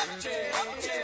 억제 억제.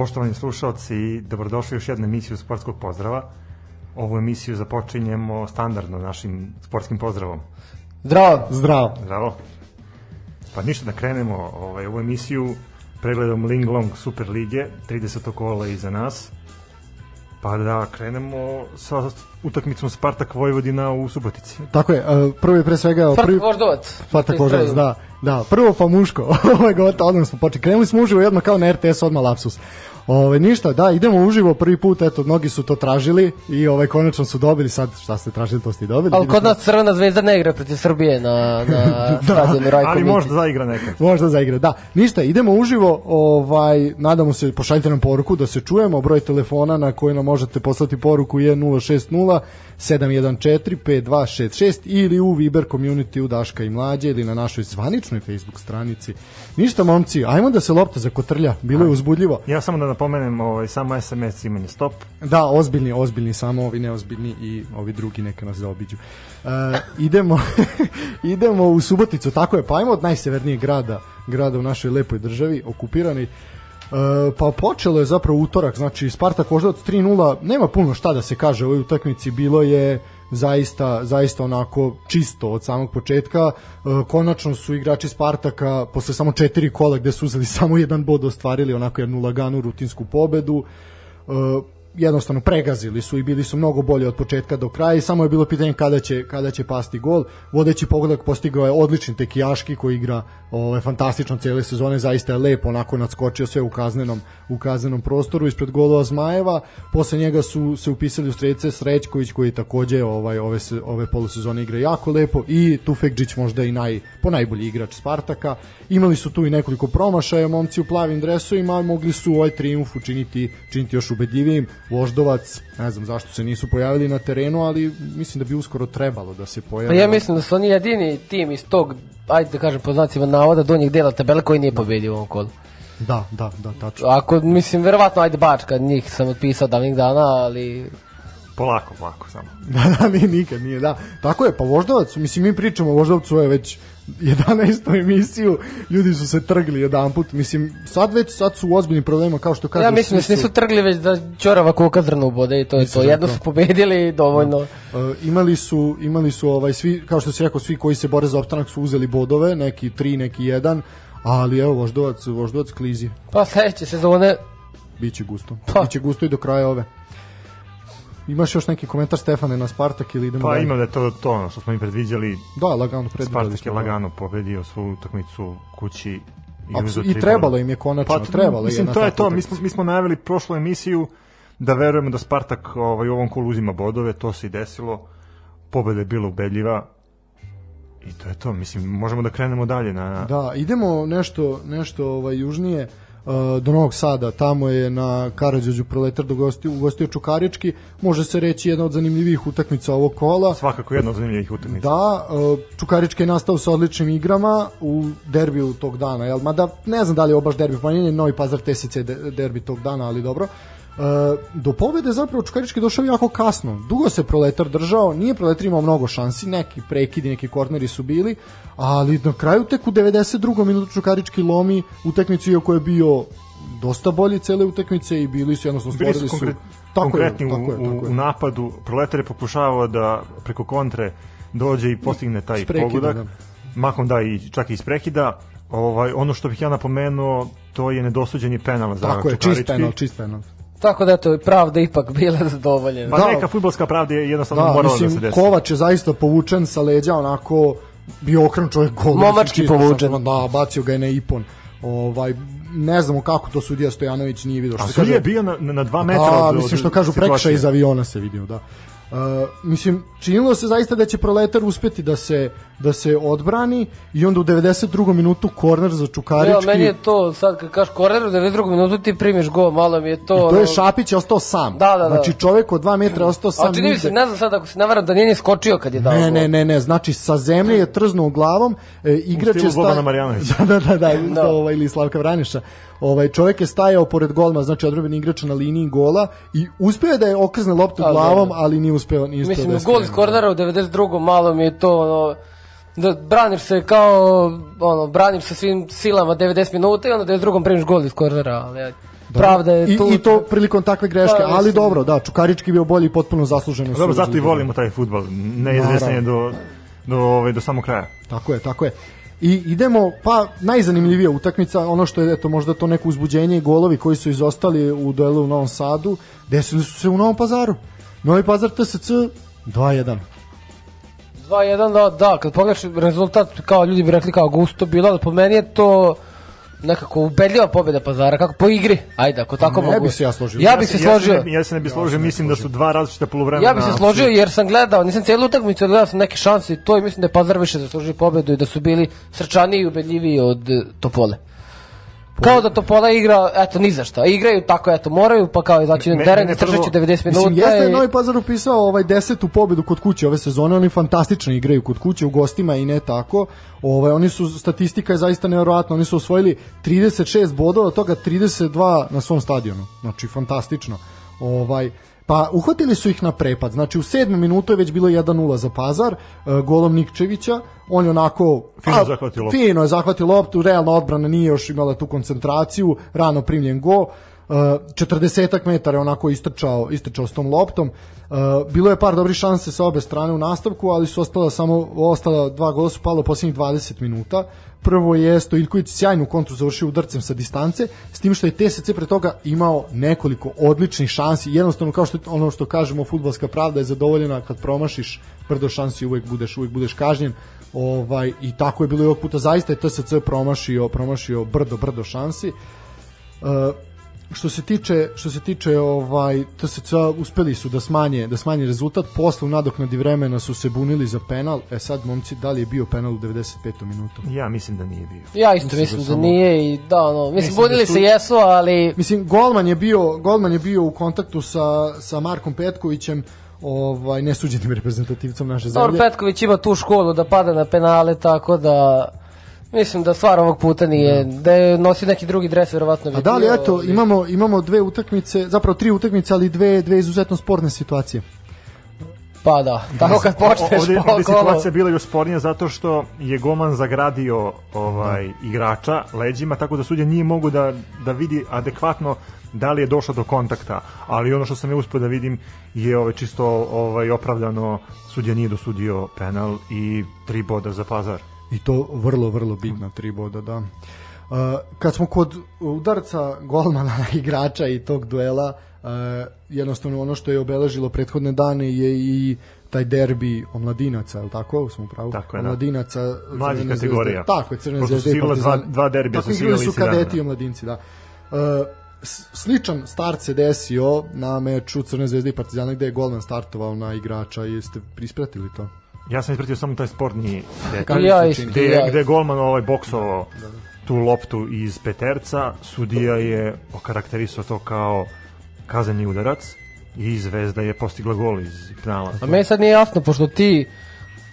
Poštovani slušalci, dobrodošli u još jednu emisiju Sportskog pozdrava. Ovu emisiju započinjemo standardno našim sportskim pozdravom. Zdravo. Zdravo. Zdravo. Pa ništa da krenemo ovaj, ovu emisiju pregledom Ling Long Super Lige, 30. kola iza nas. Pa da krenemo sa utakmicom Spartak Vojvodina u Subotici. Tako je, e, prvi pre svega... Spartak prvi... Voždovac. Spartak Voždovac, da. Da, prvo pa muško. Ovo je gotovo, odmah smo počeli. Krenuli smo uživo jedno kao na RTS, odmah lapsus. Ove, ništa, da, idemo uživo prvi put, eto, mnogi su to tražili i ovaj konačno su dobili, sad šta ste tražili, to ste i dobili. Ali kod nas Crvena zvezda ne igra protiv Srbije na, na da, stadionu Rajko Ali možda zaigra nekad. Možda zaigra, da. Ništa, idemo uživo, ovaj, nadamo se, pošaljite nam poruku da se čujemo, broj telefona na koji nam možete poslati poruku je 060 714 5266 ili u Viber community u Daška i Mlađe ili na našoj zvaničnoj Facebook stranici. Ništa, momci, ajmo da se lopta zakotrlja, bilo je uzbudljivo. Ja samo da napomenem, ovaj, samo SMS imanje stop. Da, ozbiljni, ozbiljni, samo ovi neozbiljni i ovi drugi neka nas zaobiđu. E, idemo, idemo u Suboticu, tako je, pa ajmo od najsevernijeg grada, grada u našoj lepoj državi, okupirani. E, pa počelo je zapravo utorak, znači Spartak Voždovac 3-0, nema puno šta da se kaže u ovoj utakmici, bilo je zaista zaista onako čisto od samog početka. E, konačno su igrači Spartaka posle samo četiri kola gde su uzeli samo jedan bod ostvarili onako jednu laganu rutinsku pobedu. E, jednostavno pregazili su i bili su mnogo bolji od početka do kraja i samo je bilo pitanje kada će, kada će pasti gol. Vodeći pogodak postigao je odlični Tekijaški koji igra ovaj, fantastično cijele sezone, zaista je lepo onako nadskočio sve u kaznenom, u kaznenom prostoru ispred golova Zmajeva. Posle njega su se upisali u stredice Srećković koji takođe ovaj, ove, se, ove polusezone igra jako lepo i Tufekđić možda i naj, po najbolji igrač Spartaka. Imali su tu i nekoliko promašaja, momci u plavim dresovima, mogli su ovaj triumf učiniti, činiti još ubedljivijim. Voždovac, ne znam zašto se nisu pojavili na terenu, ali mislim da bi uskoro trebalo da se Pa pojave. ja mislim da su oni jedini tim iz tog, ajde da kažem po znacima navoda, donjeg dela tabele koji nije pobedio u ovom kolu. Da, da, da, tačno. Ako, mislim, verovatno, ajde Bačka, njih sam otpisao davnih dana, ali Polako, polako samo. da, da, nije, nikad nije, da. Tako je, pa Voždovac, mislim, mi pričamo o Voždovcu je već 11. emisiju, ljudi su se trgli jedan put, mislim, sad već, sad su u ozbiljnim problemima, kao što kažu. ja mislim da se su- nisu trgli već da Ćorava kuka zrno ubode i to je to. da je Jedno su pobedili i dovoljno. Uh, imali su imali su ovaj svi kao što se rekao svi koji se bore za opstanak su uzeli bodove, neki 3, neki 1, ali evo Voždovac, Voždovac klizi. Pa sledeće sezone, Biće gusto. Pa. Biće gusto i do kraja ove. Imaš još neki komentar Stefane na Spartak ili idemo Pa dalje? ima da je to to ono što smo mi predviđali. Da, lagano predvideli Spartak je da. lagano pobedio svu utakmicu kući i, Apsu- i trebalo im je konačno, Pa, trebalo je mislim, na to je to. Mi smo, mi smo najavili prošlu emisiju da verujemo da Spartak ovaj, u ovom kolu uzima bodove, to se i desilo. Pobeda je bila ubedljiva i to je to. Mislim, možemo da krenemo dalje na... Da, idemo nešto nešto ovaj južnije do Novog Sada, tamo je na Karađorđu proletar dogostio, ugostio Čukarički, može se reći jedna od zanimljivijih utakmica ovog kola. Svakako jedna od zanimljivih utakmica. Da, uh, Čukarički je nastao sa odličnim igrama u derbiju tog dana, jel? Mada ne znam da li je ovo baš derbi, pa nije Novi Pazar TSC de- derbi tog dana, ali dobro. Uh, do pobede zapravo Čukarički došao jako kasno. Dugo se Proletar držao, nije Proletar imao mnogo šansi, neki prekidi, neki korneri su bili, ali na kraju tek u 92. minutu Čukarički lomi utakmicu iako je bio dosta bolji cele utakmice i bili su jednostavno Bili stvorili su su konkret, tako je, konkretni tako je, u, tako u, je. u napadu. Proletar je pokušavao da preko kontre dođe i postigne taj prekida, pogodak. da. Mahom da i čak i iz prekida. Ovaj, ono što bih ja napomenuo, to je nedosuđeni penal za Tako je, čist penal, čist penal. Tako da eto, pravda ipak bila zadovoljena. Pa Da. neka futbolska pravda je jednostavno Da, morala da se mislim, desi. Kovač je zaista povučen sa leđa, onako bio okren čovjek gol. Momački povučen. Da, bacio ga je na ipon. Ovaj, ne znamo kako to sudija Stojanović nije vidio. A se sudija je bio na, na, dva metra da, od, mislim što kažu prekršaj iz aviona se vidio, da. Uh, mislim, činilo se zaista da će Proletar uspeti da se da se odbrani i onda u 92. minutu korner za Čukarički. Ja, meni je to, sad kad kažeš korner, u 92. minutu ti primiš go, malo mi je to... to ono- je Šapić je ostao sam. Da, da, da. Znači čovek od 2 metra je ostao sam. A čini mi se, ne znam sad ako se ne varam da nije ni skočio kad je dao Ne, gol. ne, ne, ne, znači sa zemlje je trznuo glavom, e, igrač stilu je sta- Bobana Marjanovića. da, da, da, da, Da. da. Ovaj, ili Slavka Vraniša. Ovaj čovjek je stajao pored golma, znači odbrambeni igrač na liniji gola i uspeo je da je okrzne loptu Ali, glavom, da. ali nije uspeo, uspeo Mislim, da je gol iz kornera u 92. malo mi je to, ono, da braniš se kao, ono, braniš se svim silama 90 minuta i onda 92. primiš gol iz kornera, ali ajde. pravda je I, tu. I to prilikom takve greške, Pa, ali mislim- dobro, da, Čukarički bio bolji i potpuno zasluženo. Dobro, su zato i volimo taj futbol. Neizvestan je do, do, ovaj, do samog kraja. Tako je, tako je. I idemo, pa najzanimljivija utakmica, ono što je eto možda to neko uzbuđenje i golovi koji su izostali u duelu u Novom Sadu, desili su se u Novom Pazaru. Novi Pazar TSC 2-1. 2-1, da, da, kad pogledaš rezultat, kao ljudi bi rekli kao gusto bilo, ali po meni je to nekako ubedljiva pobjeda Pazara, kako po igri, ajde, ako tako Ne mogu. bi se ja složio. Ja bih se složio. Ja se, ne, ja se ne bi složio, mislim da su dva različita poluvremena. Ja bih se složio jer sam gledao, nisam cijelu utakmicu, ali gledao sam neke šanse i to i mislim da je Pazar više zaslužio pobedu i da su bili srčaniji i ubedljiviji od Topole. Kao da Topola igra, eto, ni za šta. Igraju tako, eto, moraju, pa kao izaći na Me- teren i trčeći prvo- 90 minuta. Mislim, jeste i- Novi Pazar upisao ovaj desetu pobedu kod kuće ove sezone, oni fantastično igraju kod kuće u gostima i ne tako. Ovaj oni su statistika je zaista neverovatna, oni su osvojili 36 bodova, od toga 32 na svom stadionu. Znači fantastično. Ovaj Pa uhvatili su ih na prepad, znači u sedmom minutu je već bilo 1-0 za Pazar, e, golom Nikčevića, on je onako... Fino a, zahvatio loptu. Fino je zahvatio loptu, realna odbrana nije još imala tu koncentraciju, rano primljen go, Uh, 40 metara je onako istrčao, istrčao s tom loptom. Uh, bilo je par dobrih šanse sa obe strane u nastavku, ali su ostala samo ostala dva gola su palo u posljednjih 20 minuta. Prvo je Stojilković sjajnu kontru završio udarcem sa distance, s tim što je TSC pre toga imao nekoliko odličnih šansi. Jednostavno kao što ono što kažemo fudbalska pravda je zadovoljena kad promašiš brdo šansi uvek budeš uvek budeš kažnjen. Ovaj i tako je bilo i ovog puta zaista je TSC promašio promašio brdo brdo šansi. Uh, što se tiče što se tiče ovaj TSC uspeli su da smanje da smanje rezultat posle u nadoknadi vremena su se bunili za penal e sad momci da li je bio penal u 95. minutu Ja mislim da nije bio. Ja isto Mislim mislim, da da, samo- nije i da ono, mislim, Mislim da budili su- se jesu, ali mislim golman je bio golman je bio u kontaktu sa sa Markom Petkovićem ovaj nesuđenim reprezentativcom naše Dobro, zemlje Petković ima tu školu da pada na penale, tako da mislim da stvar ovog puta nije, da je nosio neki drugi dres, verovatno bi A da li bio, eto ali- imamo imamo dve utakmice zapravo tri utakmice ali dve dve izuzetno sporne situacije Pa da, tako kad počneš ovde, kolo. situacija bila još spornija zato što je Goman zagradio ovaj igrača leđima tako da sudija nije mogu da da vidi adekvatno da li je došlo do kontakta, ali ono što sam ja uspio da vidim je ovaj čisto ovaj opravdano sudija nije dosudio penal i tri boda za Pazar. I to vrlo, vrlo bitna tri boda, da. Uh, kad smo kod udarca golmana na igrača i tog duela, uh, jednostavno ono što je obeležilo prethodne dane je i taj derbi omladinaca, je li tako? Smo u pravu? Tako je, da. Omladinaca, Mlađih Crvene zvezde. kategorija. Tako je, Crvene su zvezde i dva- dva derbija su igrali su kadeti i omladinci, da. Uh, sličan start se desio na meču Crvene zvezde i Partizana gde je golman startovao na igrača i jeste prispratili to? Ja sam ispratio samo taj sportni detalj. Ja čini? gde, ja. gde je golman ovaj boksovao tu loptu iz peterca, sudija je okarakterisao to kao kazani udarac i Zvezda je postigla gol iz penala. A meni sad nije jasno, pošto ti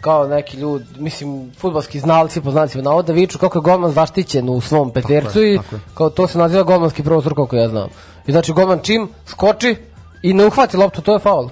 kao neki ljudi, mislim, futbalski znalci po znacima navoda viču kako je golman zaštićen u svom petercu je, i tako je. kao to se naziva golmanski prostor koliko ja znam. I znači golman čim skoči i ne uhvati loptu, to je faul.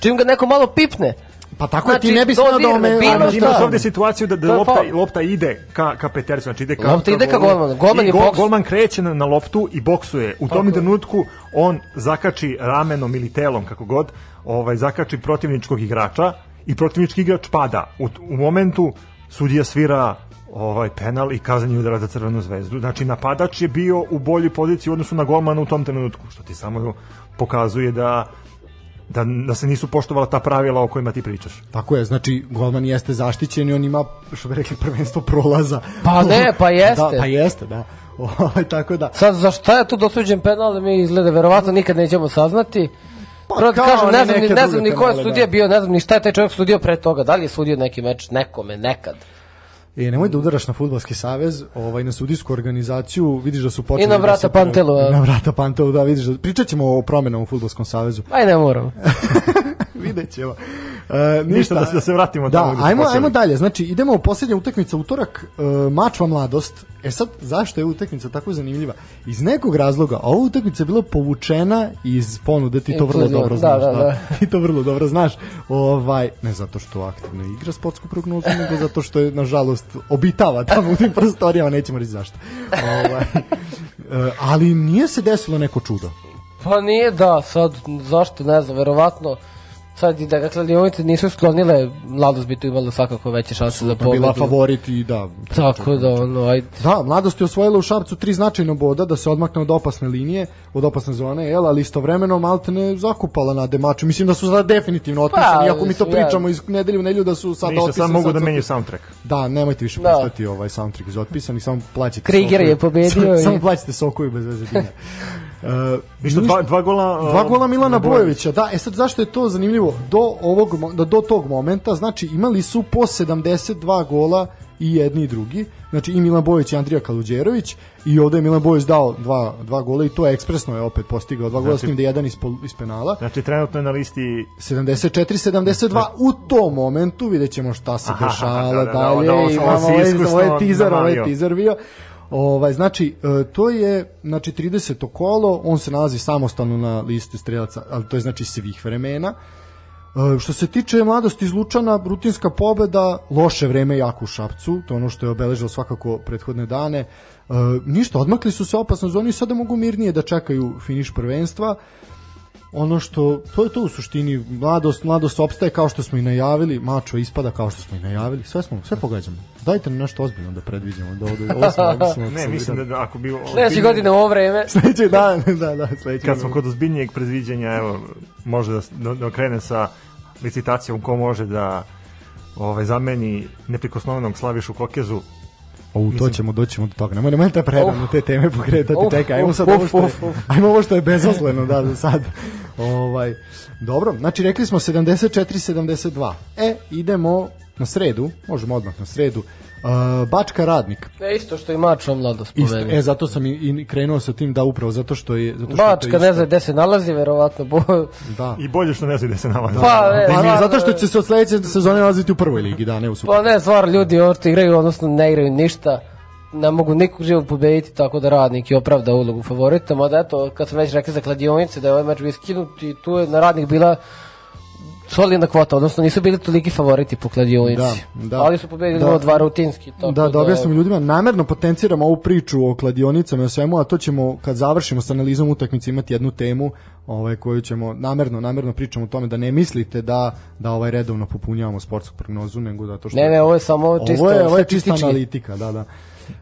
Čim ga neko malo pipne, Pa tako je, ti Znači, ne bi smeo da ome... ali imaš ovde situaciju da, da lopta, lopta ide ka, ka petercu, znači ide ka, Lopta ide ka golmanu. Golman I je boks- golman kreće na, na loptu i boksuje. U tom trenutku on zakači ramenom ili telom, kako god, ovaj, zakači protivničkog igrača i protivnički igrač pada. U, u momentu sudija svira ovaj penal i kazani udarac za crvenu zvezdu. Znači napadač je bio u boljoj poziciji u odnosu na golmana u tom trenutku, što ti samo pokazuje da da, da se nisu poštovala ta pravila o kojima ti pričaš. Tako je, znači golman jeste zaštićen i on ima, što bi rekli, prvenstvo prolaza. Pa ne, pa jeste. Da, pa jeste, da. Ovaj, tako da. Sad, za šta je tu dosuđen penal, mi izgleda verovatno nikad nećemo saznati. Pa Prvo kao kažem, ne znam, ni, ne znam ni ko je sudija da. bio, ne znam ni šta je taj čovjek sudio pre toga, da li je sudio neki meč nekome, nekad. E, nemoj da udaraš na futbalski savez, ovaj na sudijsku organizaciju, vidiš da su počeli I na vrata da se Pantelu, a? Na vrata Pantelu, da, vidiš da pričat ćemo o promenama u futbalskom savezu. Aj ne moram. Vidjet ćemo. E, Ništa, da se- da se vratimo Da, ajmo, ajmo dalje. Znači, idemo u posljednja utakmica utorak, e, Mačva mladost. E sad, zašto je utakmica tako zanimljiva? Iz nekog razloga, ova utakmica je bila povučena iz ponude, ti to vrlo dobro da, znaš. da, da. Ti to vrlo dobro znaš. Ovaj, ne zato što aktivno igra sportsku prognozu, nego zato što je, nažalost, obitava tamo u tim prostorijama, nećemo reći zašto. Ovaj, ali nije se desilo neko čudo. Pa nije da, sad, zašto, ne znam, verovatno, sad i da ga kladionice nisu sklonile, mladost bi tu imala svakako veće šanse za Pa pobedu. bila favorit i da. Tako da, ono, ajde. Da, mladost je osvojila u Šapcu tri značajno boda da se odmakne od opasne linije, od opasne zone, jel, ali istovremeno Maltene zakupala na demaču. Mislim da su sada definitivno otpisani, Pa, iako mi to ja- pričamo iz nedelju u nedelju da su sada Ništa, otpisani. sad mogu da menjaju otpisani. soundtrack. Da, nemojte više Da. ovaj soundtrack iz otpisanih, samo plaćate Kriger sokoju. je pobedio Samo, i- samo plaćate sokoju bez veze dinja. Uh, Ništa, dva, dva gola... Dva uh, gola Milana Bojovića, da, e sad zašto je to zanimljivo? Do, ovog, da, do tog momenta, znači imali su po 72 gola i jedni i drugi, znači i Milan Bojović i Andrija Kaluđerović i ovde je Milan Bojović dao dva, dva gola i to je ekspresno je opet postigao. Dva gola Znači- s tim da je jedan iz, pol- iz penala. Znači, trenutno je na listi 74-72 u tom momentu vidjet ćemo šta se dešava da, da, da, dalje. da, ovo si imamo ovaj, ovaj teaser, ovaj teaser bio Ovaj, znači, e, to je znači, 30. kolo, on se nalazi samostalno na listi strelaca, ali to je znači svih vremena. E, što se tiče mladosti iz Lučana, rutinska pobeda, loše vreme jako u Šapcu, to je ono što je obeležilo svakako prethodne dane. E, ništa, odmakli su se opasno zoni sada mogu mirnije da čekaju finiš prvenstva ono što, to je to u suštini, mladost, mladost opstaje kao što smo i najavili, mačo ispada kao što smo i najavili, sve smo, sve pogađamo. Dajte nam nešto ozbiljno da predviđamo, da ovde, ovo smo, ovo smo Ne, mislim da, da ako bi... Sledeće godine u ovo vreme, Sledeći dan, da, da, sledeći Kad smo kod ozbiljnijeg predviđanja, evo, može da, da, da krene sa licitacijom ko može da ovaj, zameni neprikosnovenog Slavišu Kokezu O, to ćemo, doćemo do toga. Nemoj, nemoj da predamo te teme pokretati. Uf, Čekaj, ajmo sad ovo uf, što je, ajmo ovo što je bezosleno, da, za sad. Ovaj, dobro, znači rekli smo 74-72. E, idemo na sredu, možemo odmah na sredu. Uh, Bačka radnik. ne isto što i mačo mladost Isto, pobedio. e, zato sam i, i krenuo sa tim da upravo zato što je... Zato što Bačka ne zna gde se nalazi, verovatno. Bo... Da. i bolje što ne zna gde se nalazi. Pa, ne, Pa, stvarno, zato što će se od sledeće sezone nalaziti u prvoj ligi, da, ne u super. Pa ne, stvar, ljudi što igraju, odnosno ne igraju ništa, ne mogu nikog živog pobediti, tako da radnik je opravda ulogu favorita, mada eto, kad sam već rekli za kladionice da je ovaj meč bio skinut i tu je na radnik bila solidna kvota, odnosno nisu bili toliki favoriti po kladionici. Da, da. Ali su pobedili Da. da. dva rutinski. Tako Da, da objasnim ljudima, namerno potenciramo ovu priču o kladionicama i svemu, a to ćemo kad završimo sa analizom utakmice imati jednu temu ovaj koju ćemo namerno namerno pričamo o tome da ne mislite da da ovaj redovno popunjavamo sportsku prognozu nego zato što Ne, ne, ovo je samo čisto ovo je, ovo je čista analitika, da, da.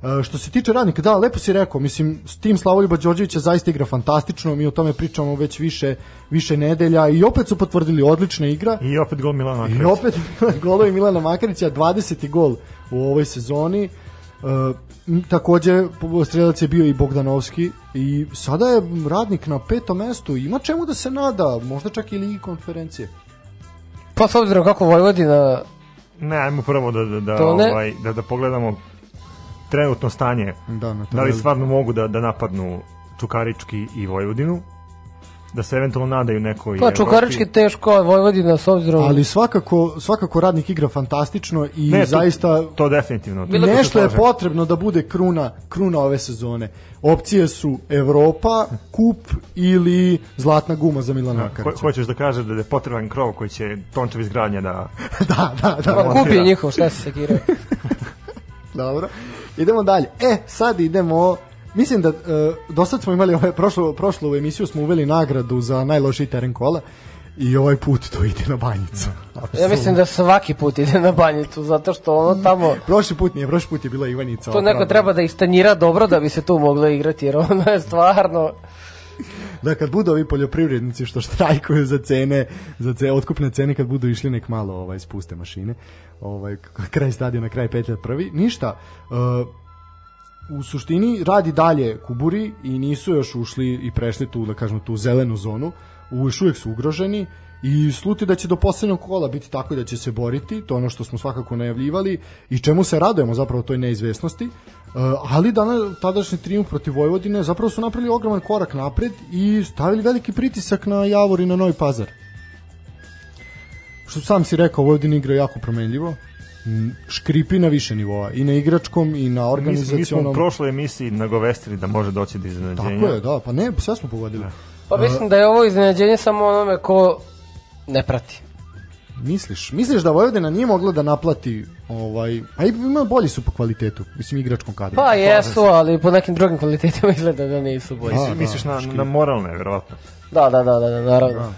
E, što se tiče radnika, da, lepo si rekao, mislim, s tim Slavoljuba Đorđevića zaista igra fantastično, mi o tome pričamo već više, više nedelja i opet su potvrdili odlična igra. I opet gol Milana I Makarića. opet golovi Milana Makarića, 20. gol u ovoj sezoni. E, takođe strelac je bio i Bogdanovski i sada je radnik na petom mestu ima čemu da se nada možda čak i ligi konferencije Pa s obzirom kako Vojvodina Ne, ajmo prvo da, da, da, ovaj, da, da pogledamo trenutno stanje. da, na Da li stvarno mogu da, da napadnu Čukarički i Vojvodinu? Da se eventualno nadaju nekoj Pa Čukarički teško, a Vojvodina s obzirom... ali svakako svakako radnik igra fantastično i Ne, to- zaista To definitivno. Bilo bi se nešto je potrebno da bude kruna kruna ove sezone. Opcije su Evropa, kup ili zlatna guma za Milana Ho, Makarića. hoćeš da kaže da je potreban krov koji će Tončev izgradnja da... da, da, da. Pa kup je njihov, šta se sekirao. Dobro. Idemo dalje. E, sad idemo Mislim da e, do sad smo imali ovaj prošlo prošlu emisiju smo uveli nagradu za najlošiji teren kola i ovaj put to ide na banjicu. Ja mislim da svaki put ide na banjicu, zato što ono tamo... Prošli put nije, prošli put je bila Ivanica. To neko opravdana. treba da istanjira dobro da bi se tu moglo igrati, jer ono je stvarno... Da kad budu ovi poljoprivrednici što štrajkuju za cene, za ce, otkupne cene kad budu išli nek malo ovaj spuste mašine. Ovaj kraj stadiona, kraj petlja prvi. Ništa. Uh, u suštini radi dalje Kuburi i nisu još ušli i prešli tu, da kažemo, tu zelenu zonu. Još uvijek su ugroženi i sluti da će do poslednjeg kola biti tako da će se boriti, to je ono što smo svakako najavljivali i čemu se radujemo zapravo toj neizvesnosti. Uh, ali dana, tadašnji triumf protiv Vojvodine zapravo su napravili ogroman korak napred i stavili veliki pritisak na Javor i na Novi Pazar. Što sam si rekao, Vojvodina igra jako promenljivo, m, škripi na više nivoa, i na igračkom i na Mi, smo- mi smo organizacionom. u prošloj emisiji nagovestili da može doći do iznenađenja. Tako je, da, pa ne, sve smo pogodili. Pa mislim da je ovo iznenađenje samo onome ko ne prati. Misliš? Misliš da Vojvodina nije mogla da naplati ovaj, a ima bolji su po kvalitetu, mislim igračkom kadru. Pa jesu, ali po nekim drugim kvalitetima izgleda da nisu bolji. Da, Misliš na, na moralne, verovatno. Da, da, da, da, da naravno.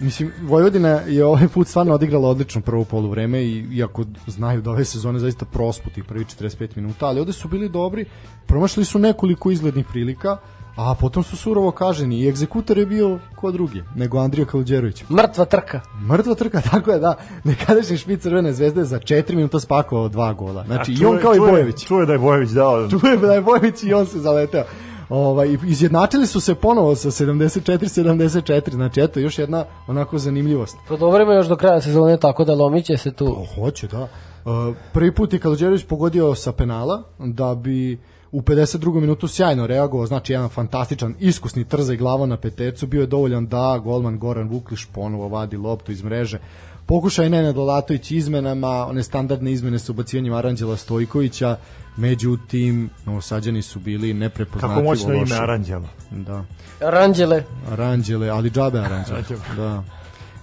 Mislim, Vojvodina je ovaj put stvarno odigrala odlično prvo poluvreme i iako znaju da ove sezone zaista prospu tih prvi 45 minuta, ali ovde su bili dobri, promašili su nekoliko izglednih prilika, a potom su surovo kaženi i egzekutor je bio ko drugi, nego Andrija Kaluđerović. Mrtva trka. Mrtva trka, tako je, da. Nekadašnji špic Crvene zvezde za 4 minuta spakovao dva gola. Znači, i on kao i Bojević. Čuje da je Bojević dao. Čuje da je Bojević i on se zaleteo. Ovaj, izjednačili su se ponovo sa 74-74, znači eto još jedna onako zanimljivost. Prodovorimo još do kraja sezone, tako da lomiće se tu. O, hoće, da. Uh, prvi put je Kaluđerović pogodio sa penala, da bi u 52. minutu sjajno reagovao, znači jedan fantastičan, iskusni trzaj glava na petercu, bio je dovoljan da golman Goran Vukliš ponovo vadi loptu iz mreže. Pokušaj Nenad Olatović izmenama, one standardne izmene sa ubacivanjem Aranđela Stojkovića, međutim, novosađani su bili neprepoznatljivo Kako moćno ime loši. Aranđelo. Da. Ranđele. Aranđele, ali džabe Aranđele. da.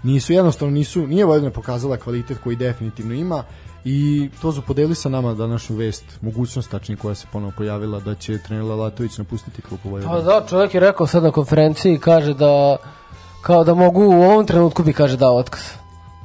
Nisu jednostavno nisu nije Vojvodina pokazala kvalitet koji definitivno ima i to su podelili sa nama današnju vest, mogućnost tačnije koja se ponovo pojavila da će trener Lalatović napustiti klub u Pa da, čovjek je rekao sad na konferenciji, kaže da kao da mogu u ovom trenutku bi kaže dao otkaz.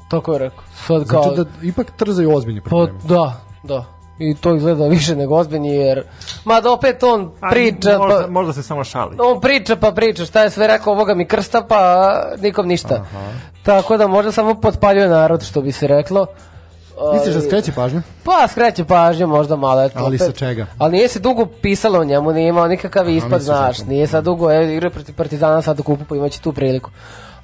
Tako je rekao. Sad kao, Znači da ipak trzaju ozbiljni pa, problemi. da, da. I to izgleda više nego ozbiljni jer mada opet on A, priča možda, pa, možda se samo šali. on priča pa priča šta je sve rekao ovoga mi krsta pa nikom ništa. Aha. Tako da možda samo potpaljuje narod što bi se reklo. Misliš da Ali- skreće pažnju? Pa skreće pažnju možda malo. Eto, Ali opet. sa čega? Ali nije se dugo pisalo o njemu, nije imao nikakav ispad, znaš. da Nije sad dugo, evo igra protiv Partizana sad u kupu, pa imaće tu priliku.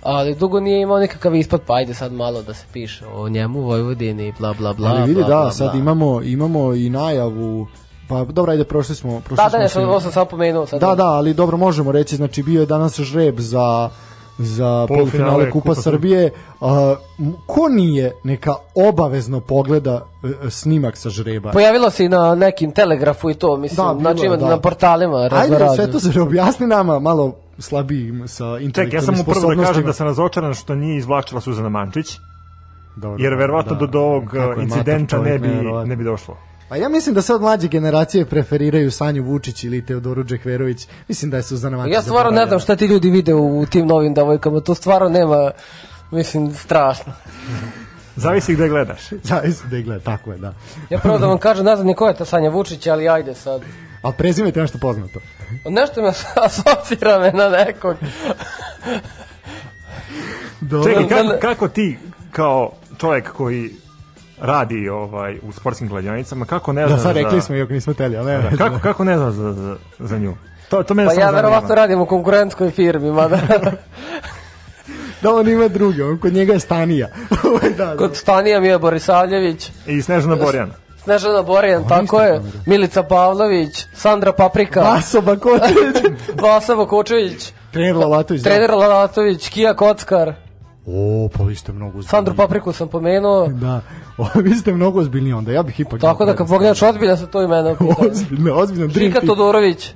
Ali dugo nije imao nikakav ispad, pa ajde sad malo da se piše o njemu, Vojvodini, bla bla bla. Ali vidi bla, da, bla, sad bla. imamo imamo i najavu Pa dobro, ajde, prošli smo, prošli Da, da, smo ja se- sam, ovo sam samo pomenuo sad. Da, da, ali dobro možemo reći, znači bio je danas žreb za za Polufinale Kupa, Kupa Srbije. A, ko nije neka obavezno pogleda e, snimak sa žreba? Pojavilo se i na nekim telegrafu i to, mislim, Da, bilo znači da. na portalima Ajde, sve to se objasni nama malo slabijim sa Ček, ja intelektualnim sam mu prvo da kažem da sam razočaran što nije izvlačila Suzana Mančić, Dobro, jer verovatno do, do ovog incidenta ne bi, ne bi došlo. Pa ja mislim da sad mlađe generacije preferiraju Sanju Vučić ili Teodoru Džehverović. Mislim da je Suzana Mančić Ja stvarno ne znam šta ti ljudi vide u tim novim devojkama, to stvarno nema, mislim, strašno. Zavisi gde gledaš. Zavisno da je gleda, tako je, da. Ja prvo da vam kažem, ne znam ni ko je ta Sanja Vučić, ali ajde sad. A prezime ti nešto poznato. Nešto me asocira me na nekog. Dobro. Čekaj, kako, kako ti kao čovjek koji radi ovaj u sportskim kladionicama, kako ne Da, znaš sad rekli za, smo, iako nismo teli, ali ne. da, kako, kako ne znaš za, za, za nju? To, to mene Pa ja verovatno radim u konkurentskoj firmi, mada Da, on ima drugi, on kod njega je Stanija. Ovaj, da, da. kod Stanija mi je Borisavljević, I Snežana Borjana. Snežana Borjan, tako je, Milica Pavlović, Sandra Paprika, Vaso Bakočević. Vasa Vukočević, Trener Lalatović. da. trener Lalatović, Kija Kockar, O, pa vi ste mnogo ozbiljni. Sandru Papriku sam pomenuo, Da, o, vi ste mnogo ozbiljni onda, ja bih ipak... tako da kad pogledaš ozbilja sa to imena. Ozbiljno, ozbiljno. Žika. Todorović,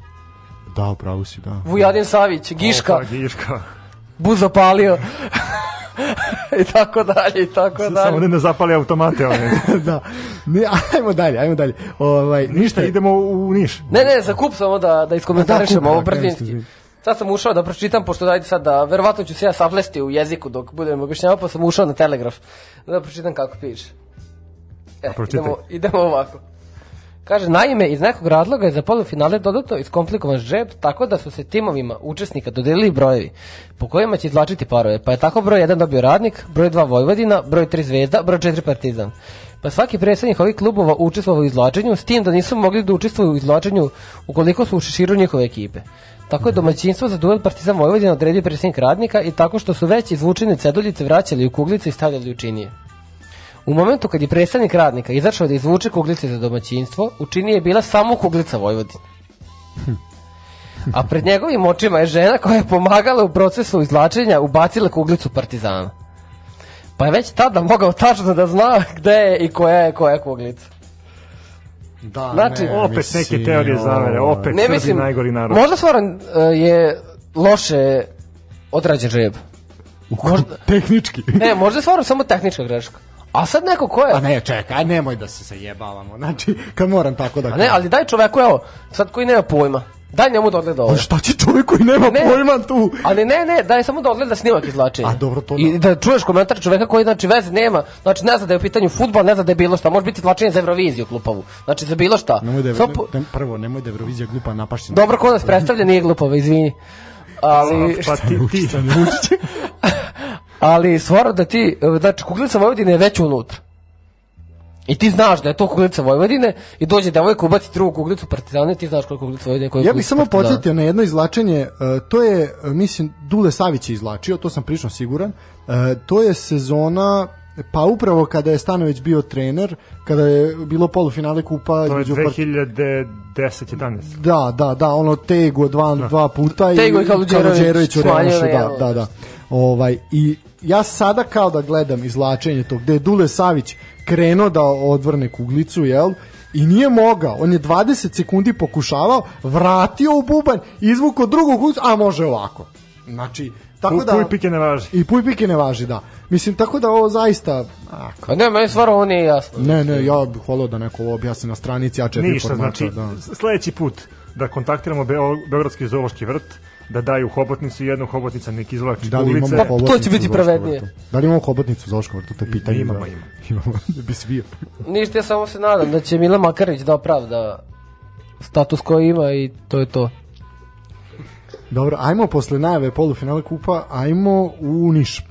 Da, upravo si, da. Vujadin Savić, Giška, Opa, Giška. Buzo palio. I tako dalje, i tako Samo dalje. ne ne zapali automate. One. da. Ne, ajmo dalje, ajmo dalje. Ovaj, Ništa, idemo u, Niš. Ne, ne, za kup samo da, da iskomentarišemo Da, ovo da, brzinski. Sad sam ušao da pročitam, pošto dajte sad da, verovatno ću se ja saplesti u jeziku dok budem objašnjavao, pa sam ušao na telegraf. Da pročitam kako piše. E, pročitaj. idemo, idemo ovako. Kaže, naime, iz nekog razloga je za polufinale dodato iskomplikovan žreb, tako da su se timovima učesnika dodelili brojevi, po kojima će izvlačiti parove. Pa je tako broj 1 dobio radnik, broj 2 Vojvodina, broj 3 Zvezda, broj 4 Partizan. Pa svaki predsednik ovih klubova učestvovao u izvlačenju, s tim da nisu mogli da učestvuju u izvlačenju ukoliko su u šeširu njihove ekipe. Tako je domaćinstvo za duel Partizan Vojvodina odredio predsjednik radnika i tako što su već izvučene ceduljice vraćali u kuglice i stavljali u činije. U momentu kad je predstavnik radnika izašao da izvuče kuglice za domaćinstvo, u čini je bila samo kuglica Vojvodine. A pred njegovim očima je žena koja je pomagala u procesu izvlačenja ubacila kuglicu Partizana. Pa je već tada mogao tačno da zna gde je i koja je koja kuglica. Da, Znači, ne, Opet mislim, neke teorije zavere, opet Ne Srbi mislim, najgori narod. možda stvarno e, je loše odrađen žreb. Možda- tehnički. Ne, možda je stvarno samo tehnička greška. A sad neko ko je... A ne, čekaj, aj nemoj da se zajebavamo. Znači, kad moram tako da... A ne, ali daj čoveku, evo, sad koji nema pojma. Daj njemu da odgleda ovo. A šta će čovjek koji nema Ne. pojma tu? Ali ne, ne, daj samo da odgleda snimak izvlačenja. A, dobro, to da. I da čuješ komentar čoveka koji znači veze nema, znači ne zna da je u pitanju fudbal, ne zna da je bilo šta, može biti izvlačenje za Euroviziju klupavu. Znači za bilo šta. Nemoj da je, Samo po- ne, prvo, nemoj da je Eurovizija glupa napašćena. Dobro ko nas predstavlja nije glupava, izvini. Ali, Pa ti, ti, ali stvarno da ti, znači kuglica Vojvodine je već unutra. I ti znaš da je to kuglica Vojvodine i dođe devojka ubaci drugu kuglicu Partizana i ti znaš koliko je kuglica Vojvodine. koliko je Ja bih samo podsjetio na jedno izlačenje, e, to je, e, mislim, Dule Savić je izlačio, to sam prilično siguran. E, To je sezona, pa upravo kada je Stanović bio trener, kada je bilo polufinale kupa to je između Part- 2010-11. Da, da, da, ono Tego dva, dva puta Tego i Kaluđerović Kaluđerović u revanšu, da, jedno. da, da. Ovaj, I ja sada kao da gledam izlačenje tog, gde je Dule Savić krenuo da odvrne kuglicu, jel? I nije mogao, on je 20 sekundi pokušavao, vratio u bubanj, izvukao drugu kuglicu, a može ovako. Znači, tako da... Puj pike ne važi. I puj pike ne važi, da. Mislim, tako da ovo zaista... A, Pa ne, meni stvarno ovo nije jasno. ne, ne, ja bih volio da neko ovo objasni na stranici A4 Ništa, formata, znači, da. sledeći put da kontaktiramo Beo- Beogradski zoološki vrt, da daju hobotnicu, jednu hobotnica nek izvlači Da imamo Pa, to će biti pravednije. Da li imamo hobotnicu Zoološkom vrtu? To je pitanje. Imamo, da. imamo. Imamo, da bi svio. Ništa, ja samo se nadam da će Mila Makarić da opravda status koji ima i to je to. Dobro, ajmo posle najave polufinale kupa, ajmo u Niš.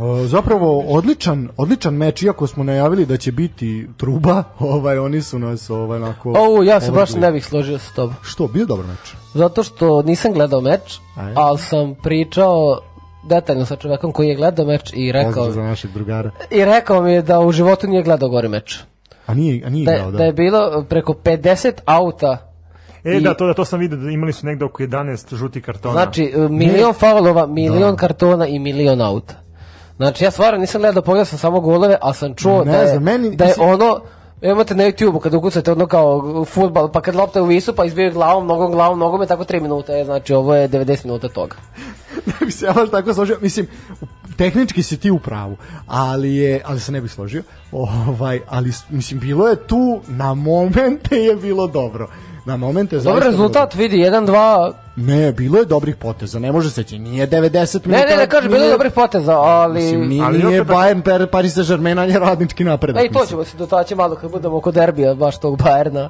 O, zapravo odličan odličan meč iako smo najavili da će biti truba, ovaj oni su nas ovaj onako Ovo, ja se baš ovrgli. ne bih složio sa tobom. Što, bio dobar meč. Zato što nisam gledao meč, ali sam pričao detaljno sa čovekom koji je gledao meč i rekao, Pozdrav za našeg drugara. i rekao mi je da u životu nije gledao gori meč. A nije, a nije Da, igrao, je- da. da je bilo preko 50 auta E, I- da, to, da, to sam vidio da imali su negde oko 11 žutih kartona. Znači, e, milion faulova, milion kartona i milion auta. Znači, ja stvarno nisam gledao, pogledao sam samo golove, ali sam čuo Ne da je, znam, meni- da je mislim- ono, imate na YouTube-u kada ukucate ono kao futbal, pa kad lopta u visu, pa izbije glavom, nogom, glavom, nogom je tako 3 minuta, je, znači ovo je 90 minuta toga. ne bi se ja baš tako složio. Mislim, tehnički si ti u pravu, ali je, ali se ne bi složio. Ovaj, ali mislim bilo je tu na momente je bilo dobro. Na momente je Dobar zaista rezultat, vidi, 1-2, bilo- Ne, bilo je dobrih poteza. Ne može se će, nije 90 ne, minuta. ne, ne, kaže, bilo je dobrih poteza, ali... Mislim, nije, Ali nije opet- Bayern, Per, Paris Saint-Germain, ali je radnički napredak. E, i to ćemo se dotaći malo kad budemo oko derbija, baš tog Bajerna.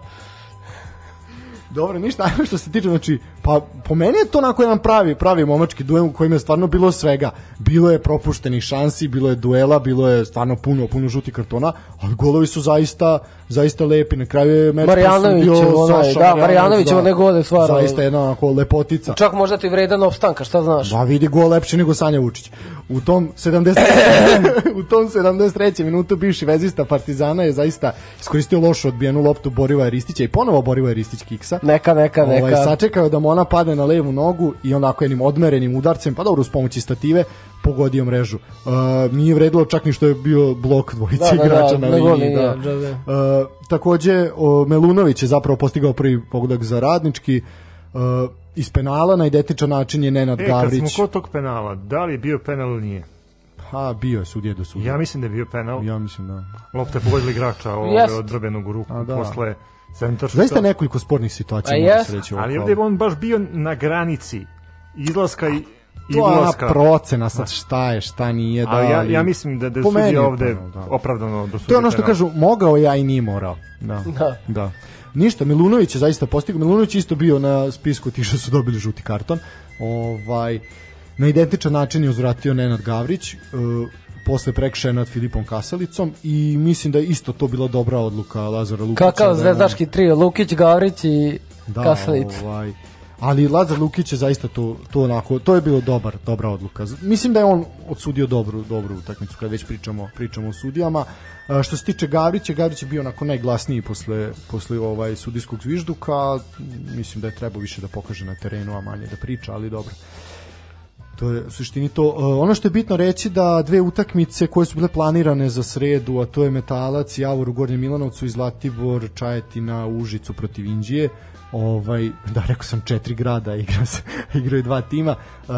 Dobro, ništa, ajmo što se tiče, znači, pa po meni je to onako jedan pravi, pravi momački duel u kojem je stvarno bilo svega. Bilo je propuštenih šansi, bilo je duela, bilo je stvarno puno, puno žutih kartona, ali golovi su zaista, zaista lepi. Na kraju je meč Marjanovićev, presudio onaj, Saša da, Marjanovićev, onaj gol je stvarno- Zaista jedna onako lepotica. Čak možda ti vredan opstanka, šta znaš? Ba vidi gol lepši nego Sanja Vučić. U tom 73. u tom 73. minutu bivši vezista Partizana je zaista iskoristio lošu odbijenu loptu Borivoja Ristića i ponovo Borivoja Ristić kiksa. Neka, neka, neka. Ovaj, sačekao je da mu ona padne na levu nogu i onako jednim odmerenim udarcem, pa dobro uz pomoći stative, pogodio mrežu. Uh, nije vredilo čak ni što je bio blok dvojice Da, da, da, igrača na na liniji. Da. da, da. Uh, takođe, o, Melunović je zapravo postigao prvi pogodak za radnički. Uh, iz penala na identičan način je Nenad E, kad Gavrić. smo kod tog penala, da li je bio penal ili nije? Ha, bio je sudije do suda. Ja mislim da je bio penal. Ja mislim da. Lopta je pogodila igrača Jest. odrobenog u ruku A, da. posle centar Zaista nekoliko spornih situacija A jest. se reći Ali ovde je on baš bio na granici izlaska i, i To ulaska. procena sad šta je, šta nije. Da, Ali ja, ja mislim da, da Po je ovde da. opravdano dosudio To je ono što penal. kažu, mogao ja i nije morao. Da. Da. da. Ništa, Milunović je zaista postigao. Milunović je isto bio na spisku tih što su dobili žuti karton. Ovaj, na identičan način je uzvratio Nenad Gavrić. Uh, posle prekšaja nad Filipom Kasalicom i mislim da je isto to bila dobra odluka Lazara Lukića. Kakav da je on- zvezdaški trio, Lukić, Gavrić i da, Kasalic. Ovaj, ali Lazar Lukić je zaista to, to onako, to je bilo dobar, dobra odluka. Mislim da je on odsudio dobru, dobru utakmicu kad već pričamo, pričamo o sudijama. A, što se tiče Gavrića, Gavrić je bio onako najglasniji posle, posle ovaj sudijskog zvižduka. Mislim da je trebao više da pokaže na terenu, a manje da priča, ali dobro. To je u suštini to. E, ono što je bitno reći da dve utakmice koje su bile planirane za sredu, a to je Metalac, Javor u Gornjem Milanovcu i Zlatibor, Čajetina, Užicu protiv Indije. Ovaj, da, rekao sam četiri grada, igra se, igraju dva tima. E,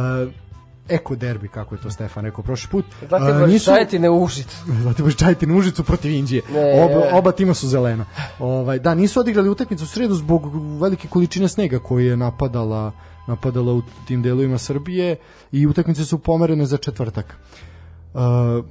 eko derbi, kako je to Stefan rekao prošli put. Zlatibor A, nisu... Čajetine u Užicu. Zlatibor Čajetin Užicu protiv Indije. Ne. Oba, oba tima su zelena. Ovaj, da, nisu odigrali utakmicu u sredu zbog velike količine snega koji je napadala napadala u tim delovima Srbije i utakmice su pomerene za četvrtak. Uh,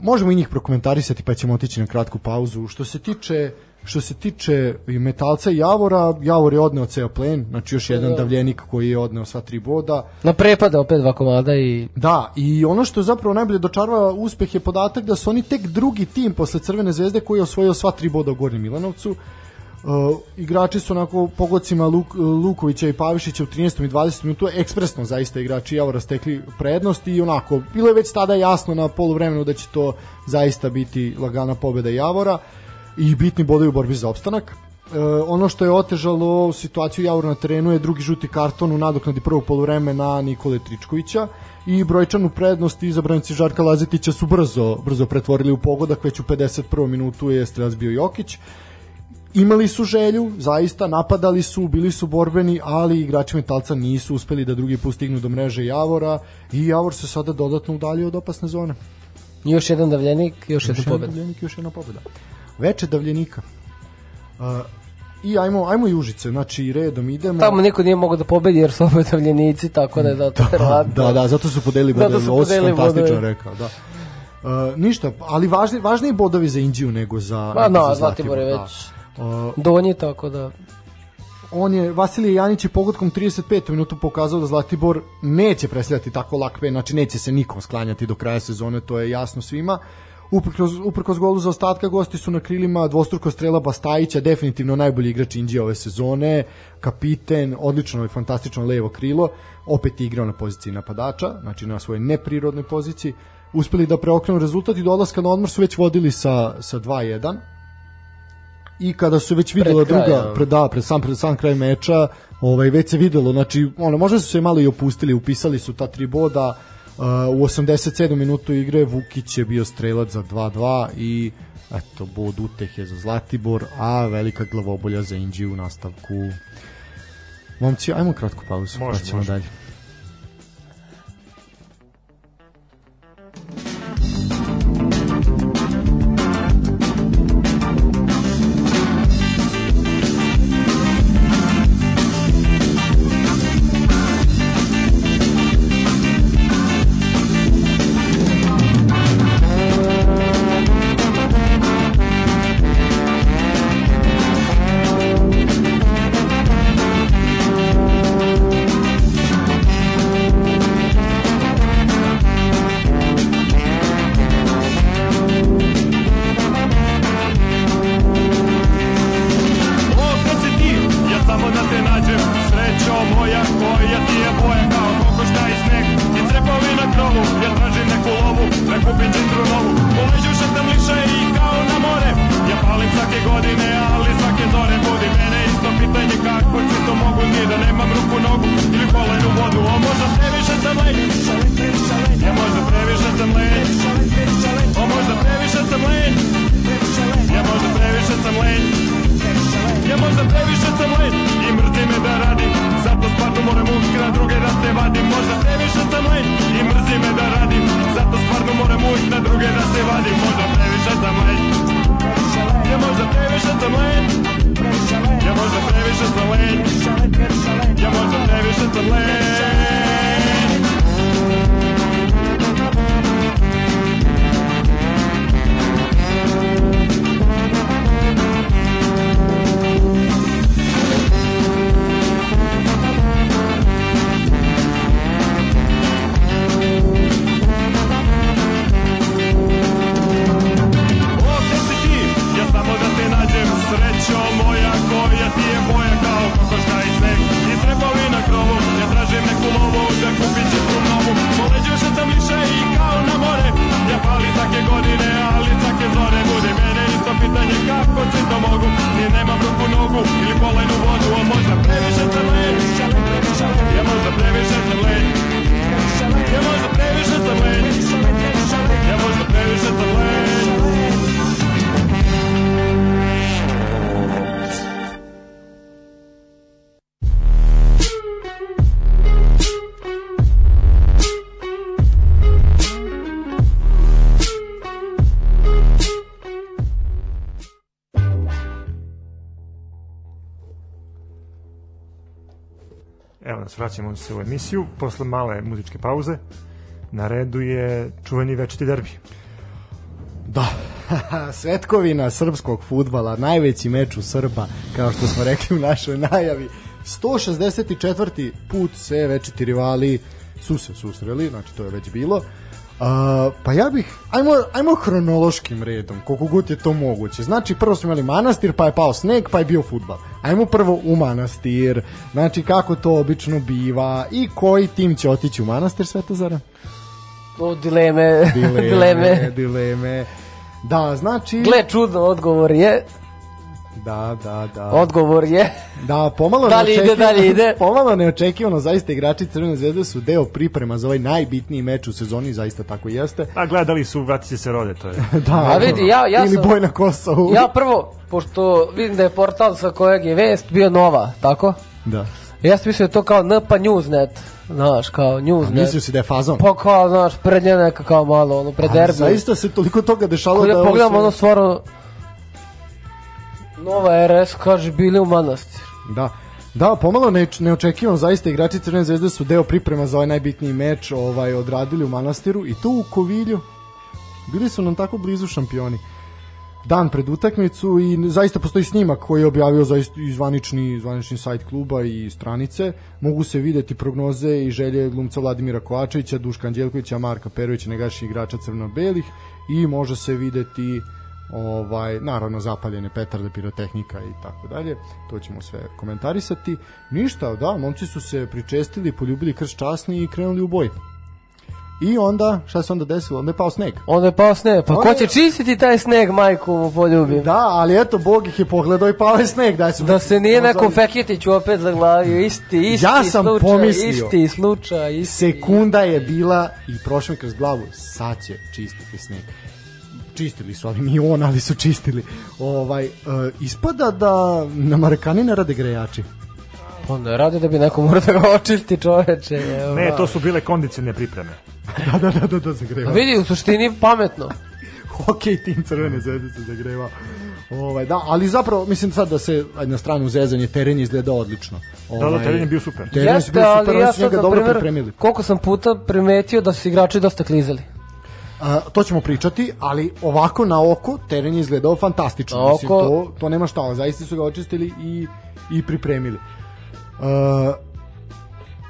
možemo i njih prokomentarisati pa ćemo otići na kratku pauzu. Što se tiče što se tiče i Metalca i Javora, Javor je odneo ceo plen, znači još jedan Da. davljenik koji je odneo sva tri boda. Na prepada opet dva komada i... Da, i ono što zapravo najbolje dočarava uspeh je podatak da su oni tek drugi tim posle Crvene zvezde koji je osvojio sva tri boda u Gornjem Milanovcu. Uh, igrači su onako pogocima Luk, Lukovića i Pavišića u 13. i 20. minutu ekspresno zaista igrači Javora stekli prednost i onako bilo je već tada jasno na poluvremenu da će to zaista biti lagana pobeda Javora i bitni bodovi u borbi za opstanak. E, ono što je otežalo situaciju Javora na terenu je drugi žuti karton u nadoknadi prvog poluvremena Nikole Tričkovića i brojčanu prednost izabranici Žarka Lazetića su brzo brzo pretvorili u pogodak, već u 51. minutu je strelac bio Jokić imali su želju, zaista napadali su, bili su borbeni, ali igrači Metalca nisu uspeli da drugi put stignu do mreže Javora i Javor se sada dodatno udaljio od opasne zone. I još jedan davljenik, još, Još jedna jedan pobeda. davljenik, još jedna pobeda. Veče davljenika. Uh, I ajmo, ajmo i Užice, znači redom idemo. Tamo niko nije mogao da pobedi jer su opet davljenici, tako da je zato da, verovatno. da, da, zato su podelili Zato bodove, su fantastično bodove. rekao, da. Uh, ništa, ali važni, važniji bodovi za Indiju nego za, nego no, za Zlatibor je da. Uh, donji, tako da... on je Vasilije Janić je pogodkom 35. minutu pokazao da Zlatibor neće predstavljati tako lak pen, znači neće se nikom sklanjati do kraja sezone, to je jasno svima. Uprkos, uprkos golu za ostatka gosti su na krilima dvostruko strela Bastajića, definitivno najbolji igrač Indije ove sezone, kapiten, odlično i fantastično levo krilo, opet je igrao na poziciji napadača, znači na svojoj neprirodnoj poziciji, uspeli da preokrenu rezultat i do odlaska na odmor su već vodili sa, sa 2-1 i kada su već videla Pred kraj, druga ja. pred da pred sam pred sam kraj meča, ovaj već se videlo, znači ono možda su se malo i opustili, upisali su ta tri boda. Uh, u 87. minutu igre Vukić je bio strelac za 2-2 i eto bod utehe za Zlatibor, a velika glavobolja za Indiju u nastavku. Momci, ajmo kratku pauzu, Može, pa ćemo može. dalje. Se u emisiju. Posle male muzičke pauze, na redu je čuveni večiti derbi. Da, svetkovina srpskog futbala, najveći meč u Srba, kao što smo rekli u našoj najavi. 164. put sve večiti rivali su se susreli, znači to je već bilo. Uh, pa ja bih, ajmo, ajmo hronološkim redom, koliko god je to moguće. Znači, prvo smo imali manastir, pa je pao sneg, pa je bio futbal. Ajmo prvo u manastir, znači kako to obično biva i koji tim će otići u manastir Svetozara? O, dileme, Dileme, dileme. dileme. Da, znači... Gle, čudno, odgovor je, Da, da, da. odgovor je, Da, pomalo Dalje ide, neočekivano- dalje ide. Pomalo neočekivano, zaista igrači Crvene zvezde su deo priprema za ovaj najbitniji meč u sezoni, zaista tako jeste. A gledali su Vratiće se rode, to je. Da, A vidi, ja- ja ili sam- boj na Kosovu. ja prvo, pošto vidim da je portal sa kojeg je vest bio Nova, tako? Da. Ja sam mislio da to kao NP Newsnet, znaš, kao A Newsnet. mislio si da je fazon. Pa kao, znaš, prednje neka kao malo, ono, pred derbi. Zaista se toliko toga dešalo Kada da... da ovo pogledam sve- ono stvarno Nova RS kaže bili u manastir. Da. Da, pomalo ne, neočekivano, zaista igrači Crvene zvezde su deo priprema za ovaj najbitniji meč ovaj, odradili u Manastiru i tu u Kovilju bili su nam tako blizu šampioni dan pred utakmicu i zaista postoji snimak koji je objavio zaista i zvanični, zvanični sajt kluba i stranice. Mogu se videti prognoze i želje glumca Vladimira Kovačevića, Duška Anđelkovića, Marka Perovića, negašnjih igrača crno-belih i može se videti ovaj naravno zapaljene petarde pirotehnika i tako dalje to ćemo sve komentarisati ništa da momci su se pričestili poljubili krst časni i krenuli u boj i onda šta se onda desilo onda je pao sneg Onda je pao sneg. Pa Onda ko je- će čistiti taj sneg, majku poljubim? Da, ali eto, Bog ih je pogledao i pao je sneg. Da, su, Da se nije nekom Feketiću opet zaglavio, isti, isti Ja sam slučaj, pomislio. isti slučaj, isti. Sekunda je bila i prošlo mi kroz glavu, sad će čistiti sneg. Čistili su, ali nije on, ali su čistili. Ovaj, uh, ispada da na Marekani ne rade grejači. Ne radi da bi neko morao da ga očisti čoveče. evo, Ne, to su bile kondicione pripreme. da, da, da, da, da, A zagreva. vidi, u suštini pametno. Hokej tim crvene zvezde se zagreva. Ovaj, da, ali zapravo, mislim sad da se na stranu zezanje, teren izgleda odlično. Ovaj, Da, da, teren je bio super. Teren je bio super, ali ja su njega dobro pripremili. koliko sam puta primetio da su igrači dosta klizali. A, to ćemo pričati, ali ovako na oko teren je izgledao fantastično. Na Mislim, oko- to, to nema šta, zaista su ga očistili i, i pripremili. Uh,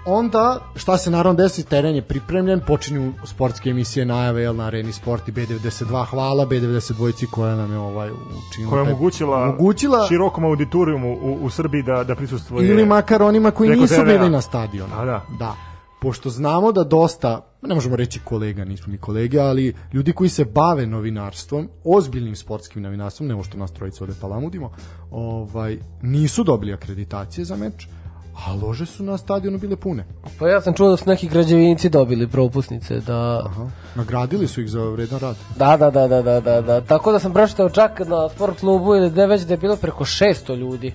onda, šta se naravno desi, teren je pripremljen, počinju sportske emisije najave jel, na Areni Sport i B92, hvala B92 koja nam je ovaj učinila. Koja je omogućila, omogućila širokom auditorijumu u, u Srbiji da, da prisustvuje... ili makar onima koji nisu bili na stadionu. A, da. Da. Pošto znamo da dosta, ne možemo reći kolega, nismo mi kolege, ali ljudi koji se bave novinarstvom, ozbiljnim sportskim novinarstvom, ne ovo što nas trojica ovde palamudimo, ovaj, nisu dobili akreditacije za meč, a lože su na stadionu bile pune. Pa ja sam čuo da su neki građevinci dobili propusnice da... Aha. Nagradili su ih za vredan rad. Da, da, da, da, da, da, da. Tako da sam pročitao čak na sport klubu ili da je već da je bilo preko 600 ljudi.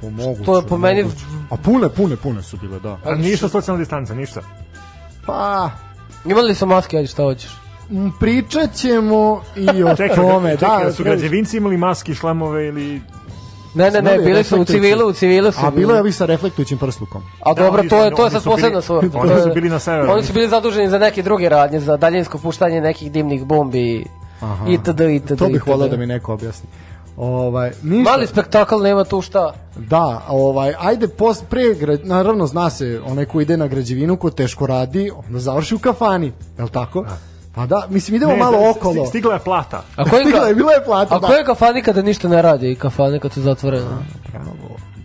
Po moguće, To je po meni- moguće. A pune, pune, pune su bile, da. A ništa socijalna distanca, ništa. Pa, Imali su maske, ajde šta hoćeš. m, pričat ćemo i o Čekaj, tome. čekaj, da, da, su građevinci imali maske, šlamove ili... Ne, ne, ne, bili su u civilu, u civilu su. A bilo je ovi sa reflektujućim prslukom. A Da, dobro, to je to je sad posebna sorta. oni su bili na severu. Oni su bili zaduženi za neke druge radnje, za daljinsko puštanje nekih dimnih bombi Aha. itd. itd. To bih volao da mi neko objasni. Ovaj, ništa. Mali spektakl, nema tu šta. Da, ovaj, ajde, pos, pre, naravno zna se, onaj ko ide na građevinu, ko teško radi, onda završi u kafani, je li tako? Pa da, mislim, idemo malo sti- okolo. Stigla je plata. A koji Stigla je, bila je plata, A da. koje kafani kada ništa ne radi i kafane kad su zatvorene? Bravo,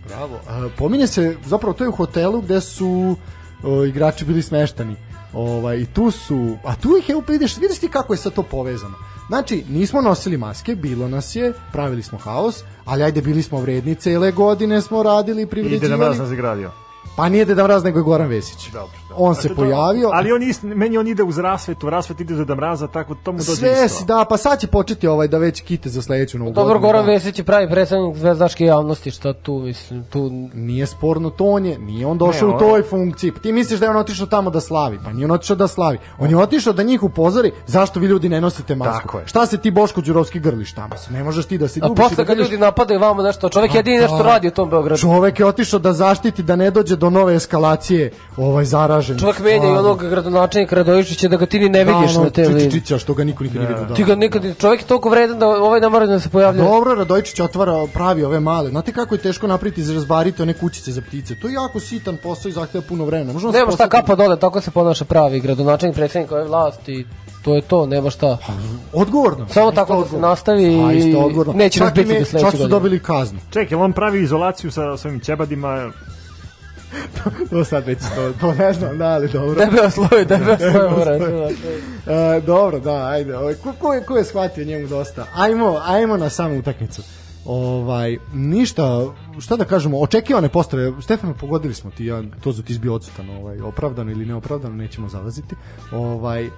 bravo. A, pominje se, zapravo to je u hotelu gde su o, igrači bili smeštani. Ovaj, I tu su, a tu ih je, vidiš, vidiš ti kako je sad to povezano. Znači, nismo nosili maske, bilo nas je, pravili smo haos, ali ajde, bili smo vredni, cele godine smo radili, I Deda privređivali. Mraz nas igradio. Pa nije Deda Mraz, nego je Goran Vesić. Dobro. On se pojavio. Ali on ist, meni on ide uz rasvetu, rasvet ide do mraza, tako to mu dođe Sve isto. si, da, pa sad će početi ovaj da već kite za sledeću novu Dobro, godinu, Goran da. Vesić je pravi predstavnik zvezdaške javnosti, šta tu, mislim, tu... Nije sporno to on je, nije on došao Ne, u toj funkciji. Pa Ti misliš da je on otišao tamo da slavi, pa nije on otišao da slavi. On je otišao da njih upozori zašto vi ljudi ne nosite masku. Tako je. Šta se ti Boško Đurovski grliš tamo? Ne možeš ti da se A ljubiš i da posle kad ljudi napadaju vamo nešto, čovek jedini nešto Da. radi u tom Beogradu. Čovek je otišao da zaštiti da ne dođe do nove eskalacije ovaj zaražen. Čovek menja i onog gradonačelnika Radojičića da ga ti ni ne vidiš na te liniji. Čičića što ga niko nikad nije vidio. Da. Ti ga nikad, čovek je toliko vredan da ovaj ne mora da se pojavlja. Dobro, Radojičić otvara, pravi ove male. Znate kako je teško napraviti izrazbariti one kućice za ptice? To je jako sitan posao i zahteva puno vremena. Možemo se Nema šta kapa dole, tako se ponaša pravi gradonačelnik, predsednik ove vlasti. To je to, nema šta. Odgovorno. Samo tako da se odgovorno. nastavi Zaista i neće nas biti do sledeće Čak su dobili kaznu. Čekaj, on pravi izolaciju sa svojim ćebadima, To sad već to, to ne znam, da, ali dobro. Debeo sloj, debeo sloj mora. E, dobro, da, ajde. Ovaj, ko, ko, je, ko je shvatio njemu dosta? Ajmo, ajmo na samu utakmicu. Ovaj, ništa, šta da kažemo, očekivane postave, Stefano, pogodili smo ti, ja, to za ti izbio odsutan, ovaj, opravdano ili neopravdano, nećemo zalaziti. Ovaj,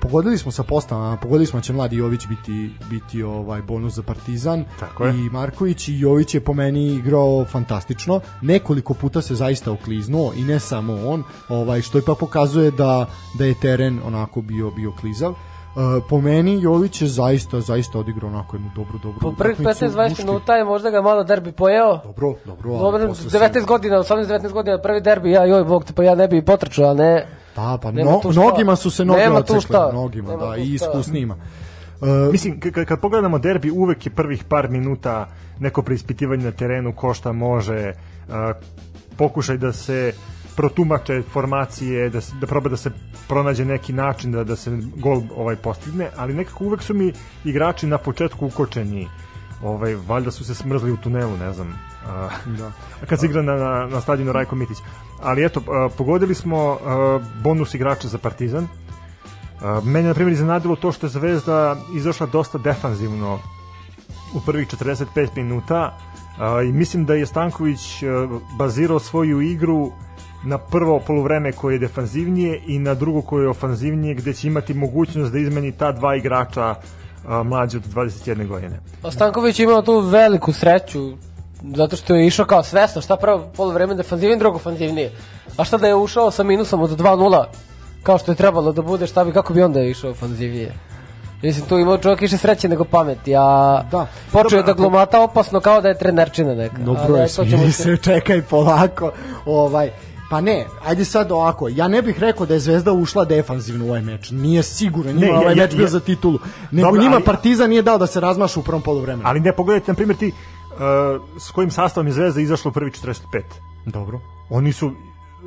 pogodili smo sa postavama, pogodili smo da će mladi Jović biti, biti ovaj bonus za Partizan Tako je. i Marković i Jović je po meni igrao fantastično. Nekoliko puta se zaista okliznuo i ne samo on, ovaj što ipak pokazuje da da je teren onako bio bio klizav. E, po meni Jović je zaista zaista odigrao onako jednu dobru dobru Po prvih utakmicu, 15-20 muški. minuta je možda ga malo derbi pojeo. Dobro, dobro. Dobro, posle se- 19 godina, 18-19 godina, prvi derbi, ja, joj, bog te, pa ja ne bi potrčao, a ne... Da, pa Nema no, mnogima su se noge odsekle, mnogima, Nema da, i šta. iskusnijima. E, Mislim, kad pogledamo derbi, uvek je prvih par minuta neko preispitivanje na terenu, ko šta može, a, pokušaj da se protumače formacije, da, se, da proba da se pronađe neki način da, da se gol ovaj postigne, ali nekako uvek su mi igrači na početku ukočeni. Ovaj, valjda su se smrzli u tunelu, ne znam. A, Da. kad se igra na, na, na stadionu Rajko Mitić. Ali eto, a, pogodili smo a, bonus igrača za Partizan. A, Mene, na primjer, iznenadilo to što je Zvezda izašla dosta defanzivno u prvih 45 minuta a, i mislim da je Stanković a, bazirao svoju igru na prvo poluvreme koje je defanzivnije i na drugo koje je ofanzivnije gde će imati mogućnost da izmeni ta dva igrača a, mlađe od 21 godine. A Stanković je imao tu veliku sreću, zato što je išao kao svesno, šta prvo polovreme defanzivnije, drugo ofanzivnije. A šta da je ušao sa minusom od 2-0, kao što je trebalo da bude, šta bi, kako bi onda išao ofanzivnije? Mislim, tu imao čovjek više sreće nego pameti, a Da. počeo je da glumata opasno kao da je trenerčina neka. Je, to ćemo smiri se, čekaj polako. Ovaj, pa ne, ajde sad ovako, ja ne bih rekao da je Zvezda ušla defanzivno u ovaj meč. Nije sigurno, njima Ne, ne, ovaj ja- meč ja- bio ja- za titulu. Nego Dobro, njima ali- Partizan nije dao da se razmašu u prvom poluvremenu. Ali ne pogledajte, na primjer, ti uh, s kojim sastavom je Zvezda izašla u prvi 45. Dobro. Oni su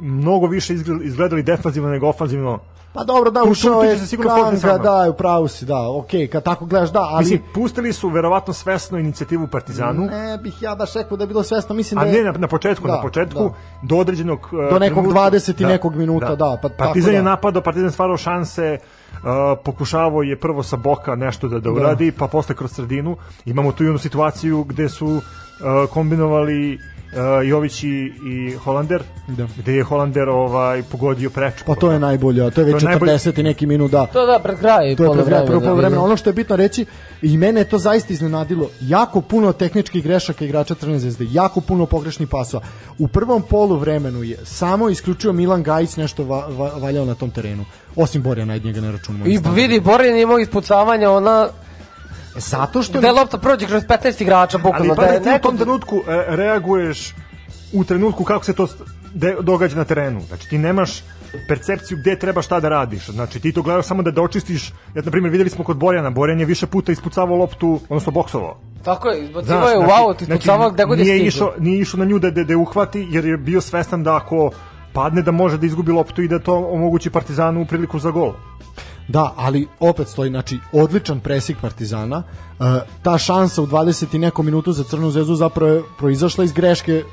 mnogo više izgledali, defanzivno nego ofanzivno. Pa dobro, da, ušao je sigurno Kanga, da, u pravu si, da, okej, kad tako gledaš, da, ali... Mislim, pustili su verovatno svesno inicijativu Partizanu. ne bih ja baš rekao da je bilo svesno, mislim A da je... ne na, na početku, Da, na početku da. do određenog uh, Do nekog trenutka- 20 i nekog minuta, da, pa tako Partizan je da. napadao, Partizan stvarao šanse, uh, pokušavao je prvo sa boka nešto da da uradi, pa posle kroz sredinu. Imamo tu i onu situaciju gde su uh, kombinovali uh, Jović i, i Holander, Da. gde je Holander ovaj pogodio prečku. Pa to je najbolje, to je već To je najbolje. 40 i neki minut, da. To da, pred kraj To je pred kraj prvog da, poluvremena. vidim. Ono što je bitno reći, i mene je to zaista iznenadilo, jako puno tehničkih grešaka igrača Crvene zvezde, jako puno pogrešnih pasova. U prvom poluvremenu je samo isključio Milan Gajić nešto va, va, valjao na tom terenu. Osim Borja Najdnjega ne računamo. I vidi, je imao ispucavanja, ona... Zato što... Da je lopta prođe kroz 15 igrača, Ali bukvalno. pa Da da je ti u tom trenutku e, reaguješ u trenutku kako se to de, događa na terenu. Znači ti nemaš percepciju gde treba šta da radiš. Znači ti to gledaš samo da dočistiš. Ja na primjer videli smo kod Borjana, Borjan je više puta ispucavao loptu, odnosno boksovao. Tako je, izbacivao je u aut, ispucavao gde god je znači, nije stigao. išao, nije išao na nju da, da, da uhvati, jer je bio svestan da ako padne da može da izgubi loptu i da to omogući Partizanu u priliku za gol. Da, ali opet stoji, znači, odličan presik Partizana. E, ta šansa u 20 i nekom minutu za Crnu zvezdu zapravo je proizašla iz greške e,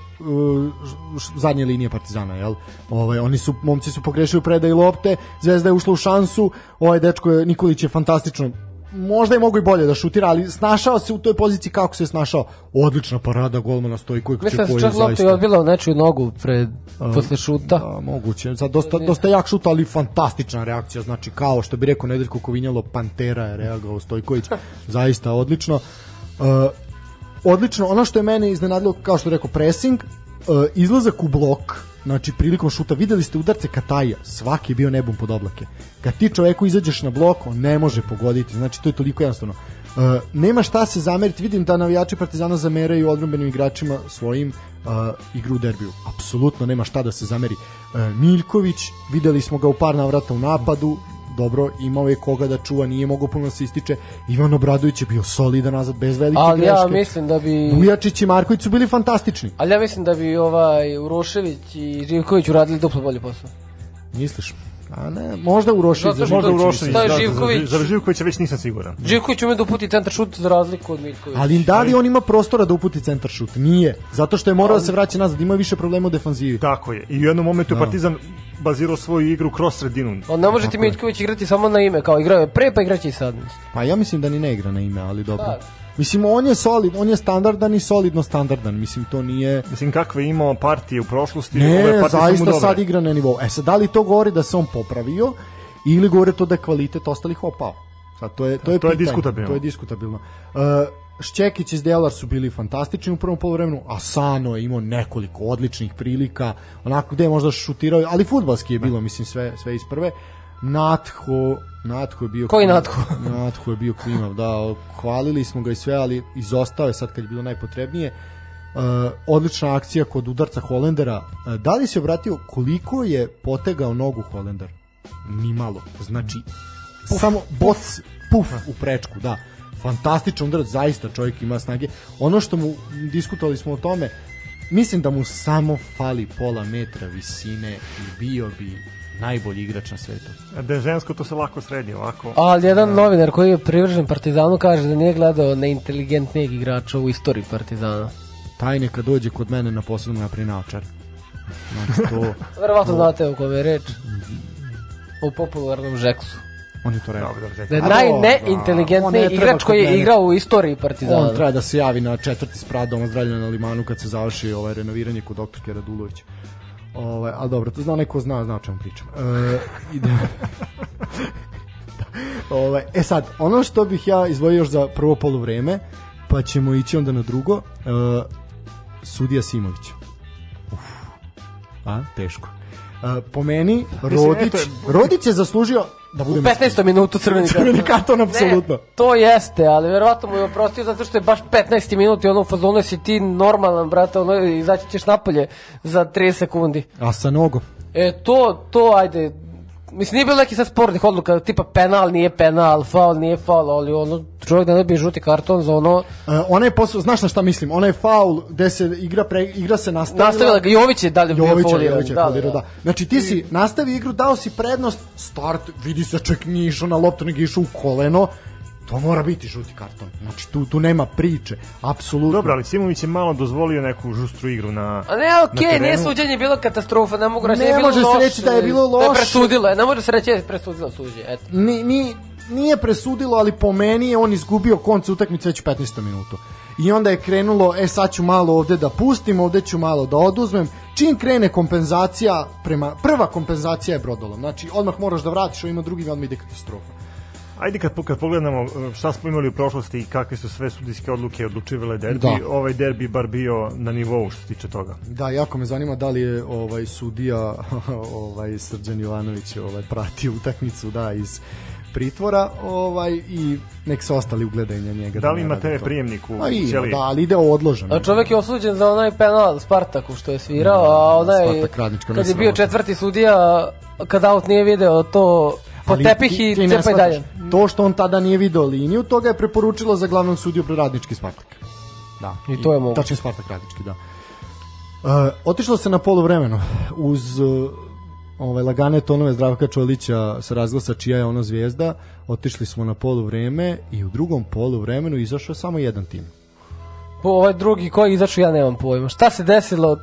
zadnje linije Partizana, jel? Ovaj oni su momci su pogrešili u predaju lopte, Zvezda je ušla u šansu, ovaj dečko je Nikolić je fantastično možda je mogu i bolje da šutira, ali snašao se u toj poziciji kako se snašao. Odlična parada golmana Stojkovića Mislim da koji je čak lopta zaista... odbila u nečiju nogu pred, posle šuta. Da, moguće. Sad dosta, dosta jak šut, ali fantastična reakcija. Znači, kao što bi rekao Nedeljko Kovinjalo, Pantera je reagovao Stojković. Zaista odlično. Uh, odlično. Ono što je mene iznenadilo, kao što je rekao, pressing, izlazak u blok, znači prilikom šuta, videli ste udarce Kataja, svaki je bio nebom pod oblake. Kad ti čoveku izađeš na blok, on ne može pogoditi, znači to je toliko jednostavno. Uh, nema šta se zameriti, vidim da navijači Partizana zameraju odbrambenim igračima svojim uh, igru u derbiju. Apsolutno nema šta da se zameri. Uh, Miljković, videli smo ga u par navrata u napadu, dobro, imao je koga da čuva, nije mogao puno da se ističe. Ivan Obradović je bio solidan nazad, bez velike Ali greške. ja mislim da bi... Vujačić i Marković su bili fantastični. Ali ja mislim da bi ovaj Urošević i Živković uradili duplo bolje posao. Misliš? A ne, možda Urošić. Zato Možda Urošević, da, Živković. za, za Živkovića već nisam siguran. Živković ume da uputi centar šut za razliku od Miljkovića. Ali da li on ima prostora da uputi centar šut? Nije. Zato što je morao da se vraća nazad, ima više problema u defanzivi. Tako je. I u jednom momentu je Partizan bazirao svoju igru kroz sredinu. On ne može ti Miljković igrati samo na ime, kao igrao je pre pa igraće i sad. Pa ja mislim da ni ne igra na ime, ali dobro. Da. Mislim, on je solid, on je standardan i solidno standardan. Mislim, to nije... Mislim, kakve je imao partije u prošlosti. ove Ne, mu zaista sad igra na nivou. E sad, da li to govori da se on popravio ili govori to da je kvalitet ostalih opao? Sad, to je, to je, To je pitanje. diskutabilno. To je diskutabilno. Uh, Šćekić i Delar su bili fantastični u prvom polovremenu, a Sano je imao nekoliko odličnih prilika, onako gde je možda šutirao, ali futbalski je bilo, mislim, sve, sve iz prve. Natho, Natho je bio... Koji klimav. Natho? Natho je bio klimav, da, hvalili smo ga i sve, ali izostao je sad kad je bilo najpotrebnije. Uh, odlična akcija kod udarca Holendera. Uh, da li se obratio koliko je potegao nogu Holender? Ni malo. Znači, samo boc, puf u prečku, da. Fantastičan udarac, zaista čovjek ima snage. Ono što mu, diskutovali smo o tome, mislim da mu samo fali pola metra visine i bio bi najbolji igrač na svetu. Da je žensko, to se lako sredi ovako. Ali jedan novinar koji je privržen Partizanu kaže da nije gledao neinteligentnijeg igrača u istoriji Partizana. Taj neka dođe kod mene na posebno napravi naočar. Znači to, Verovatno znate o kome je reč. O popularnom Žeksu. On je to rekao. Dobro, dobro, Da je najneinteligentniji treba igrač koji je igrao u istoriji Partizana. On treba da se javi na četvrti sprat Doma zdravlja na Limanu kad se završi ovaj renoviranje kod doktorke Radulović. Ovaj, ali dobro, to zna neko zna, zna o čemu pričam. E, ide... ovaj, e sad, ono što bih ja izdvojio još za prvo poluvreme, pa ćemo ići onda na drugo, e, sudija Simović. Uf. A, teško. E, po meni, Rodić, Rodić je zaslužio da U budem 15. minutu crveni karton. crveni karton, apsolutno. Ne, to jeste, ali verovatno mu je oprostio zato što je baš 15. minut i ono u fazonu si ti normalan, brate, ono, izaći ćeš napolje za 30 sekundi. A sa nogom. E, to, to, ajde, mislim, nije bilo neki sad spornih odluka, tipa penal, nije penal, faul, nije faul, ali ono, čovjek ne dobije žuti karton za ono, Uh, ona je posao, znaš na šta mislim, ona je faul gde se igra, pre, igra se nastavila. nastavila ga, Jović je dalje bio fauliran. Jović je fauliran, da. Znači ti si nastavi igru, dao si prednost, start, vidi se čak nije išao na loptu, nego išao u koleno, to mora biti žuti karton. Znači tu, tu nema priče, apsolutno. Dobro, ali Simović je malo dozvolio neku žustru igru na A ne, okej, nije terenu. suđenje bilo katastrofa, ne mogu reći Ne da je bilo može se loše. reći da je bilo Da je loše. presudilo, je, ne može se reći da je presudilo suđe, eto. ni, ni, nije presudilo, ali po meni je on izgubio konce utakmice već u 15. minutu. I onda je krenulo, e sad ću malo ovde da pustim, ovde ću malo da oduzmem. Čim krene kompenzacija, prema, prva kompenzacija je brodolom. Znači, odmah moraš da vratiš, ovo ima drugi, odmah ide katastrofa. Ajde kad, kad pogledamo uh, šta smo imali u prošlosti i kakve su sve sudijske odluke odlučivale derbi, Da. ovaj derbi bar bio na nivou što se tiče toga. Da, jako me zanima da li je ovaj sudija ovaj Srđan Jovanović ovaj prati utakmicu da iz pritvora ovaj i nek se ostali ugledaju na njega. Da li ne ima TV to. prijemnik u Pa ćeliji? da, ali ide odloženo. A čovjek je osuđen za onaj penal Spartaku što je svirao, a onaj, Spartak kad je bio četvrti sudija, kad aut nije video to po tepih i cepaj dalje. To što on tada nije video liniju, to ga je preporučilo za glavnog sudiju Radnički Spartak. Da. I to je moguće. Tačni Spartak Radnički, da. Uh, otišlo se na poluvremeno uz uh, ovaj lagane tonove Zdravka Čolića sa razglasa čija je ono zvijezda, otišli smo na poluvreme i u drugom poluvremenu izašao samo jedan tim. Po ovaj drugi koji izašao ja nemam pojma. Šta se desilo?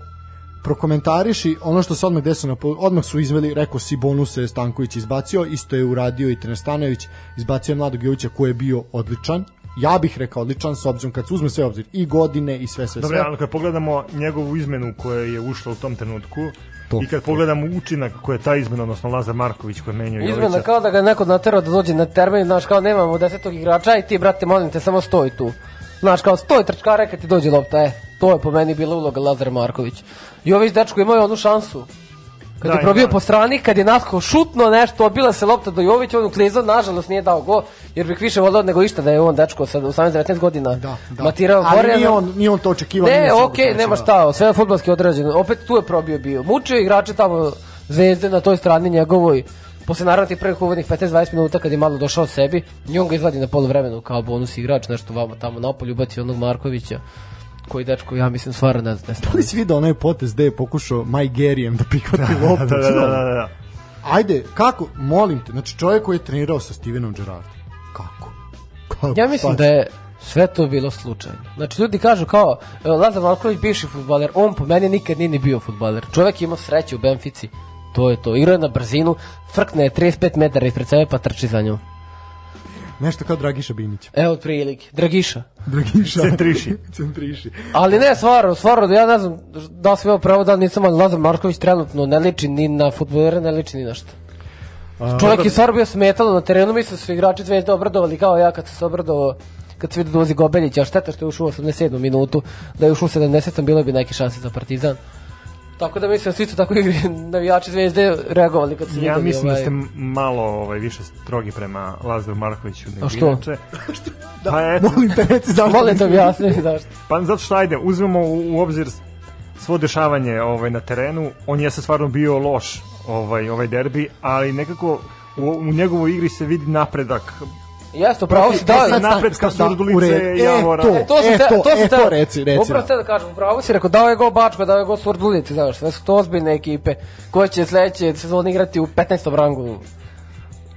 Prokomentariši ono što se odmah desilo, odmah su izveli, rekao si bonuse Stanković izbacio, isto je uradio i Trener Stanović, izbacio je Mladog Jovića koji je bio odličan, ja bih rekao odličan s obzirom kad se uzme sve obzir i godine i sve sve Dobro, sve. ali kad pogledamo njegovu izmenu koja je ušla u tom trenutku To. i kad pogledamo učinak koje je ta izmena, odnosno Lazar Marković koji je Izmena Jovića, kao da ga neko naterao da dođe na termin, znaš, kao nemamo desetog igrača i ti, brate, molim te, samo stoj tu. Znaš, kao stoj trčkare kad ti dođe lopta, e, to je po meni bila uloga Lazar Marković. Jović dečko imao je onu šansu. Kad Da, je probio ima. po strani, kad je nasko šutno nešto, odbila se lopta do Jovića, on uklizao, nažalost nije dao go, jer bih više voleo nego išta da je on dečko sa 18-19 godina Da, da. matirao Ali gore. nije on, nije on to očekivao. Ne, okej, mogu nema da. šta, sve je fudbalski odrađeno. Opet tu je probio bio. Mučio igrače tamo zvezde na toj strani njegovoj. Posle naravno tih prvih uvodnih 15-20 minuta kad je malo došao sebi, i on ga izvadi na poluvremenu kao bonus igrač, nešto vamo tamo napolju ubaci onog Markovića koji dečko, ja mislim, stvara ne znam. Da li si vidio onaj potez gde je pokušao Maj Gerijem da prihvati loptu? da, da, da, da, da. Ajde, kako, molim te, znači čovjek koji je trenirao sa Stevenom Gerrardom. Kako? kako? Ja mislim da je sve to bilo slučajno. Znači ljudi kažu kao e, Lazar Marković bivši fudbaler, on po meni nikad nije ni bio fudbaler. Čovjek je imao sreće u Benfici. To je to. Igrao je na brzinu, frkne je 35 metara ispred sebe pa trči za njom. Nešto kao Dragiša Binić. Evo otprilike. Dragiša. Dragiša. Centriši. Centriši. Ali ne, stvarno, stvarno, da ja ne znam da sam imao pravo da nisam, ali Lazar Marković trenutno ne liči ni na futbolera, ne liči ni na šta. Čovjek je stvarno bio smetalo na terenu, mislim da su igrači Zvezde obradovali kao ja kad sam se obradovao kad se vidi dolazi Gobeljić, a šteta što je ušao u 87. minutu, da je ušao u 70. bilo bi neke šanse za Partizan. Tako da mislim da su isto tako igri navijači Zvezde reagovali kad su Ja videli mislim da ovaj... ste malo ovaj, više strogi prema Lazaru Markoviću nego A što? inače. Pa eto, Molim te, reci zašto. Molim te objasni zašto. Pa zato što ajde, uzmemo u, u obzir svo dešavanje ovaj, na terenu, on je se stvarno bio loš ovaj, ovaj derbi, ali nekako u, u njegovoj igri se vidi napredak. Jeste, pravo si, da, sad napretka da, Surdulice, redu. Javora. E, to, E, to e, to, e, to reci, reci. Upravo te da kažem, upravo si rekao, dao je go Bačko, dao je go Surdulici, znaš, sve su to ozbiljne ekipe koje će sledeće sezone igrati u 15. rangu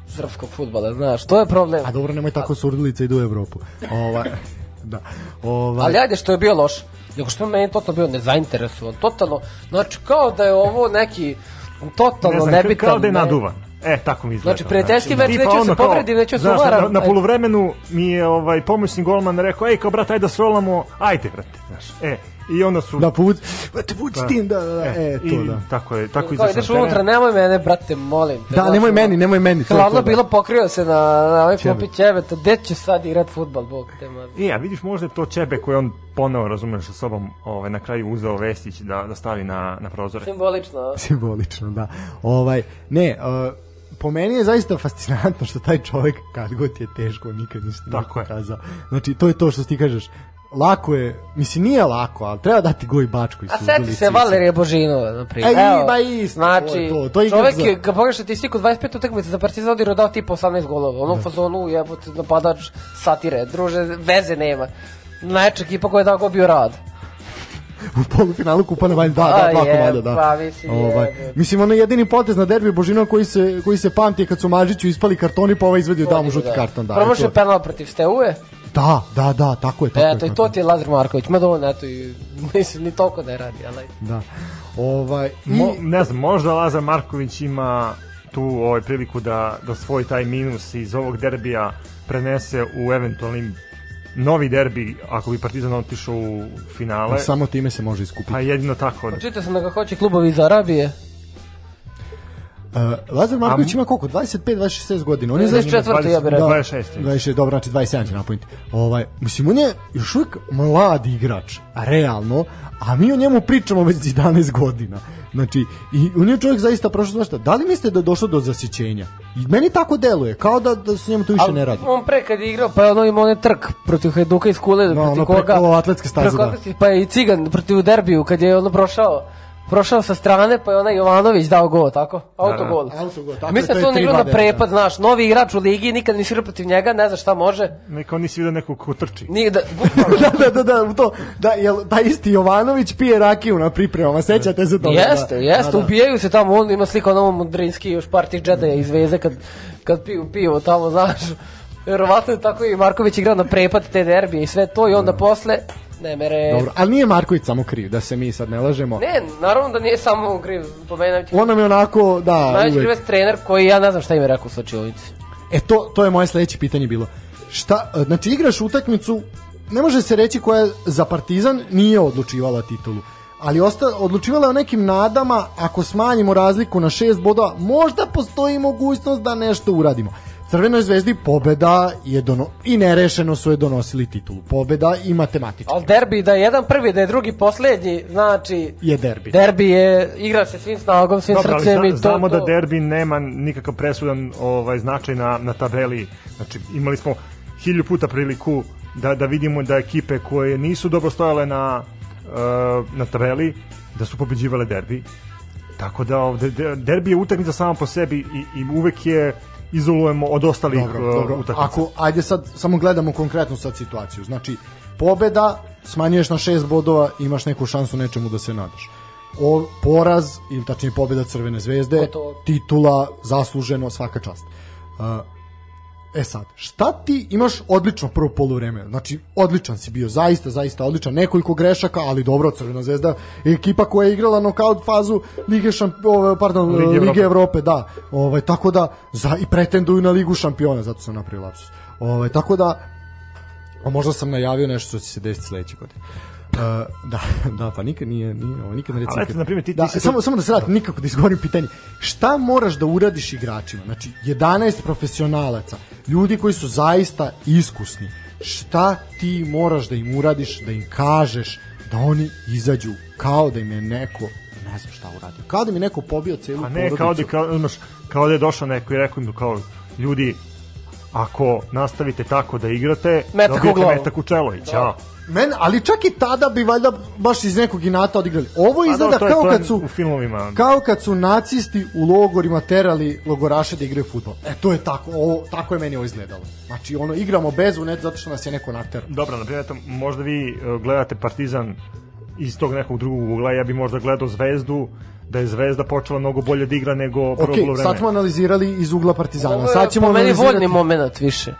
srpskog futbala, znaš, to je problem. A dobro, nemoj tako surdulica idu u Evropu. Ovaj, da. Ovaj, Ali ajde što je bio loš, nego što je meni totalno bio nezainteresovan, totalno, znači kao da je ovo neki totalno Ne znam, nebitan. kao da je ne- naduvan. E, tako mi izgleda. Znači, prijateljski meč, Tipa neću ono se kao, povredim, neću se znaš, na, na Ajde. poluvremenu mi je ovaj pomoćni golman rekao, ej, kao brat, ajde da srolamo, ajde, brate, znaš. E, i onda su... da povuci, te povuci s tim, da, da, da, e, to i da. Tako je, tako Kao izašao ideš na teren. unutra, nemoj mene, brate, molim te. Da, nemoj meni, nemoj meni. to je to, Hladno da. bilo, pokrio se na, na ovaj Ćebe. klopi ćebeta, gde će sad igrat futbal, bog te mazi. E, a vidiš možda je to Čebe koje on poneo, razumeš, sa sobom ovaj, na kraju uzeo Vestić da, da stavi na, na prozore. Simbolično. Simbolično, da. Ovaj, ne, uh, po meni je zaista fascinantno što taj čovjek kad god je teško nikad ništa nije Tako je. pokazao. Znači, to je to što ti kažeš. Lako je, mislim nije lako, ali treba dati goj bačko i A seti se Valerije Božinova, na primjer. E, Evo, ba isto, znači, to to, to je čovek za- je, kad pogledaš statistiku, 25 utakmica za Partizan odigrao dao tipa 18 golova. U onom fazonu jebote napadač satire, druže, veze nema. Najjača ekipa koja je dao bio rad. U polufinalu kupa na Valj, da, da, dva je, komada, da. pa, mislim, ovaj, mislim, ono jedini potez na derbi Božinova koji se, koji se pamti je kad su Mažiću ispali kartoni, pa ovaj izvedio da mu žuti karton, da. Promašio i to- penal protiv Steue. Da, da, da, tako je, tako je. Eto, i to ti je Lazar Marković. Mada on, eto, i, mislim, ni toliko ne radi, ali... Da. Ovaj, i, Mo, ne znam, možda Lazar Marković ima tu ovaj priliku da, da svoj taj minus iz ovog derbija prenese u eventualnim novi derbi ako bi Partizan otišao u finale. samo time se može iskupiti. Pa jedino tako. Čitao sam da ga hoće klubovi iz Arabije. Uh, Lazar Marković ima koliko? 25, 26 godina. On je zaista 24. ja bih rekao. 26. 26, dobro, znači 27 će napuniti. Ovaj, mislim, on je još uvijek mlad igrač, realno, a mi o njemu pričamo već 11 godina. Znači, i on je čovjek zaista prošao znaš šta, da li mislite da je došlo do zasićenja? I meni tako deluje, kao da, da se njemu to više Ali ne radi. On pre kad je igrao, pa je ono imao onaj trk protiv Hajduka iz Kule, No, protiv ono koga... preko atletske staze, da. Pa je i Cigan protiv derbiju, kad je ono prošao prošao sa strane, pa je onaj Jovanović dao gol, tako? Autogol. Autogol, tako je, Mislim to da je to 3-2 na prepad, znaš, novi igrač u ligi, nikad nisi igrao protiv njega, ne zna šta može. Neka on nisi vidio nekog ko trči. Nije da, da, da, da, da, to, da, jel, taj isti Jovanović pije rakiju na pripremama, sećate se toga? Jeste, da, jeste, da, da. ubijaju se tamo, on ima sliku onom Mudrinski još par tih džedaja iz veze kad, kad piju pivo tamo, znaš. Verovatno je tako i Marković igrao na prepad te derbije i sve to i onda posle Ne, mere... Dobro, ali nije Marković samo kriv, da se mi sad ne lažemo. Ne, naravno da nije samo kriv. Po meni najveći, On nam je onako, da, najveći uvek. krivac trener koji ja ne znam šta im je rekao u slučajovici. E to, to je moje sledeće pitanje bilo. Šta, znači igraš utakmicu, ne može se reći koja za Partizan nije odlučivala titulu, ali osta, odlučivala je o nekim nadama, ako smanjimo razliku na šest bodova, možda postoji mogućnost da nešto uradimo. Crvenoj zvezdi pobeda je dono, i nerešeno su je donosili titulu. Pobeda i matematički Ali derbi da je jedan prvi, da je drugi poslednji, znači... je derbi. Derbi je, igra se svim snagom, svim Dobro, ali srcem zna, i to... znamo to. da derbi nema nikakav presudan ovaj, značaj na, na tabeli. Znači, imali smo hilju puta priliku da, da vidimo da ekipe koje nisu dobro stojale na, uh, na tabeli, da su pobeđivale derbi. Tako da ovde, de- derbi je utakmica sama po sebi i, i uvek je izolujemo od ostalih Dobro, uh, dobro. utakmica. Ako, ajde sad, samo gledamo konkretnu sad situaciju. Znači, pobeda, smanjuješ na šest bodova, imaš neku šansu nečemu da se nadaš. O, poraz, ili tačnije pobeda Crvene zvezde, Gotovo. titula, zasluženo, svaka čast. Uh, E sad, šta ti imaš odlično prvo poluvreme, znači odličan si bio, zaista, zaista odličan, nekoliko grešaka, ali dobro, Crvena zvezda ekipa koja je igrala nokaut fazu Lige, šamp, ove, pardon, Lige Lige, Evrope. Evrope, da, ovaj, tako da, za, i pretenduju na Ligu šampiona, zato sam napravio lapsus. Ovaj, tako da, a možda sam najavio nešto što će se desiti sledeće godine. Uh, da, da, pa nikad nije, nije ovo, nikad ne reci Ali eto, na primjer, ti- ti da, si tu- samo, samo da se vratim, nikako da izgovorim pitanje. Šta moraš da uradiš igračima? Znači, 11 profesionalaca, ljudi koji su zaista iskusni, šta ti moraš da im uradiš, da im kažeš da oni izađu kao da im je neko ne znam šta uradio. Kao da mi neko pobio celu A ne, porodicu. kao da, kao, znaš, kao da je došao neko i rekao im kao, ljudi, ako nastavite tako da igrate, Metak u dobijete glavu. metak u čelo i ćao. Men, ali čak i tada bi valjda baš iz nekog inata odigrali. Ovo Pa izgleda je- kao kad su u filmovima. kao kad su nacisti u logorima terali logoraše da igraju fudbal. E to je tako, ovo, tako je meni ovo izgledalo. Znači ono igramo bez net zato što nas je neko naterao. Dobro, na primjer, eto, možda vi e, gledate Partizan iz tog nekog drugog ugla, ja bi možda gledao Zvezdu, da je Zvezda počela mnogo bolje da igra nego prvo Ok, polovreme. sad smo analizirali iz ugla Partizana. Ovo je Sad ćemo po meni analizirati... voljni moment više.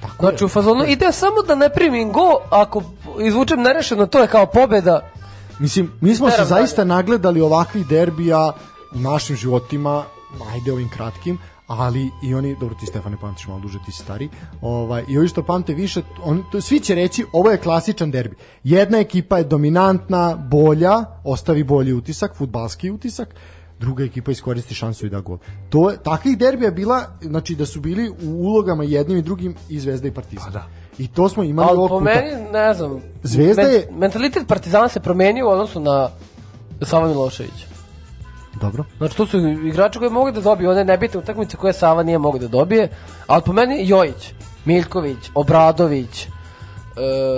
Tako Znači je. u fazonu ide samo da ne primim go, ako izvučem nerešeno, to je kao pobeda. Mislim, mi smo se Teram zaista nagledali ovakvih derbija u našim životima, ajde ovim kratkim, ali i oni, dobro ti Stefane pamtiš malo duže, ti si stari, ovaj, i ovi što pamte više, on, to, svi će reći ovo je klasičan derbi. Jedna ekipa je dominantna, bolja, ostavi bolji utisak, futbalski utisak, druga ekipa iskoristi šansu i da gol. To je, takvih derbija bila, znači da su bili u ulogama jednim i drugim i Zvezda i Partizan. Pa da. I to smo imali Ali ovog po puta. meni, ne znam, Zvezda je- mentalitet Partizana se promenio u odnosu na Sava Miloševića. Dobro. Znači to su igrači koji mogu da dobiju one nebitne utakmice koje Sava nije mogu da dobije, ali po meni Jojić, Miljković, Obradović, e,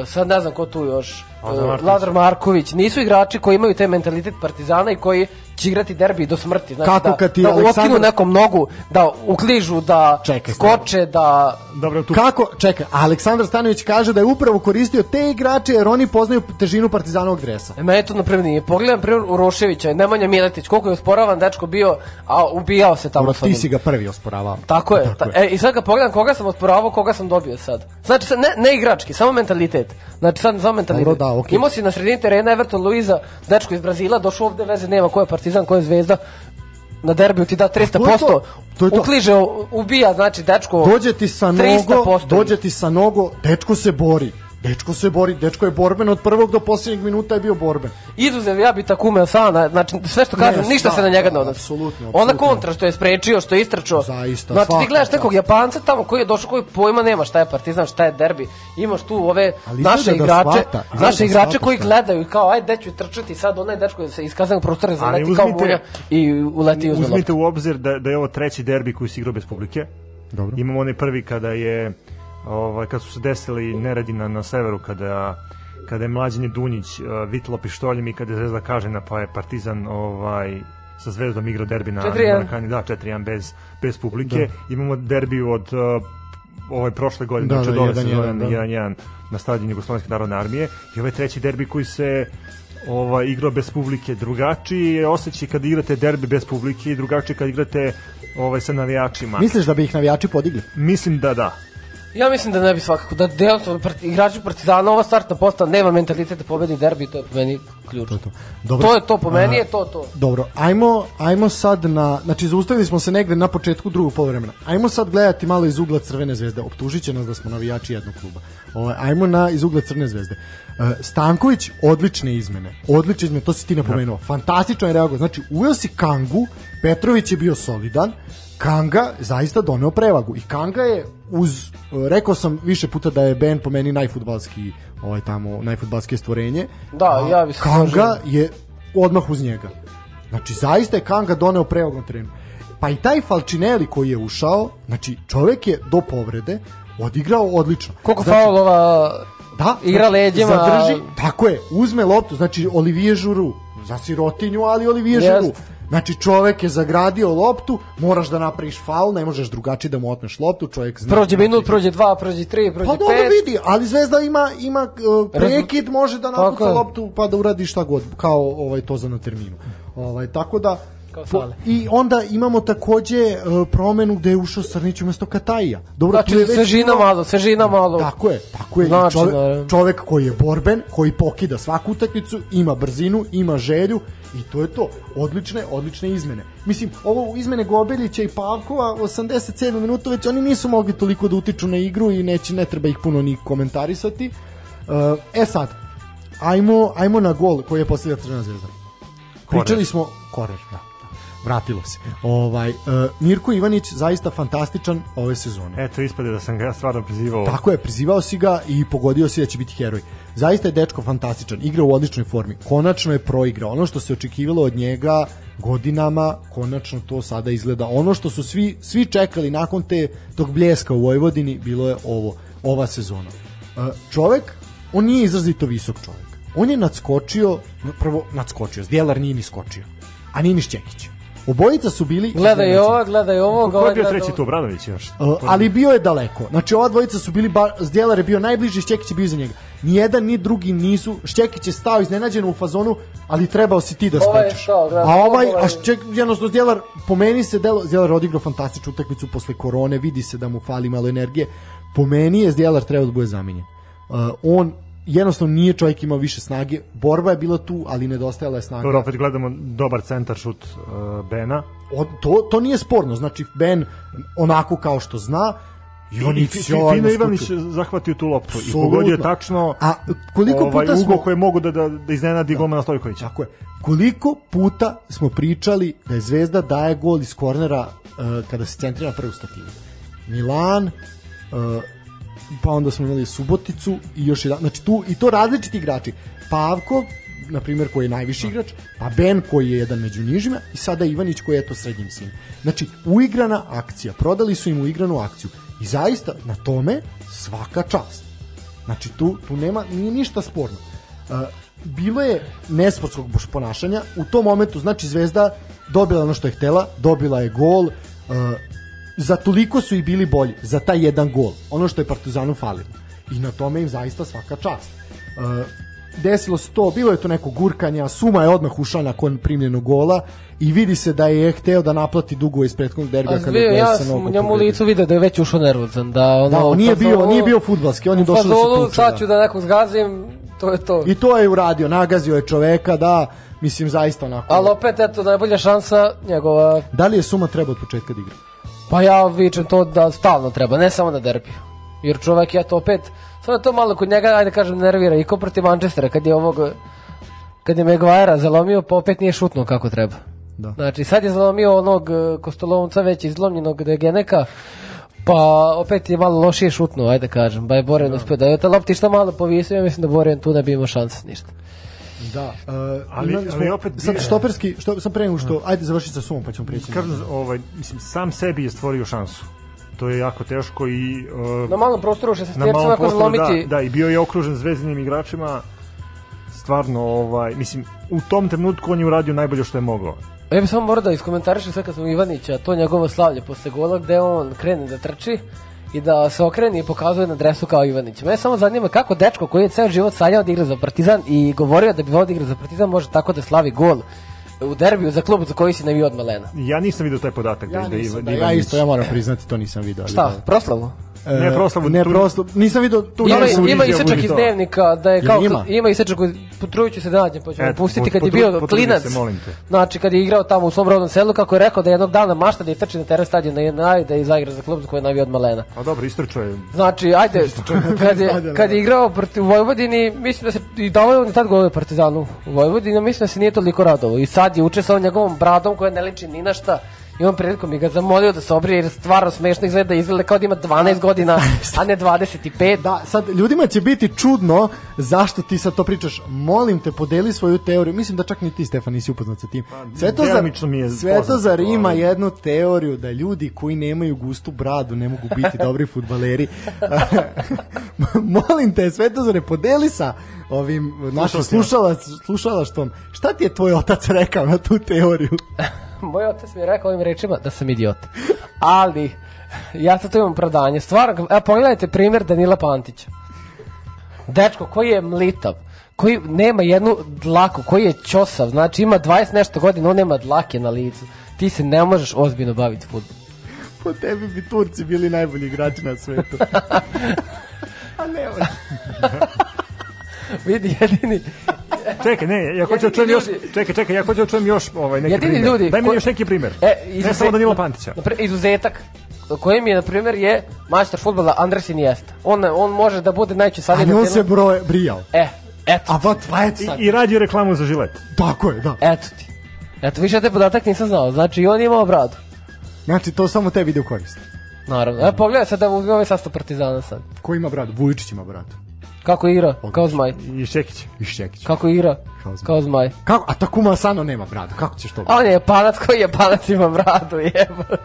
sad ne znam ko tu još, Lazar e, Marković. Lazar Marković, nisu igrači koji imaju taj mentalitet Partizana i koji će igrati derbi do smrti. Znači Kako da, kad ti da Aleksandar- okinu nekom nogu, da ukližu, da Čekaj, skoče, da... Dobro, tu Kako, čekaj, Aleksandar Stanović kaže da je upravo koristio te igrače jer oni poznaju težinu partizanovog dresa. E, meni to na primjer nije. Pogledam primjer Uroševića, Nemanja Miletić, koliko je usporavan dečko bio, a ubijao se tamo. Dobro, sa ti si ga prvi osporavao. Tako je. Tako ta, e, I sad kad pogledam koga sam osporavao, koga sam dobio sad. Znači, sad, ne, ne igrački, samo mentalitet. Znači, sad samo mentalitet. Dobro, da, okej. Imao si na sredini terena Everton Luiza, dečko iz Brazila, došao ovde, veze nema ko je Partizan, ko je Zvezda. Na derbiju ti da 300%. to je to, to je to. Ukliže, ubija, znači, dečko... Dođe ti sa nogo, 300%. dođe ti sa nogo, dečko se bori. Dečko se bori, dečko je borben od prvog do posljednjeg minuta je bio borben. Izuzev ja bi tako umeo sana, znači sve što kažem, Ne, ništa sta- se na njega ne odnosi. apsolutno, Ona kontra što je sprečio, što je istračao. Zaista, Znači ti svaka gledaš čast. nekog Japanca tamo koji je došao, koji pojma nema šta je Partizan, šta je derbi. Imaš tu ove Ali naše da igrače, shvata, izgleda naše da igrače shvata koji gledaju i kao aj deću trčati sad onaj dečko se iskazan prostor za Ali leti kao munja i uleti uz uzmite u obzir da, da je ovo treći derbi koji se igrao bez publike. Dobro. Imamo onaj prvi kada je ovaj kad su se desili neredi na, na severu kada kada je mlađeni Dunjić uh, vitlo pištoljem i kada je Zvezda kažena pa je Partizan ovaj sa Zvezdom igrao derbi na, 4:1. na Marakani, da 4-1 bez bez publike. Imamo derbi od uh, ovaj prošle godine, Da, znači da, ove 1:1, sezone da. 1-1 na stadionu Jugoslovenske narodne armije i ovaj treći derbi koji se ovaj igrao bez publike drugačiji je osjećaj kad igrate derbi bez publike i drugačije kad igrate ovaj sa navijačima. Misliš da bi ih navijači podigli? Mislim da da. Ja mislim da ne bi svakako, da jednostavno part- igrači Partizana, ova startna postava nema mentalitet da pobedi derbi, to je po meni ključ. To To, to. Dobro. je to, po meni A, je to to. Dobro, ajmo, ajmo sad na, znači zaustavili smo se negde na početku drugog poluvremena. Ajmo sad gledati malo iz ugla Crvene zvezde. Optužit će nas da smo navijači jednog kluba. Ovaj, ajmo na iz ugla Crvene zvezde. E, Stanković, odlične izmene. Odlične izmene, to si ti napomenuo. Fantastično je reagovao. Znači, uveo si Kangu, Petrović je bio solidan, Kanga zaista doneo prevagu i Kanga je uz rekao sam više puta da je Ben po meni najfudbalski ovaj tamo najfudbalske stvorenje. Da, ja bih Kanga je odmah uz njega. Znači, zaista je Kanga doneo preog na terenu. Pa i taj Falčinelli koji je ušao, znači čovek je do povrede odigrao odlično. Koliko znači, faulova da, igra znači, leđima, Zadrži, tako je, uzme loptu, znači Olivier Žuru, za sirotinju, ali Olivier. Žuru. Znači čovek je zagradio loptu, moraš da napraviš faul, ne možeš drugačije da mu otmeš loptu, čovek zna. prođe minut, prođe dva, prođe tri, prođe Pa dobro pet. vidi, ali Zvezda ima ima uh, prekid, može da napuca loptu pa da uradi šta god, kao ovaj to za na terminu. Ovaj tako da Kao po- Sale. I onda imamo takođe uh, promenu gde je ušao Srnić umesto Kataija. Dobro, Znači, tu je već svežina bilo- malo, svežina malo. Tako je, tako je. Znači, čovek, naravno. čovek koji je borben, koji pokida svaku utakmicu, ima brzinu, ima želju i to je to. Odlične, odlične izmene. Mislim, ovo izmene Gobelića i Pavkova 87 minuta već oni nisu mogli toliko da utiču na igru i neće ne treba ih puno ni komentarisati. Uh, e sad, ajmo, ajmo na gol koji je postavila Crvena zvezda. Pričali smo Korer, da. Vratilo se. Ovaj uh, Mirko Ivanić zaista fantastičan ove sezone. Eto, ispade da sam ga stvarno prizivao. Tako je, prizivao si ga i pogodio si da će biti heroj. Zaista je dečko fantastičan, igra u odličnoj formi. Konačno je proigrao. Ono što se očekivalo od njega godinama, konačno to sada izgleda. Ono što su svi, svi čekali nakon te tog bljeska u Vojvodini, bilo je ovo, ova sezona. E, Čovek, on nije izrazito visok čovek. On je nadskočio, prvo nadskočio, Zdjelar nije ni skočio, a nije ni Šćekić. Obojica su bili Gledaj ova, gledaj ovo. Ko je bio treći tu, Obradović još? Uh, ali bio je daleko. Znači ova dvojica su bili ba, Zdjelar je bio najbliži, Šćekić je bio iza njega. Ni jedan ni drugi nisu. Šćekić je stao iznenađeno u fazonu, ali trebao si ti da skočiš. a ovaj, a Šćek, jednostavno Zdjelar, po meni se delo, Zdjelar je odigrao fantastičnu utakmicu posle korone, vidi se da mu fali malo energije. Po meni je Zdjelar trebao da bude zamenjen. Uh, on jednostavno nije čovjek imao više snage. Borba je bila tu, ali nedostajala je snaga. Dobro, opet gledamo dobar centar šut uh, Bena. Od, to, to nije sporno. Znači, Ben onako kao što zna, I, Ivanić Fi- Fi- sjajno Fino Ivanić zahvatio tu loptu i Apsolutno. pogodio tačno A koliko ovaj puta smo koji mogu da, da, da iznenadi golmana Stojkovića. Tako je. Koliko puta smo pričali da je Zvezda daje gol iz kornera uh, kada se centrira prvu stativu. Milan, uh, pa onda smo imali Suboticu i još jedan, znači tu i to različiti igrači. Pavko, na primjer koji je najviši igrač, pa Ben koji je jedan među nižima i sada Ivanić koji je to srednji sin. Znači uigrana akcija, prodali su im uigranu akciju i zaista na tome svaka čast. Znači tu, tu nema, nije ništa sporno. Uh, bilo je nesportskog ponašanja, u tom momentu znači Zvezda dobila ono što je htela, dobila je gol, uh, za toliko su i bili bolji, za taj jedan gol, ono što je Partizanu falilo. I na tome im zaista svaka čast. Uh, desilo se to, bilo je to neko gurkanja, Suma je odmah ušao nakon primljenog gola i vidi se da je hteo da naplati dugo iz prethodnog derbija kada je ja sam njemu u licu video da je već ušao nervozan, da ono... Da, on nije u bio, fazonu- nije bio fudbalski, on je došao da se fazonu, tuče. Sad ću da nekog zgazim, to je to. I to je uradio, nagazio je čoveka, da, mislim zaista onako. Ali opet, eto, najbolja šansa njegova... Da li je Suma treba od početka da igra? Pa ja vičem to da stalno treba, ne samo na derbiju. Jer čovek je to opet, sada to malo kod njega, ajde kažem, nervira. I ko protiv Manchestera, kad je ovog, kad je Maguire zalomio, pa opet nije šutno kako treba. Da. Znači, sad je zalomio onog eh, Kostolovca već izlomljenog Degeneka, pa opet je malo lošije šutno, ajde kažem. Ba je Boren uspio da je ta lopti što malo povisio, ja mislim da Boren tu ne bi imao šanse ništa. Da, uh, Ali- imali ali opet sad štoperski, što sam pre nego što, ajde završi sa Sumom pa ćemo na- Kažem, ovaj, mislim, sam sebi je stvorio šansu. To je jako teško i... Uh, Na malom prostoru na 16 malom ako prostoru, da, da, i bio je okružen zvezdanim igračima stvarno, ovaj, mislim, u tom trenutku on je uradio najbolje što je mogao. Ja bih samo morao da iskomentarišem sve kad sam Ivanića, to njegovo slavlje posle gola gde on krene da trči i da se okrene i pokazuje na dresu kao Ivanić. Mene samo zanima kako dečko koji je ceo život sanjao da igra za Partizan i govorio da bi volio da igra za Partizan može tako da slavi gol u derbiju za klub za koji si navio od malena. Ja nisam vidio taj podatak Ja, da, da, nisam, Ivan- da, ja isto, ja moram priznati, to nisam video. ali Šta, da. proslavu? E, Ne proslavu, ne tu- proslavu, nisam vidio tu Ima, ima izjavu isečak ni iz dnevnika da je kao ima? ima isečak koji potrudit ću se da nađem pa Eto, pustiti kad je bio klinac. se, molim te. Znači kad je igrao tamo u svom rodnom selu kako je rekao da jednog dana mašta da istrči na teren stadiona i naj da zaigra za klub za koji je navio od malena. A dobro, istrčao je. Znači, ajde, kad je, Stadiona, kad je igrao protiv Vojvodini, mislim da se i davao on i tad golove Partizanu u Vojvodini, mislim da se nije toliko radovao. I sad je učestvovao njegovom bradom koja ne liči ni na šta. I on prilikom mi ga zamolio da se obrije jer stvarno smešno izgleda, izgleda kao da ima 12 godina, a ne 25. Da, sad ljudima će biti čudno zašto ti sad to pričaš. Molim te, podeli svoju teoriju. Mislim da čak ni ti, Stefan, nisi upoznat sa tim. Svetozar, delimično mi je Svetozar ima ali- jednu teoriju da ljudi koji nemaju gustu bradu ne mogu biti dobri futbaleri. Molim te, Svetozare, podeli sa ovim našim Slušalcima. slušala, slušalaštvom. Šta ti je tvoj otac rekao na tu teoriju? Moj otac mi je rekao ovim rečima da sam idiot. Ali, ja sad tu imam opravdanje. Stvarno, evo pogledajte primjer Danila Pantića. Dečko koji je mlitav, koji nema jednu dlaku, koji je ćosav, znači ima 20 nešto godina, on nema dlake na licu. Ti se ne možeš ozbiljno baviti futbolom. Po tebi bi Turci bili najbolji igrači na svetu. A ne, Vidi, jedini, Čekaj, ne, ja hoću da čujem još, čekaj, čekaj, ja hoću da čujem još ovaj neki Jedini primer. ljudi Daj mi ko- još neki primer. E, ne izuzet- samo Danilo Pantića. Izuzetak koji mi je, na primjer, je majstor futbola Andres Iniesta. On, on može da bude najveći a savjet on se broje, brijao. E, eto, A vat, vat sad. I, I radio reklamu za žilet. Tako je, da. eto ti. Eto, više te podatak nisam znao. Znači, i on je imao bradu. Znači, to samo tebi ide u korist. Naravno. E, pogledaj sad da uzme ovaj sastav Partizana sad. Ko ima bradu? Vujičić ima bradu. Kako igra? Kao zmaj. I Šekić. I Šćekić. Kako igra? Kao zmaj. Kao zmaj. Kako? A Takuma Asano nema bradu. Kako ćeš to? On je japanac koji japanac ima bradu, jebote.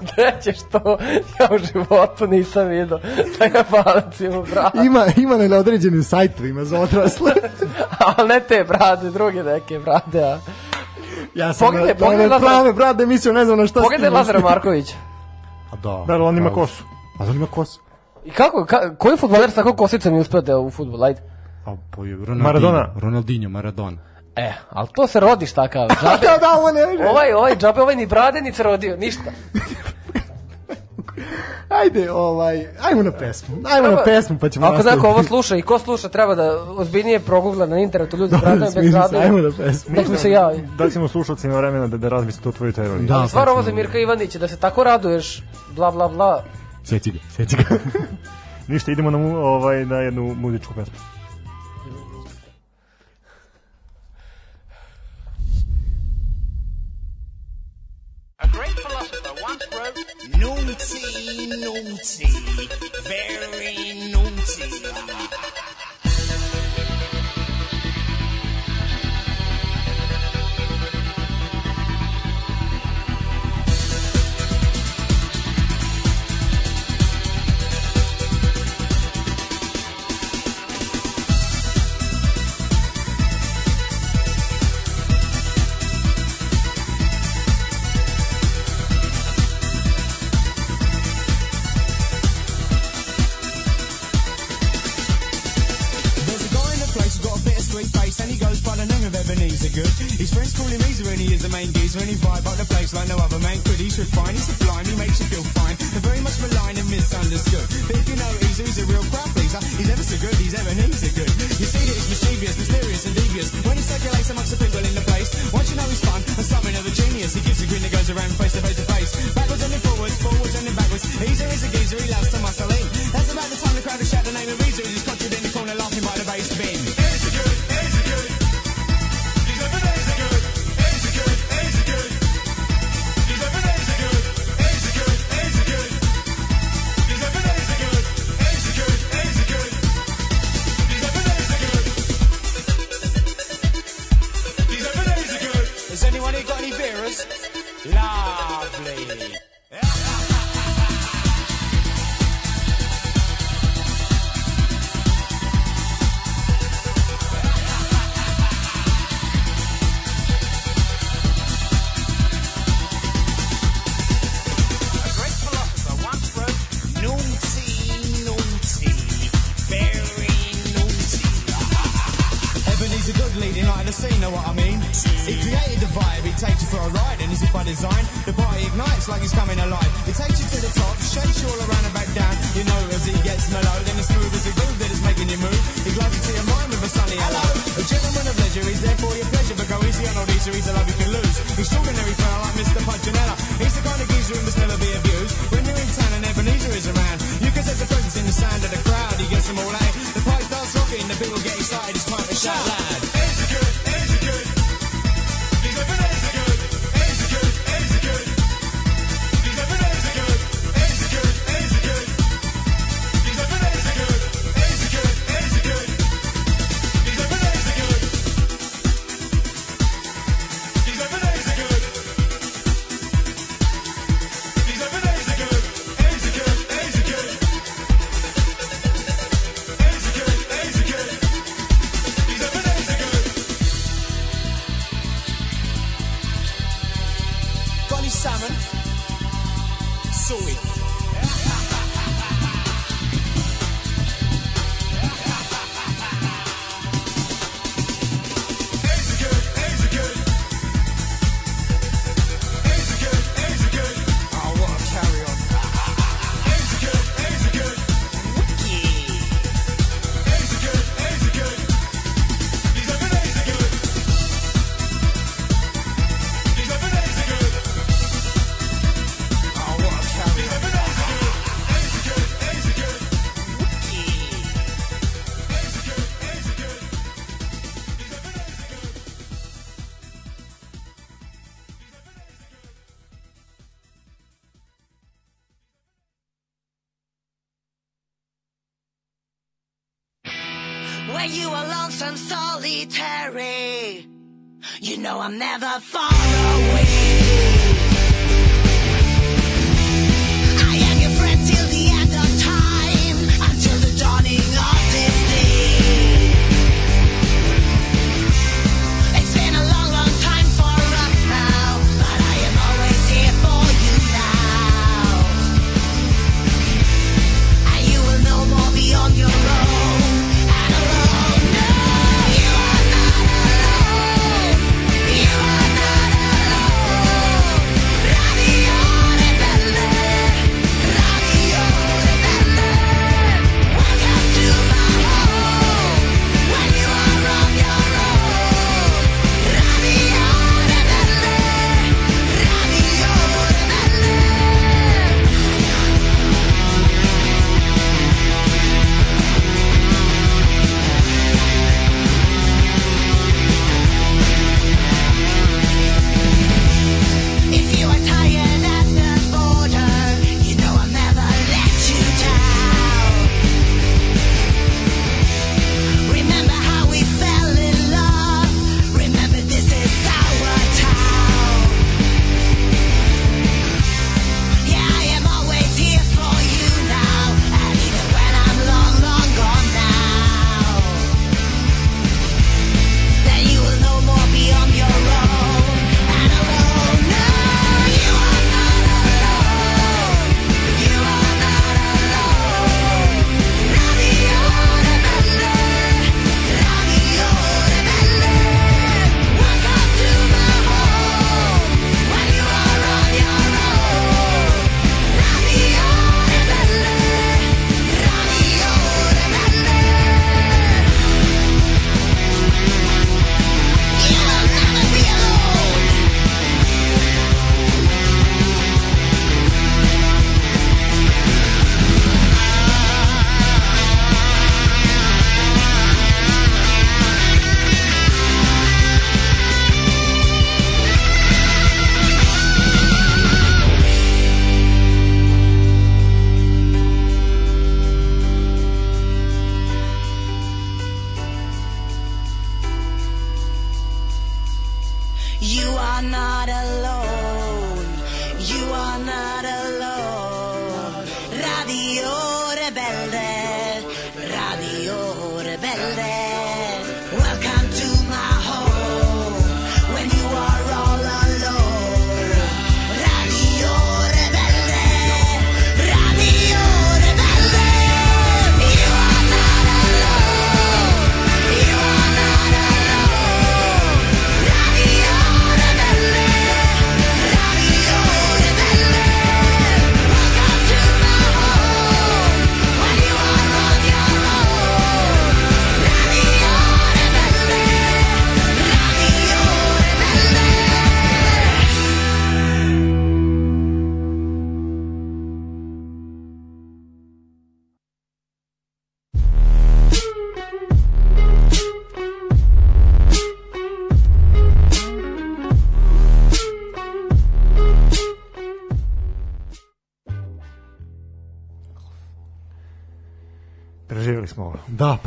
Gde ćeš to? Ja u životu nisam vidio da japanac ima bradu. Ima, ima na neodređenim sajtovima za odrasle. Ali ne te brade, druge neke brade, a. ja sam Pogledaj, na, pogledaj na prave brade mislio, ne znam na šta Pogledaj. Lazara Markovića. A da. Da, on ima kosu. A da li ima kosu? I kako, ka, koji futboler sa takvom kosicom je uspio da u futbol, ajde? A po Ronaldinho. Maradona. Ronaldinho, Maradona. E, ali to se rodiš takav. Da, Džabe, da, da, ovo ne. ovaj, ovaj džabe, ovaj ni brade, ni se rodio, ništa. Ajde, ovaj, ajmo na pesmu. Ajmo na Treba- pesmu, pa ćemo Ako neko nastaviti. ovo sluša i ko sluša treba da ozbiljnije progugla na internetu ljudi s bradama bez Smišli se, brade. Ajmo na pesmu. Nek mi se javi. Da ćemo slušalcima vremena da, da razmislite o tvojoj teoriji. Da, Stvarno ovo za Mirka Ivanića, da se tako raduješ, bla bla bla. Sjeci ga, sjeci ga. Ništa, idemo na, mu, ovaj, na jednu muzičku pesmu. A great philosopher once wrote, Naughty, naughty, very His friends call him and he is the main geezer and he vibe up the place like no other man could. He's refined, he's sublime, he makes you feel fine. They're very much maligned and misunderstood. But if you know Easer, he's a real crowd pleaser. He's ever so good, he's Ebenezer Good. You see that he's mischievous, mysterious and devious. When he circulates amongst the people in the place, once you know he's fun and something of a genius, he gives a grin that goes around face to face to face. Backwards and then forwards, forwards and then backwards. Easer is a geezer, he loves to muscle in. That's about the time the crowd will shout the name of Easer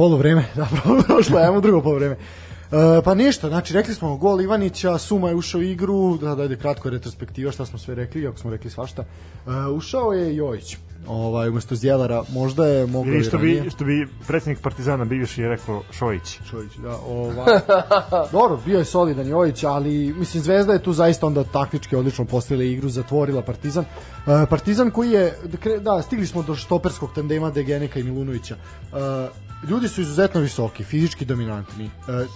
polovreme, da, prošlo, ajmo drugo polovreme. E, pa ništa, znači rekli smo gol Ivanića, Suma je ušao u igru, da, da ide kratko retrospektiva šta smo sve rekli, ako smo rekli svašta. E, ušao je Jojić, ovaj, umesto Zjelara, možda je mogao Ili i što bi, što bi predsjednik Partizana bivši je rekao Šojić. Čović, da, ovaj, dobro, bio je solidan Jović, ali mislim Zvezda je tu zaista onda taktički odlično postavila igru, zatvorila Partizan. E, Partizan koji je, da da, stigli smo do štoperskog tandema Degeneka i Milunovića. E, ljudi su izuzetno visoki, fizički dominantni. E,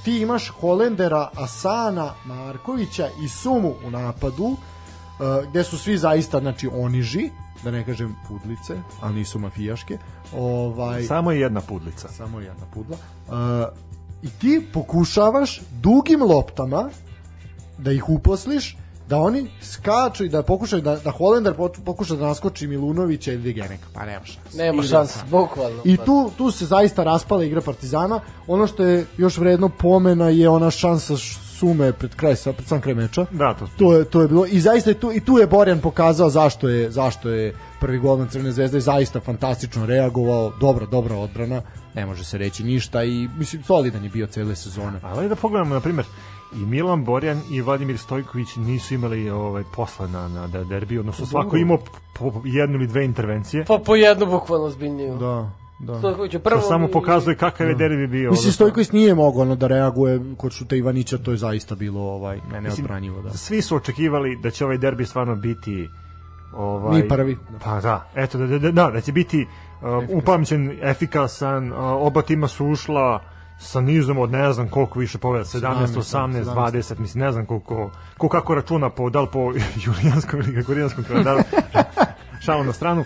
ti imaš Holendera, Asana, Markovića i Sumu u napadu, e, gde su svi zaista, znači, oniži, da ne kažem pudlice, ali nisu mafijaške. Ovaj, Samo je jedna pudlica. samo jedna pudla. Uh, I ti pokušavaš dugim loptama da ih uposliš, da oni skaču i da pokušaju da, da Holender pokuša da naskoči Milunovića ili Degeneka. Pa nema šanse. Nema sam. bukvalno. I tu, tu se zaista raspala igra Partizana. Ono što je još vredno pomena je ona šansa sume pred kraj, sa- pred sam kraj meča. Da, to, To je to je bilo i zaista je tu i tu je Borjan pokazao zašto je zašto je prvi golman Crvene zvezde zaista fantastično reagovao, dobra dobra odbrana, ne može se reći ništa i mislim solidan je bio cele sezone. Ali da pogledamo, na primjer, i Milan Borjan i Vladimir Stojković nisu imali ovaj posla na, na da- derbi, odnosno svako imao po po jednu ili dve intervencije. Pa po jednu bukvalno zbiljniju. Da, da. Stojkoviću prvo... To samo pokazuje kakav je derbi bio. Mislim Stojković nije mogao ono da reaguje kod šuta Ivanića, to je zaista bilo ovaj neodbranjivo, da. Svi su očekivali da će ovaj derbi stvarno biti ovaj Mi prvi. Pa da, eto da da da, da, da će biti uh, upamćen, efikasan, uh, oba tima su ušla sa nizom od ne znam koliko više pogleda, 17, 18, 17. 20, mislim ne znam koliko, ko kako računa po, da li po julijanskom ili gregorijanskom kalendaru, šalu na stranu.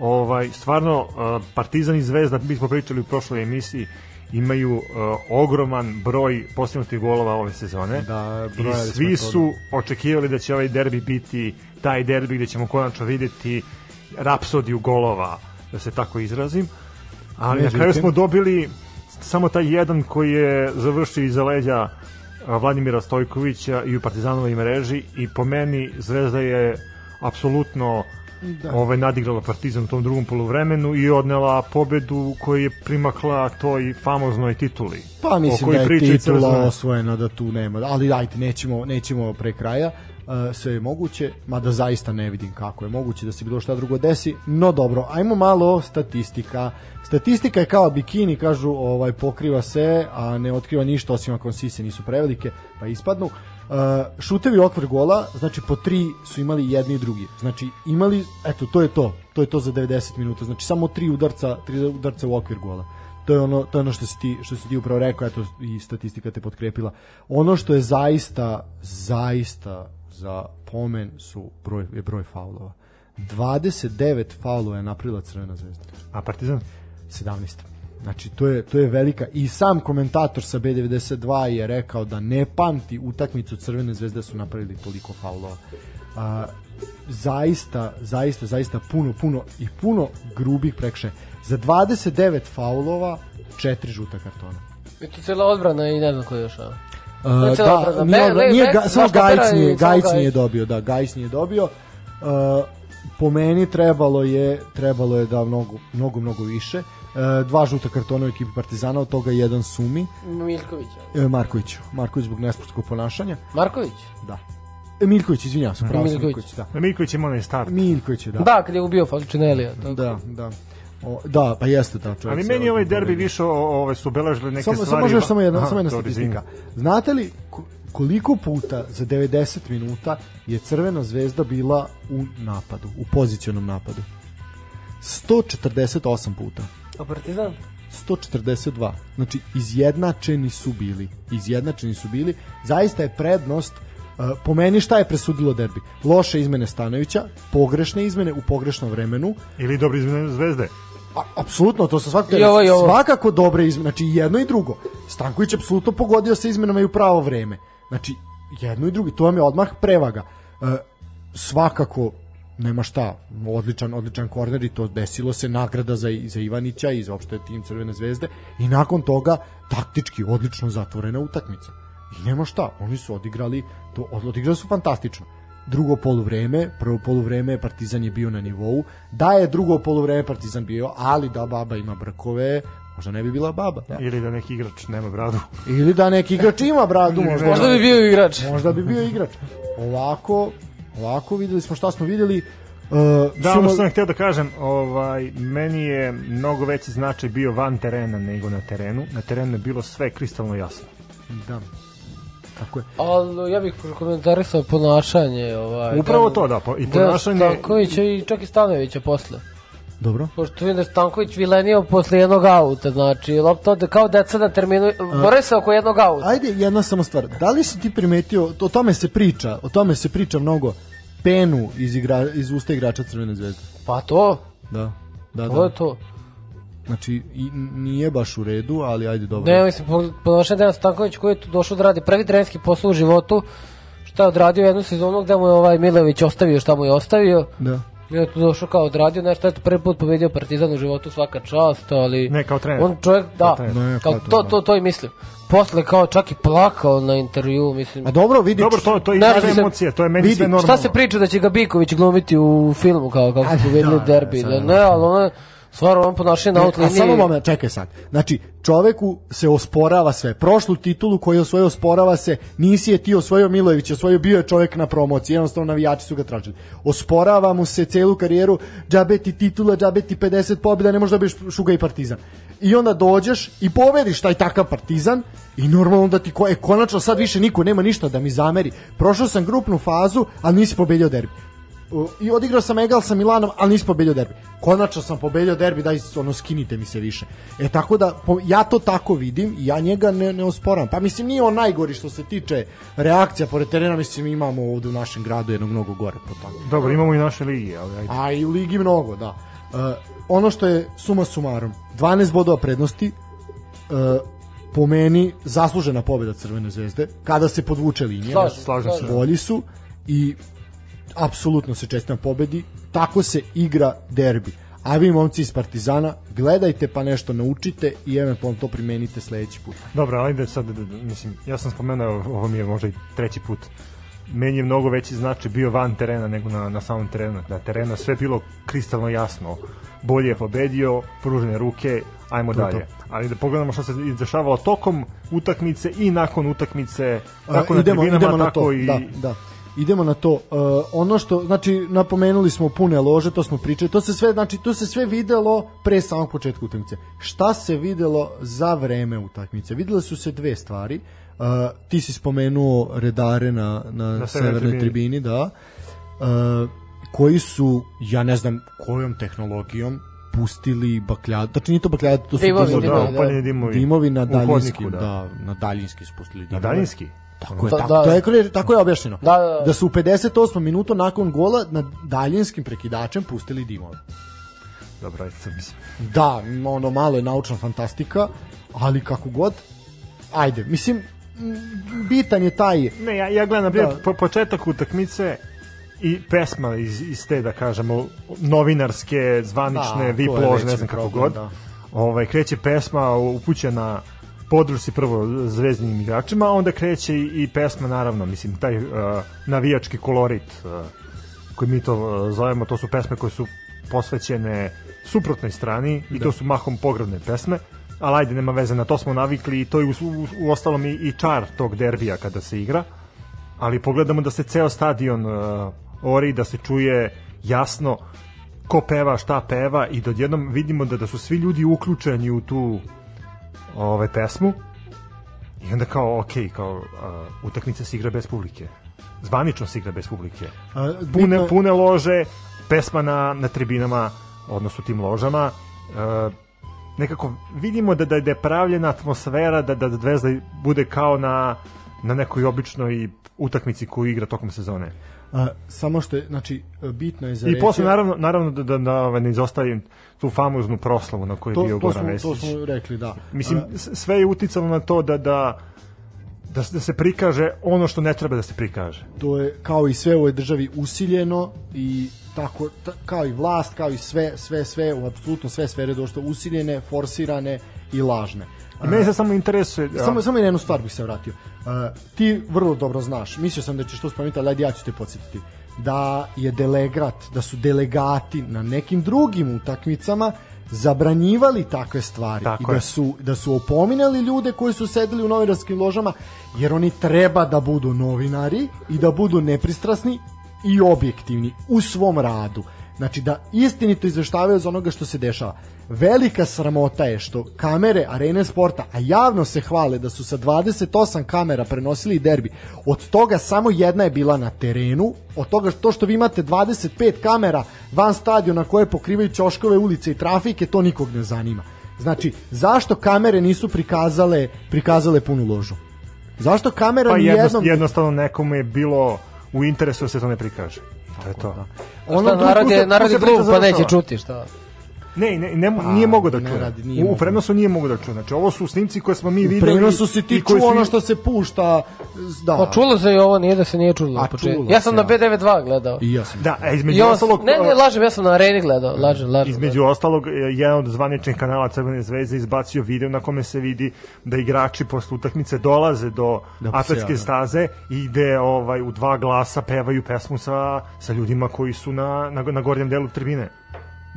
Ovaj, stvarno, uh, Partizan i Zvezda, mi smo pričali u prošloj emisiji, imaju uh, ogroman broj postignutih golova ove sezone. Da, I svi to, da. su očekivali da će ovaj derbi biti taj derbi gde ćemo konačno videti rapsodiju golova, da se tako izrazim. Ali na Međutim- kraju smo dobili samo taj jedan koji je završio iza leđa Vladimira Stojkovića i u Partizanovoj mreži i po meni Zvezda je apsolutno da. ovaj nadigrala Partizan u tom drugom poluvremenu i odnela pobedu koja je primakla toj famoznoj tituli. Pa mislim da je titula osvojena da tu nema, ali ajte nećemo nećemo pre kraja. Uh, sve je moguće, mada zaista ne vidim kako je moguće da se bilo šta drugo desi, no dobro, ajmo malo statistika. Statistika je kao bikini, kažu, ovaj pokriva se, a ne otkriva ništa osim ako sise nisu prevelike, pa ispadnu. Uh, šutevi okvir gola, znači po tri su imali jedni i drugi. Znači imali, eto, to je to. To je to za 90 minuta. Znači samo tri udarca, tri udarca u okvir gola. To je ono to je ono što si ti što si ti upravo rekao, eto i statistika te potkrepila. Ono što je zaista zaista za pomen su broj je broj faulova. 29 faulova je napravila Crvena zvezda. A Partizan? 17. Znači to je to je velika i sam komentator sa B92 je rekao da ne pamti utakmicu Crvene zvezde da su napravili toliko faulova. A, zaista, zaista, zaista puno, puno i puno grubih prekšaja. Za 29 faulova, četiri žuta kartona. I to cijela odbrana i ne znam ko je još. a? Uh, da, nije, le- nije be- ga, samo Gajic nije, Gajic nije dobio, da, Gajic nije dobio. Uh, po meni trebalo je trebalo je da mnogo mnogo mnogo više. Uh, dva žuta kartona u ekipi Partizana, od toga jedan Sumi, Miljković. e, Marković. Marković zbog nesportskog ponašanja. Marković? Da. E, Miljković, izvinjavam se, pravo sam Miljković. Miljković, da. Miljković je onaj start. Miljković je, da. Da, kad je ubio Falčinelija. To. Da, da. O, da, pa jeste da čovjek. Ali meni ovaj derbi više ove su obeležile neke samo, stvari. Samo može još samo jedna, Aha, samo jedna statistika. Znate li ko- koliko puta za 90 minuta je Crvena zvezda bila u napadu, u pozicionom napadu? 148 puta. A Partizan? 142. Znači, izjednačeni su bili. Izjednačeni su bili. Zaista je prednost Uh, po meni šta je presudilo derbi? Loše izmene Stanovića, pogrešne izmene u pogrešnom vremenu, Ili dobri izmene zvezde. A, apsolutno, to sam svakako I ovo i ovo. svakako dobre izmene, znači jedno i drugo. Stanković je apsolutno pogodio sa izmenama i u pravo vreme. Znači, jedno i drugo, to vam je odmah prevaga. E, svakako nema šta, odličan, odličan korner i to desilo se nagrada za, za Ivanića i za opšte tim Crvene zvezde i nakon toga taktički odlično zatvorena utakmica. I nema šta, oni su odigrali, to odigrali su fantastično. Drugo poluvreme, prvo poluvreme Partizan je bio na nivou, da je drugo poluvreme Partizan bio, ali da baba ima brkove, možda ne bi bila baba. Da. Ili da neki igrač nema bradu. Ili da neki igrač ima bradu, možda, Možda bi bio igrač. možda bi bio igrač. Ovako, ovako videli smo šta smo videli. Uh, Da, sumo- ono što sam htio da kažem, ovaj, meni je mnogo veći značaj bio van terena nego na terenu. Na terenu je bilo sve kristalno jasno. da. Tako je. Ali ja bih komentarisao ponašanje. Ovaj, Upravo da- to, da, po- i da, ponašanje- Stankovića i čak i Stanovića posle. Dobro. Pošto vidim da je Stanković vilenio posle jednog auta, znači lopta ode kao deca na terminu, bore se oko jednog auta. Ajde, jedna samo stvar. Da li si ti primetio, o tome se priča, o tome se priča mnogo, penu iz, igra, iz usta igrača Crvene zvezde? Pa to, Da. Da, to je da. to. Znači, i, nije baš u redu, ali ajde dobro. Ne, mislim, po- ponašanje Dejan Stanković koji je tu došao da radi prvi trenerski posao u životu, šta je odradio jednu sezonu gde mu je ovaj Milović ostavio šta mu je ostavio. Da. I je tu došao kao odradio nešto, eto prvi put pobedio Partizan u životu svaka čast, ali... Ne, kao trener. On čovjek, da, trener. Ne, kao kao to, to, to i mislim. Posle kao čak i plakao na intervju, mislim. A dobro, vidi. Dobro, to, to je se- emocije, to je meni vidi, sve normalno. Šta se priča da će ga Biković glumiti u filmu kao kako su pobedili da, derbi? da, Da, sad, ne, ali ono stvarno on ponašanje na Ne, out a samo moment, čekaj sad. Znači, čoveku se osporava sve. Prošlu titulu koju je osvojio osporava se, nisi je ti osvojio Milojević, osvojio bio je čovek na promociji, jednostavno navijači su ga tražili. Osporava mu se celu karijeru, džabe ti titula, džabe ti 50 pobjeda, ne možeš da biješ šuga i partizan. I onda dođeš i pobediš taj takav partizan i normalno da ti, ko, e, konačno sad više niko nema ništa da mi zameri. Prošao sam grupnu fazu, ali nisi pobedio derbi. I odigrao sam Egal sa Milanom, ali nisi pobedio derbi. Konačno sam pobedio derbi, daj ono skinite mi se više. E tako da po, ja to tako vidim i ja njega ne, ne osporam. Pa mislim nije on najgori što se tiče reakcija pored terena, mislim imamo ovde u našem gradu jednog mnogo gore po tome. Dobro, imamo i naše ligi, ali ajde. A i ligi mnogo, da. Uh, ono što je suma sumarom, 12 bodova prednosti, uh, po meni zaslužena pobjeda Crvene zvezde, kada se podvuče linija. Slažem, Slažem se. bolji su i apsolutno se čest na pobedi. Tako se igra derbi. A vi momci iz Partizana, gledajte pa nešto naučite i eventualno to primenite sledeći put. Dobro, ajde sad, d- d- mislim, ja sam spomenuo, ovo mi je možda i treći put, meni je mnogo veći značaj bio van terena nego na, na samom terenu. Na terenu sve bilo kristalno jasno. Bolje je pobedio, pružene ruke, ajmo To je dalje. Ali da pogledamo što se izdešavalo tokom utakmice i nakon utakmice, A, kako na tribinama, tako to. i... Da, da. Idemo na to. Uh, ono što, znači, napomenuli smo pune lože, to smo pričali, to se sve, znači, to se sve videlo pre samog početka utakmice. Šta se videlo za vreme utakmice? Videle su se dve stvari. Uh, ti si spomenuo redare na, na, Na severnoj tribini. tribini, da. Uh, koji su, ja ne znam kojom tehnologijom pustili bakljadu, znači nije to bakljadu, to su Dimovi, dimovi, dimovi, da, da. dimovi. dimovi na daljinski, da. da. na daljinski su pustili Na daljinski? Tako je, Da, tako, da. to je, tako je objašnjeno. Da, da, da. su u 58. minutu nakon gola na daljinskim prekidačem pustili dimove. Dobro, ajde mislim. Da, ono malo je naučna fantastika, ali kako god, ajde, mislim, bitan je taj Ne, ja, ja gledam, na primjer, Da. po, početak utakmice i pesma iz, iz te, da kažemo, novinarske, zvanične, Da, VIP lože, ne znam kako problem, god. da. Ovaj, kreće pesma upućena podršci prvo zvezdnim igračima, onda kreće i, i pesma, naravno, mislim, taj uh, navijački kolorit uh, koji mi to uh, zovemo, to su pesme koje su posvećene suprotnoj strani i to su mahom pogrebne pesme ali ajde, nema veze, na to smo navikli i to je u, u, u ostalom i, i čar tog derbija kada se igra ali pogledamo da se ceo stadion uh, ori, da se čuje jasno ko peva, šta peva i da odjednom vidimo da, da su svi ljudi uključeni u tu ovaj, pesmu i onda kao, ok, kao uh, utakmica se igra bez publike zvanično se igra bez publike A, pune, bitno- pune lože, pesma na, na tribinama, odnosno tim ložama. E, nekako vidimo da, da, da je pravljena atmosfera da, da, da Zvezda bude kao na, na nekoj običnoj utakmici koju igra tokom sezone. A, samo što je, znači, bitno je za I reći- posle naravno, naravno da, da, da ovaj, ne izostavim tu famoznu proslavu na kojoj je bio to, Goran Vesić. to smo rekli, da. Mislim, A, sve je uticalo na to da, da, da, se- da se prikaže ono što ne treba da se prikaže. to je kao i sve u ovoj državi usiljeno i tako ta, kao i vlast, kao i sve sve sve u apsolutno sve sfere došto usiljene, forsirane i lažne. I meni se samo interesuje... Samo samo na jednu stvar bih se vratio. Uh, ti vrlo dobro znaš. Mislio sam da ćeš to spomenuti, ali ajde ja ću te podsjetiti. da je delegat, da su delegati na nekim drugim utakmicama zabranjivali takve stvari Tako i da su, da su opominjali ljude koji su sedeli u novinarskim ložama jer oni treba da budu novinari i da budu nepristrasni i objektivni u svom radu. Znači da istinito izveštavaju za onoga što se dešava. Velika sramota je što kamere Arene Sporta, a javno se hvale da su sa 28 kamera prenosili derbi, od toga samo jedna je bila na terenu, od toga to što vi imate 25 kamera van stadiona koje pokrivaju ćoškove ulice i trafike, to nikog ne zanima. Znači, zašto kamere nisu prikazale, prikazale punu ložu? Zašto kamera Pa jednost, jednom... jednostavno nekome je bilo u interesu da se to ne prikaže. To je to. Ono Šta, drugo- narod je, narod je glup, pa neće čuti, šta? Ne, ne, ne, nije mogao da čuje. radi, nije u, u prenosu nije mogao da čuje. Znači, ovo su snimci koje smo mi U videli. prenosu si ti čuo ono što se pušta. Da. Pa čulo se i ovo, nije da se nije čulo. A, na početku. čulo Ja se, sam na ja. B92 gledao. I ja sam. Da, a I između on, ostalog... ne, ne, lažem, ja sam na areni gledao, lažem, lažem. Između ostalog, e, jedan od zvaničnih kanala Crvene zvezde izbacio video na kome se vidi da igrači posle utakmice dolaze do Da, atletske sjajno. staze i gde ovaj, u dva glasa pevaju pesmu sa, sa ljudima koji su na, na, na gornjem delu tribine.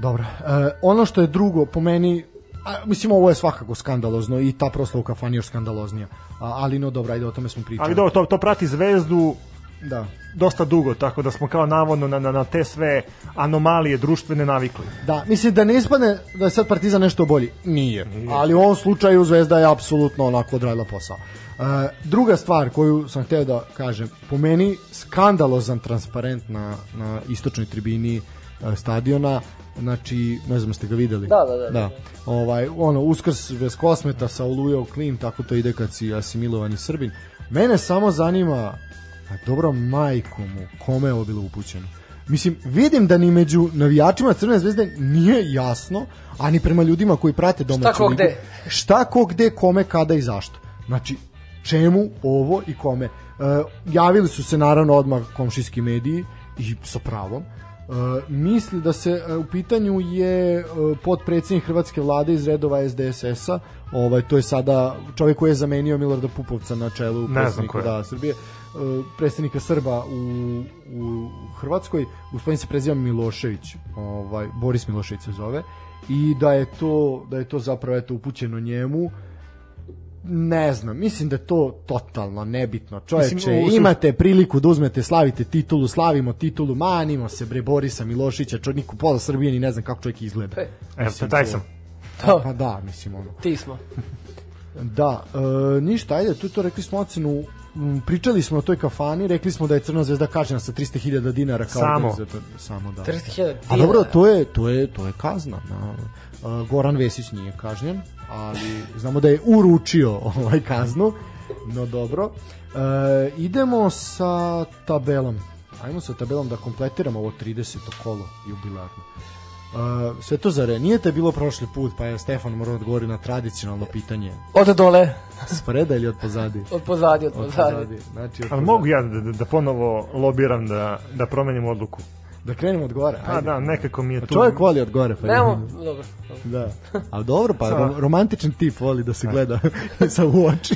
Dobro. E, ono što je drugo, po meni, a, mislim ovo je svakako skandalozno i ta proslava u kafani još skandaloznija. A, ali no dobro, ajde, o tome smo pričali. Ali dobro, to, to prati zvezdu Da. dosta dugo, tako da smo kao navodno na, na, na te sve anomalije društvene navikli. Da, mislim da ne ispadne da je sad Partizan nešto bolji. Nije. Ali u ovom slučaju Zvezda je apsolutno onako odradila posao. E, druga stvar koju sam hteo da kažem, po meni skandalozan transparent na, na istočnoj tribini e, stadiona, znači, ne znam ste ga videli. Da, da, da. da. Ovaj, ono, uskrs bez kosmeta sa olujao klim, tako to ide kad si asimilovani Srbin. Mene samo zanima, a dobro majku mu, kome je ovo bilo upućeno? Mislim, vidim da ni među navijačima Crvene zvezde nije jasno, a ni prema ljudima koji prate domaću ko ligu. gde. Šta ko gde, kome, kada i zašto. Znači, čemu ovo i kome. E, javili su se naravno odmah komšijski mediji i sa pravom. E, misli da se e, u pitanju je e, podpredsjednik Hrvatske vlade iz redova SDSS-a, ovaj, to je sada čovjek koji je zamenio Milorada Pupovca na čelu predsjednika je. da, Srbije, e, predsjednika Srba u, u Hrvatskoj, gospodin se preziva Milošević, ovaj, Boris Milošević se zove, i da je to, da je to zapravo eto, upućeno njemu, ne znam, mislim da je to totalno nebitno. Čoveče, Mislim, su- imate priliku da uzmete, slavite titulu, slavimo titulu, manimo se bre Borisa Milošića, čovjek niko pola Srbije ni ne znam kako čovjek izgleda. Evo, Mislim, taj sam. To, Pa da, mislim ono. ti smo. Da, e, ništa, ajde, tu to rekli smo ocenu, pričali smo o toj kafani, rekli smo da je Crna zvezda kažnjena sa 300.000 dinara kao Samo. Samo da. 30.000 A dobro, dinara. to je, to je, to je kazna. Na, a, Goran Vesić nije kažnjen, ali znamo da je uručio ovaj kaznu. No dobro. E, idemo sa tabelom. Ajmo sa tabelom da kompletiramo ovo 30. kolo jubilarno. Uh, Svetozare, nije te bilo prošli put, pa je Stefan morao odgovori na tradicionalno pitanje. Od dole, Spreda ili od pozadi? od pozadi, od Od pozadi. pozadi. Znači, od Ali pozadi. mogu ja da, da, da ponovo lobiram da, da promenim odluku. Da krenemo od gore. A ajde. da, nekako mi je Pa tu... Čovjek voli od gore. Pa Nemo, dobro. Da. A dobro, pa rom- romantičan tip voli da se gleda sa u oči.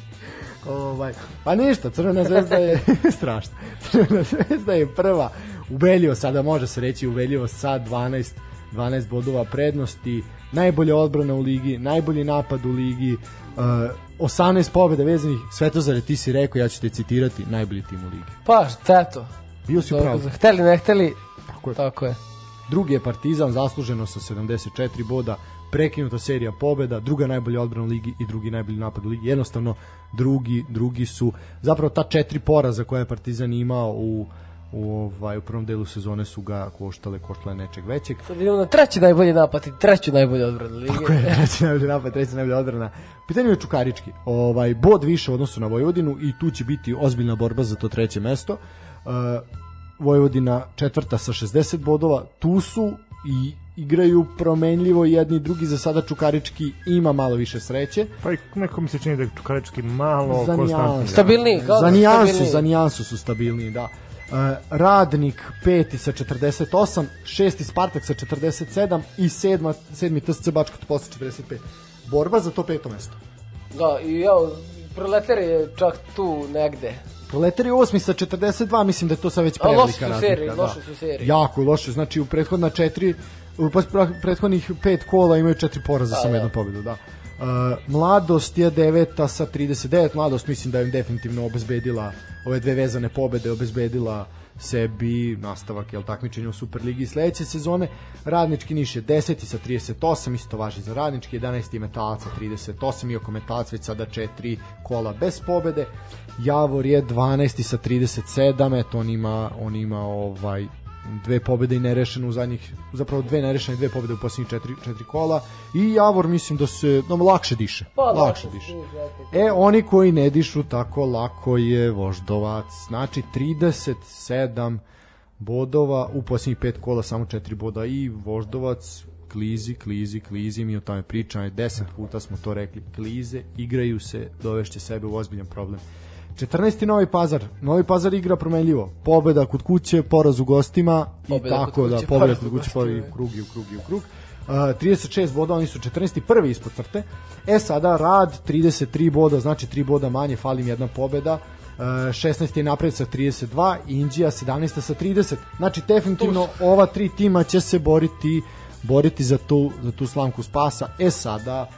ovaj, pa ništa, Crvena zvezda je strašno. Crvena zvezda je prva ubedljivo, sada može se reći ubedljivo sa 12 12 bodova prednosti, najbolja odbrana u ligi, najbolji napad u ligi, uh, 18 pobjeda vezanih, Svetozare, ti si rekao, ja ću te citirati, najbolji tim u ligi. Pa, šta je to? Bio si u pravu. Hteli, ne hteli, Tako je. tako je. Drugi je Partizan zasluženo sa 74 boda, prekinuta serija pobeda, druga najbolja odbrana u ligi i drugi najbolji napad u ligi. Jednostavno drugi drugi su zapravo ta četiri poraza koje je Partizan imao u u ovaj u prvom delu sezone su ga koštale koštale nečeg većeg. Sad idemo na treći najbolji napad i treću najbolju odbranu lige. Tako je, treći najbolji napad, treći najbolja odbrana. Pitanje je Čukarički. Ovaj bod više u odnosu na Vojvodinu i tu će biti ozbiljna borba za to treće mesto. Uh, Vojvodina četvrta sa 60 bodova, tu su i igraju promenljivo jedni drugi za sada Čukarički ima malo više sreće Pa i neko mi se čini da je Čukarički malo Za konstantniji. Stabilniji, kao za da su nijansu, stabilniji. za nijansu su stabilniji, da. E, radnik peti sa 48, šesti Spartak sa 47 i sedma, sedmi TSC Bačka sa 45. Borba za to peto mesto. Da, i evo, proletar je čak tu negde. Proletar je osmi sa 42, mislim da je to sad već A, loše prevelika su razlika. serije, da. loše su serije. Jako loše, znači u prethodna četiri, u prethodnih pet kola imaju četiri poraza, samo da. jednu pobedu, da. Uh, mladost je deveta sa 39, mladost mislim da im definitivno obezbedila ove dve vezane pobede, obezbedila sebi nastavak jel, takmičenja u Superligi sledeće sezone. Radnički Niš je 10. sa 38, isto važi za Radnički, 11. Metalaca 38, iako Metalac već sada četiri kola bez pobede. Javor je 12. sa 37, eto on ima, on ima ovaj dve pobede i nerešeno u zadnjih zapravo dve nerešene dve pobede u poslednjih četiri, četiri kola. I Javor mislim da se no, lakše diše. Pa, lakše diše e oni koji ne dišu tako lako je Voždovac. Znači 37 bodova u poslednjih pet kola samo četiri boda. I Voždovac klizi, klizi, klizi, mi o tome pričamo, 10 puta smo to rekli, klize, igraju se, dovešće sebe u ozbiljan problem. 14. Novi Pazar. Novi Pazar igra promenljivo. Pobeda kod kuće, poraz u gostima Pobeda i tako kuće, da pobeda kod u kuće, poraz i u krug i u krug i u krug. Uh, 36 boda, oni su 14. prvi ispod crte. E sada Rad 33 boda, znači 3 boda manje, fali im jedna pobeda. Uh, 16 je napred sa 32, Indija 17 sa 30. Znači definitivno ova tri tima će se boriti boriti za tu, za tu slamku spasa. E sada,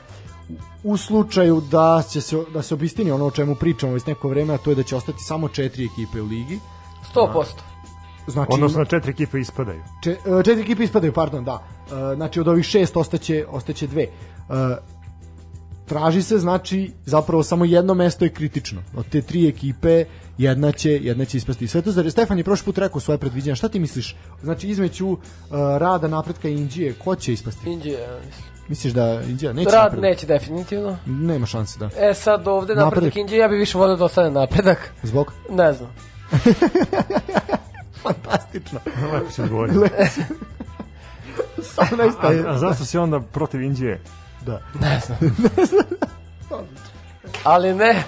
u slučaju da će se da se obistini ono o čemu pričamo već neko vreme, a to je da će ostati samo četiri ekipe u ligi. 100%. Znači Odnosno na četiri ekipe ispadaju. če, e, četiri ekipe ispadaju, pardon, da. E, Znači od ovih šest ostaće ostaće dve. E, Traži se znači zapravo samo jedno mesto je kritično. Od te tri ekipe jedna će jedna će ispasti. Sve to za Stefan je prošli put rekao svoje predviđanja. Šta ti misliš? Znači između uh, rada napretka i Indije, ko će ispasti? Indija, ja mislim. Misliš da Indija neće Rad napredak? neće definitivno. Nema šanse da. E sad ovde Napredak. napredak Indije, ja bih više volio da ostane napredak. Zbog? Ne znam. Fantastično. Lepo se odgovori. 18. je. A, a zašto si onda protiv Indije? Da. Ne znam. ali ne.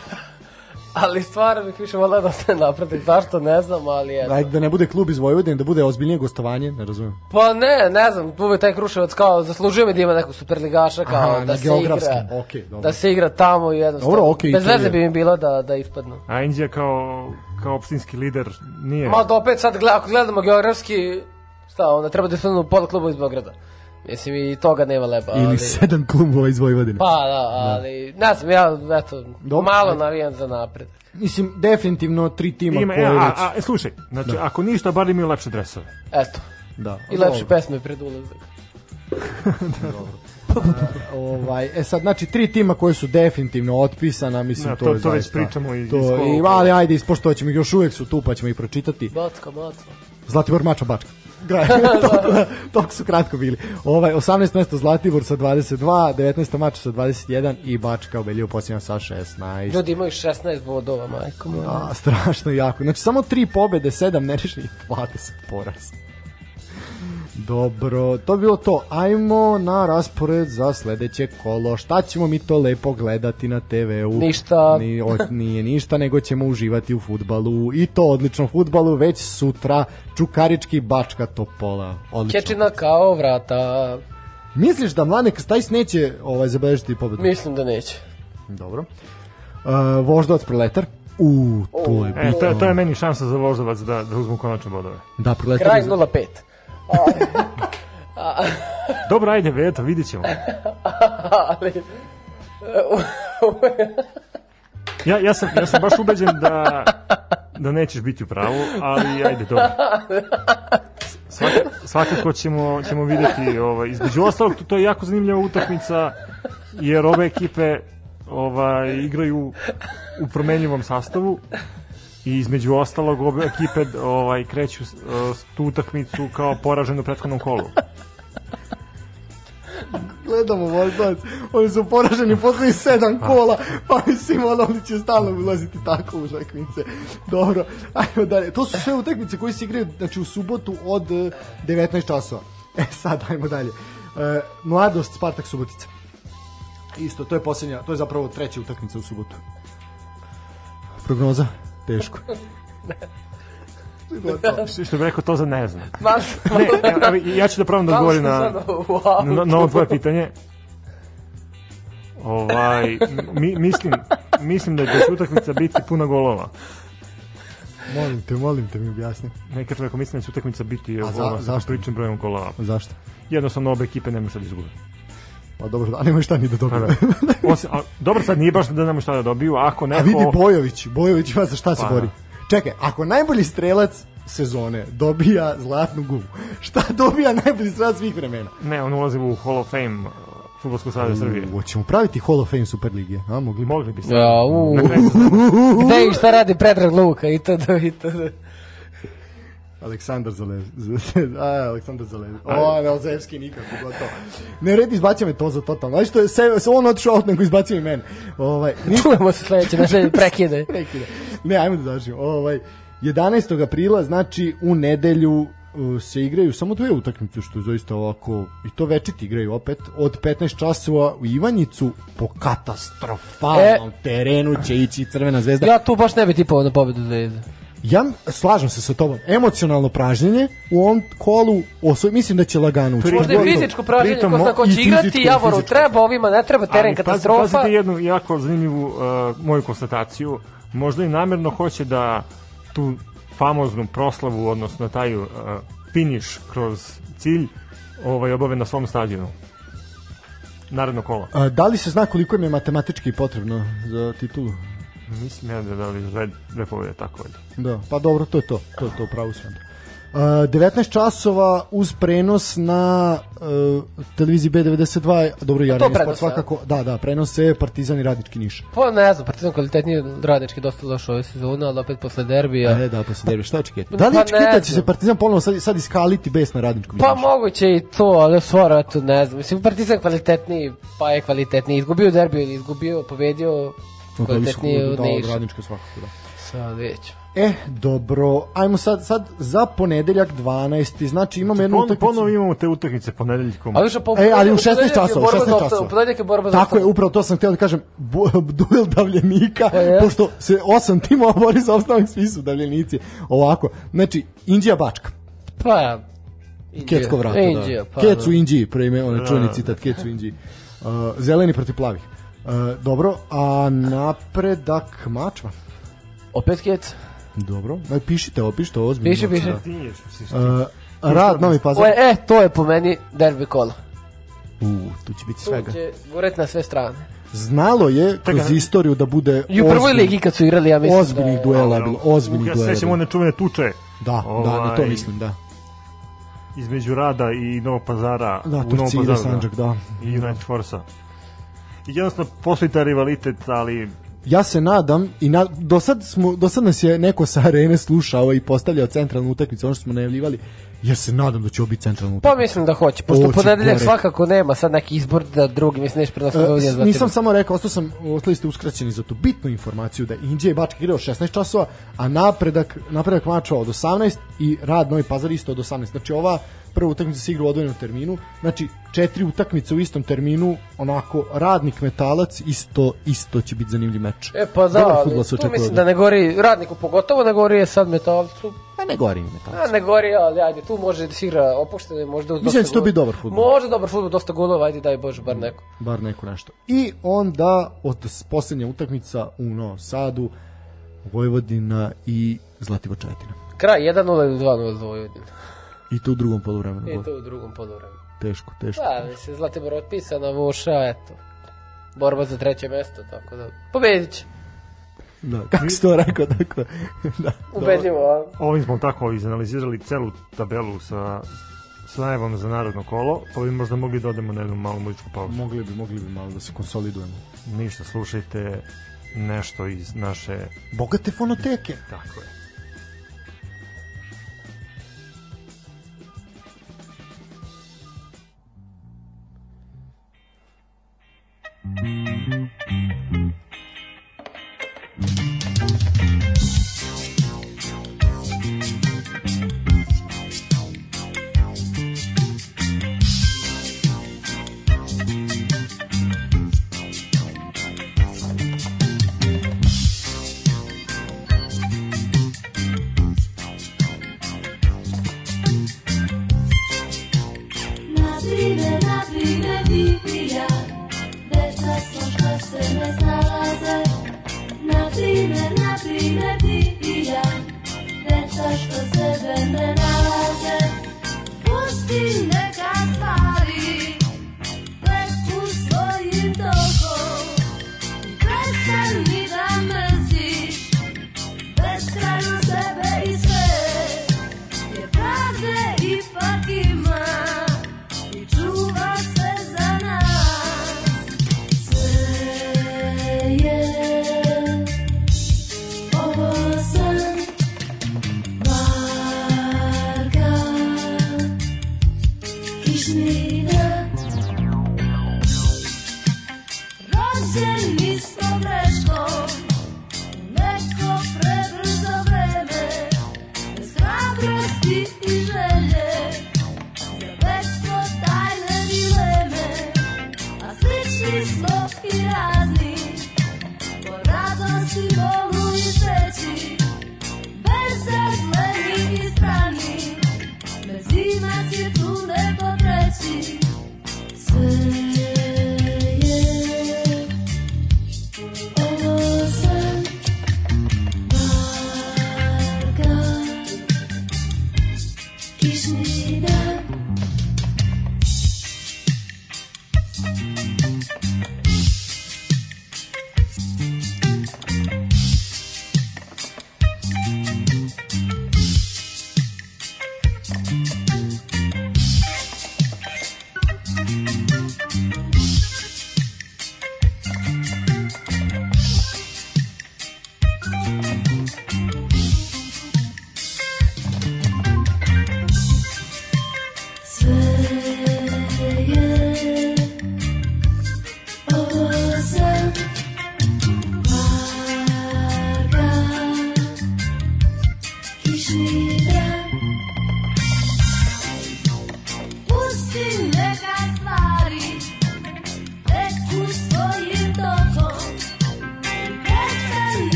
Ali stvarno bih više volio da ostane napredak. Zašto ne znam, ali eto. Ajde da ne bude klub iz Vojvodine, da bude ozbiljnije gostovanje, ne razumem. Pa ne, ne znam, uvek taj Kruševac kao zaslužuje mi da ima nekog superligaša kao Aha, da se igra. okej, dobro. da se igra tamo i jednostavno. Dobro, okej, Bez veze bi mi bilo da da ispadnu. A Indija kao, kao opštinski lider nije... Ma da opet sad ako gledamo geografski, šta, onda treba da ispadnu pola kluba iz Beograda. Mislim i toga nema leba. Ili ali... sedam klubova iz Vojvodine. Pa da, ali ne znam, ja eto, Dobro, malo ajde. navijam za napred. Mislim, definitivno tri tima Ima, koje a, već... a, a, slušaj, znači, ako ništa, bar imaju lepše dresove. Eto, Da. i lepše pesme pred ulazak. Ovaj, e sad, znači, tri tima koje su definitivno otpisana, mislim, Da, to, to- je to već zaista... pričamo i- to, iz i, kola. ali ajde, ispošto ćemo ih još uvek su tu, pa ćemo ih pročitati. Backa, backa. Zlatibor Mača Bačka. Toliko, toliko su kratko bili. Ovaj, 18 mesto Zlatibor sa 22, 19 Mača sa 21 i Bačka ubeljivo posljednja sa 16. Ljudi imaju 16 bodova, majko moja. A, strašno jako. Znači, samo tri pobede, sedam nerešenih, 20 poraz. Dobro, to bi bilo to. Ajmo na raspored za sledeće kolo. Šta ćemo mi to lepo gledati na TV-u? Ništa. Ni, o, nije ništa, nego ćemo uživati u futbalu. I to odlično futbalu, već sutra Čukarički Bačka Topola. Odlično. Kečina kao vrata. Misliš da Mlane Stajs neće ovaj, zabeležiti pobedu? Mislim da neće. Dobro. Uh, Voždovac Proletar. U, to je E, to, to je meni šansa za voždovac da, da uzmu konačne bodove. Da, Proletar. Kraj je- 0-5. Dobro, ajde, eto, vidit ćemo. Ali... Ja, ja, sam, ja sam baš ubeđen da, da nećeš biti u pravu, ali ajde, dobro. Svak, svakako ćemo, ćemo videti, ovaj, između ostalog, to, to je jako zanimljiva utakmica, jer ove ekipe ovaj, igraju u promenljivom sastavu i između ostalog ove ekipe ovaj, kreću s tu utakmicu kao poraženu u prethodnom kolu. gledamo Voždovac, oni su poraženi poslednjih sedam kola, pa mislim, ono, oni će stalno ulaziti tako u utakmice. Dobro, ajmo dalje. To su sve utakmice koje se igraju, znači, u subotu od eh, 19 časova. E, sad, ajmo dalje. E, mladost, Spartak, Subotica. Isto, to je posljednja, to je zapravo treća utakmica u subotu. Prognoza? Teško. Što što bih rekao, to za ne znam. Ne, evo, ja ću da probam da odgovorim na, na, na ovo tvoje pitanje. Ovaj, mi, mislim, mislim da će utakmica biti puna golova. Molim te, molim te mi objasni. Neka čovjek mislim da će utakmica biti A za- ovo, sa zašto? pričnim brojem gola. Zašto? Jednostavno obe ekipe nema šta da izgube. Pa dobro, a nema šta ni da Pa dobije. da. Osim, a, dobro, sad nije baš da nema šta da dobiju, ako neko... A vidi Bojović, Bojović ima za šta se Pa. bori. Čekaj, ako najbolji strelac sezone dobija zlatnu gumu, šta dobija najbolji strelac svih vremena? Ne, on ulazi u Hall of Fame uh, Futbolskog savjeza Srbije. Hoćemo praviti Hall of Fame Superlige, a mogli bi? Mogli bi se. Ja, u. Gde i šta radi Predrag Luka i to i to. Aleksandar Zalez. A, Aleksandar Zalez. O, ne, Ozevski nikako, gotovo. Ne red izbacio me to za totalno. Znaš što je se, se on otišao out, nego izbacio i mene. Ovaj, ni, Čujemo se sledeće naše prekide. prekida. Ne, ajmo da završimo. Ovaj, 11. aprila, znači u nedelju uh, se igraju samo dve utakmice što je zaista ovako i to večiti igraju opet od 15 časova u Ivanjicu po katastrofalnom terenu će ići Crvena zvezda Ja tu baš ne bi tipao na pobedu Zvezde. Ja slažem se sa tobom. Emocionalno pražnjenje u ovom kolu, osvoj, mislim da će lagano ući. Možda i Pritom- fizičko pražnjenje, pritom ko ko će igrati, Javoru fizičko. treba, ovima ne treba, teren Ali katastrofa. Pazite jednu jako zanimljivu uh, moju konstataciju. Možda i namerno hoće da tu famoznu proslavu, odnosno taj uh, finiš kroz cilj ovaj, obave na svom stadionu. Naredno kola. A, da li se zna koliko im je matematički potrebno za titulu? Mislim ja da da li dve, dve pobjede tako valjda. Da, pa dobro, to je to. To je to, pravo sam. Uh, 19 časova uz prenos na uh, televiziji B92, dobro i to Arena Sport svakako, da, da, prenose Partizan i Radnički Niš. Pa ne znam, Partizan kvalitetniji radnički dosta došao ove sezone, ali opet posle derbija. E, da, pa se derbi, šta očekivati? Pa Da li ne očekivati da će se Partizan ponovo sad, sad iskaliti bes na Radničkom Pa Nišu? moguće i to, ali stvarno, eto, ne znam. Mislim, Partizan kvalitetniji, pa je kvalitetniji. Izgubio derbiju, ili izgubio, pobedio, od da, od Niša. Radnička svakako, da. Sad već. E, dobro, ajmo sad, sad za ponedeljak 12. Znači imamo jednu Pon, utakmicu. ponovo imamo te utakmice ponedeljkom. Ali po E, ali u 16 ponedeljak je časova, borba 16 za opstanak, časova. U ponedeljak je borba za Tako je, upravo to sam htio da kažem, duel davljenika, Pa jest. pošto se osam timova bori za opstanak, svi su davljenici. Ovako, znači, Indija Bačka, Pa ja. Indija. Kecko vrata, Indija, da. pa, Kecu da. Indiji, prime, onaj čuveni Da. citat, Kecu Indiji. Uh, zeleni protiv plavih. Uh, dobro, a napredak mačva? Opet Kec. Dobro, Aj, pišite ovo, pišite ovo ozbiljno. Piše, piše. Si- Uh, rad Novi Pazar. O, e, to je po meni derbi kola. U, tu će biti Tu svega. će goret na sve strane. Znalo je kroz Čekaj. istoriju da bude I u prvoj ozbilj- ligi kad su igrali, ja mislim ozbiljnih da... duela je bilo, ozbiljnih Ja duela. se je sećam one čuvene tuče Da, da, na to Ovaj, mislim, da. između Rada i Novog Pazara Da, u Novom Turci ide Pazaru. Sandžak, da. I United Forsa. I jednostavno postoji taj rivalitet, ali Ja se nadam i na, do, sad smo, do sad nas je neko sa arene slušao i postavljao centralnu utakmicu, ono što smo najavljivali. Ja se nadam da će ovo biti centralna Pa utakmica. mislim da hoće, pošto ponedeljak gore. svakako nema sad neki izbor da drugi, mislim, neš prenosno E, za nisam samo rekao, ostao sam, ostali ste uskraćeni za tu bitnu informaciju da Indija i Bačka igraju od 16 časova, a napredak, napredak mača od 18 i rad Novi Pazar isto od 18. Znači ova prva utakmica se igra u odvojenom terminu, znači četiri utakmice u istom terminu, onako radnik metalac, isto, isto će biti zanimljiv meč. E pa da, tu mislim ovde. da ne gori radniku pogotovo, ne gori je sad metalcu. Pa ne gori mi metalac. A ne gori, ali ajde, tu može da se igra opušteno možda uz Mislim da će to biti dobar fudbal. Može dobar fudbal, dosta golova, ajde daj Bože, bar neko. bar neko nešto. I onda od posljednja utakmica u Novom Sadu, Vojvodina i Zlatibor Čajetina. Kraj 1-0 ili 2-0 za Vojvodinu. I to u drugom poluvremenu. I to u drugom poluvremenu. Teško, teško. Da, mislim, Zlatibor otpisana, Vuša, eto. Borba za treće mesto, tako da pobedit će. Da, kako si to rekao, tako da. Ubedljivo, a? ovim smo tako izanalizirali celu tabelu sa s najavom za narodno kolo, pa bi možda mogli da odemo na jednu malu muzičku pauzu. Mogli bi, mogli bi malo da se konsolidujemo. Ništa, slušajte nešto iz naše... Bogate fonoteke. Tako je. srca što sebe ne nalaze? Pusti neka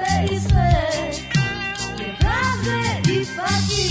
sve i sve, jer pravde ipak ima.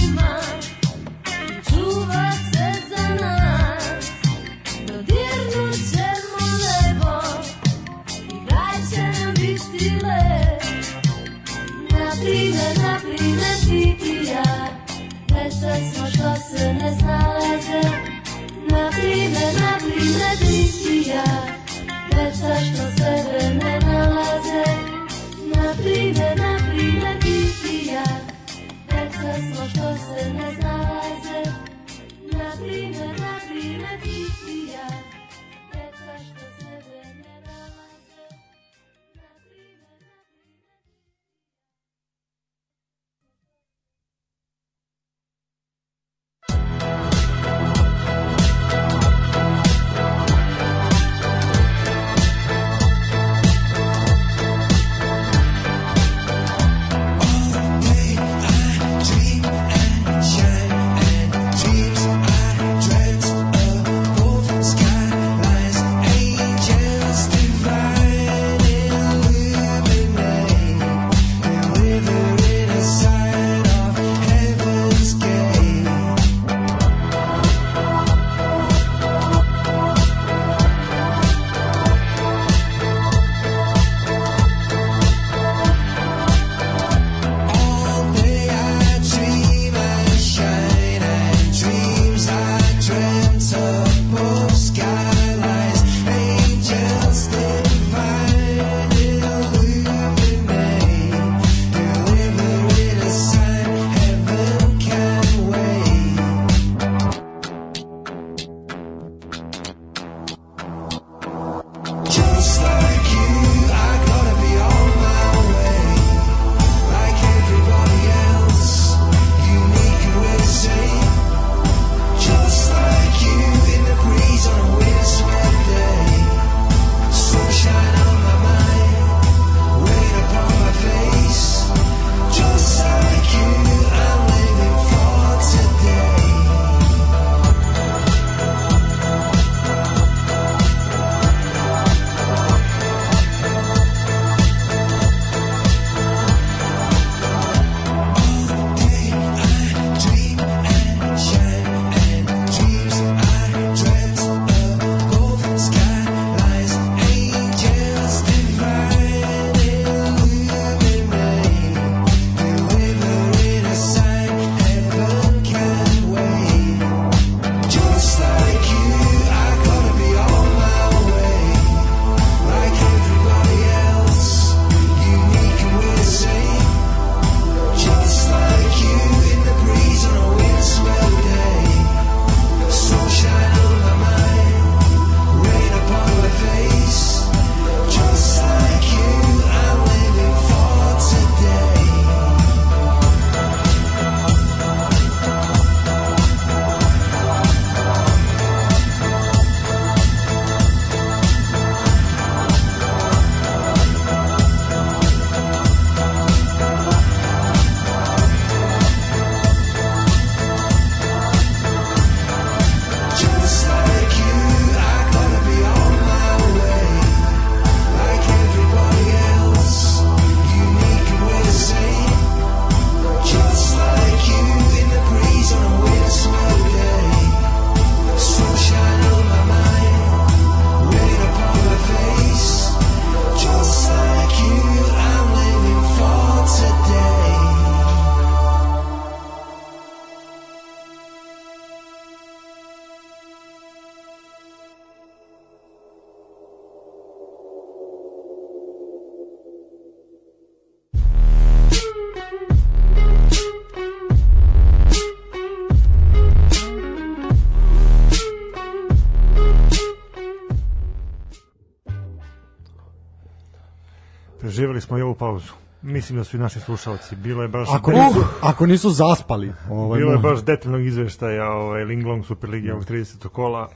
Preživjeli smo i ovu pauzu. Mislim da su i naši slušalci. Bilo je baš Ako nisu, ako nisu zaspali. Ovaj, bilo je baš detaljnog izveštaja ovaj Linglong Superlige ovog 30. kola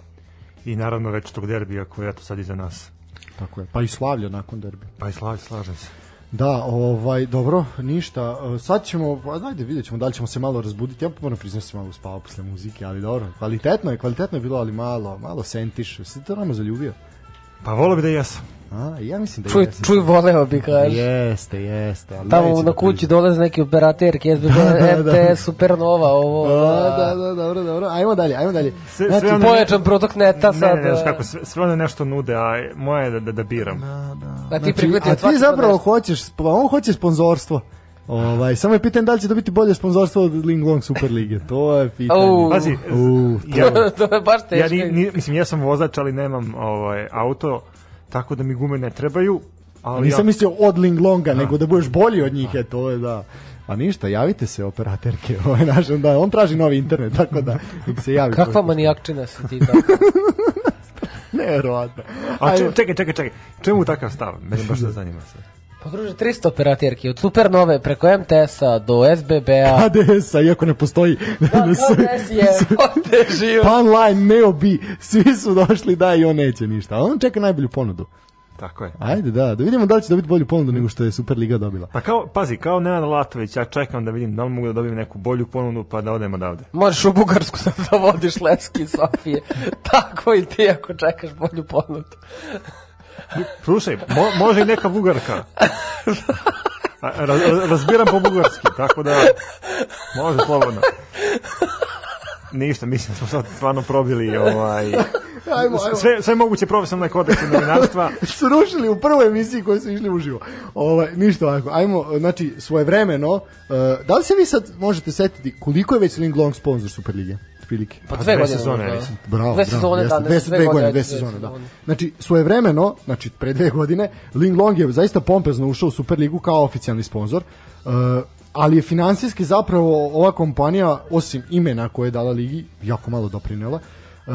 i naravno večitog derbija koji je eto sad iza nas. Tako je. Pa i Slavlja nakon derbi. Pa i slavi, slažem se. Da, ovaj, dobro, ništa. E, Sad ćemo, pa ajde vidjet ćemo da li ćemo se malo razbuditi. Ja moram priznati da sam malo uspavao posle muzike, ali dobro. Kvalitetno je, kvalitetno je bilo, ali malo, malo sentiš. Si te nama zaljubio? Pa volio bi da jesam. A, ja mislim da Čuj, jesi. čuj, voleo bi, kaže. Jeste, jeste. ali Tamo na da kući priznam. dolaze neki operaterki, SBB, Da, da. RTS, Supernova, ovo. Da, da, da, dobro, dobro. Ajmo dalje, ajmo dalje. Sve- Znači, sve Pojačan protok neta Ne, sad. ne, ne, znaš e, kako, sve, sve one nešto nude, a moje je da, da, da biram. A ti Znači, a ti zapravo nešto. hoćeš, on hoće sponzorstvo. Ovaj, samo je pitanje da li će dobiti bolje sponzorstvo od Ling Long Super Lige. To je pitanje. Au. Pazi, U, ja, to je baš ja teško. ni, ni, mislim, ja sam vozač, ali nemam ovaj, auto, tako da mi gume ne trebaju. Ali Nisam ja, mislio od Ling Longa, nego da budeš bolji od njih, je to je da. A ništa, javite se operaterke, ovaj naš, da on traži novi internet, tako da nek se javi. Kakva manijakčina si ti da? Neverovatno. a če, čekaj, čekaj, čekaj. Čemu takav stav? Mene baš da zanima se. Pa druže, 300 operaterki, od Supernove preko MTS-a do SBB-a. ADS-a, iako ne postoji. Da, KDS je, ovde živo. Pa online, Neo B, svi su došli da i on neće ništa. A on čeka najbolju ponudu. Tako je. Ajde, da, da vidimo da li će dobiti bolju ponudu nego što je Superliga dobila. Pa kao, pazi, kao Nenad Latović, ja čekam da vidim da li mogu da dobijem neku bolju ponudu pa da odem odavde. Možeš u Bugarsku sad da vodiš Leski Sofije. Tako i ti ako čekaš bolju ponudu. Slušaj, mo, može i neka bugarka. Raz, razbiram po bugarski, tako da može slobodno. Ništa, mislim da smo sad stvarno probili ovaj, Ajmo, ajmo. sve, sve moguće profesionalne kodekse novinarstva. Srušili u prvoj emisiji koji su išli uživo. Ovaj, ništa ovako, ajmo, znači, svojevremeno, uh, da li se vi sad možete setiti koliko je već Ling Long sponsor Superlige? Otprilike. Pa Pa dve dve sezone, mislim. Bravo, Dve sezone, da, dve, dve dve godine, dve sezone, da. Znači, svojevremeno, znači pre dve godine, Ling Long je zaista pompezno ušao u Superligu kao oficijalni sponsor, uh, ali je finansijski zapravo ova kompanija, osim imena koje je dala ligi, jako malo doprinela. Uh,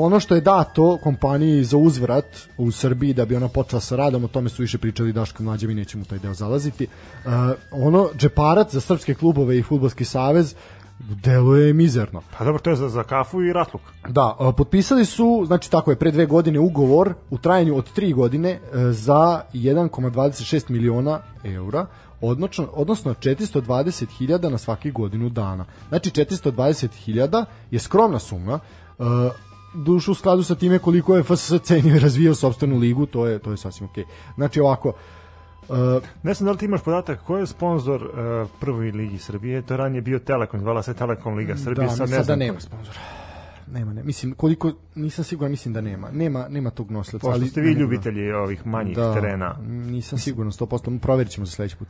ono što je dato kompaniji za uzvrat u Srbiji da bi ona počela sa radom, o tome su više pričali Daško Mlađe, mi nećemo u taj deo zalaziti. Uh, ono, džeparac za srpske klubove i futbolski savez deluje mizerno. Pa dobro, to je za, za kafu i ratluk. Da, potpisali su, znači tako je, pre dve godine ugovor u trajanju od tri godine e, za 1,26 miliona eura, odnosno, odnosno 420.000 na svaki godinu dana. Znači 420.000 je skromna suma, e, dušu u skladu sa time koliko je FSS cenio i razvijao sopstvenu ligu, to je, to je sasvim okej. Znači ovako, e, Ne znam da li ti imaš podatak ko je sponsor uh, prvoj ligi Srbije, to je ranije bio Telekom, zvala se Telekom Liga Srbije, da, sad ne sada znam. nema sponzora. Nema, ne. Mislim, koliko, nisam siguran, mislim da nema. Nema, nema tog nosilca. Pošto ali ste vi ne, ne, ne. ljubitelji ovih manjih terena. Nisam siguran 100%, provjerit ćemo za sledeći put.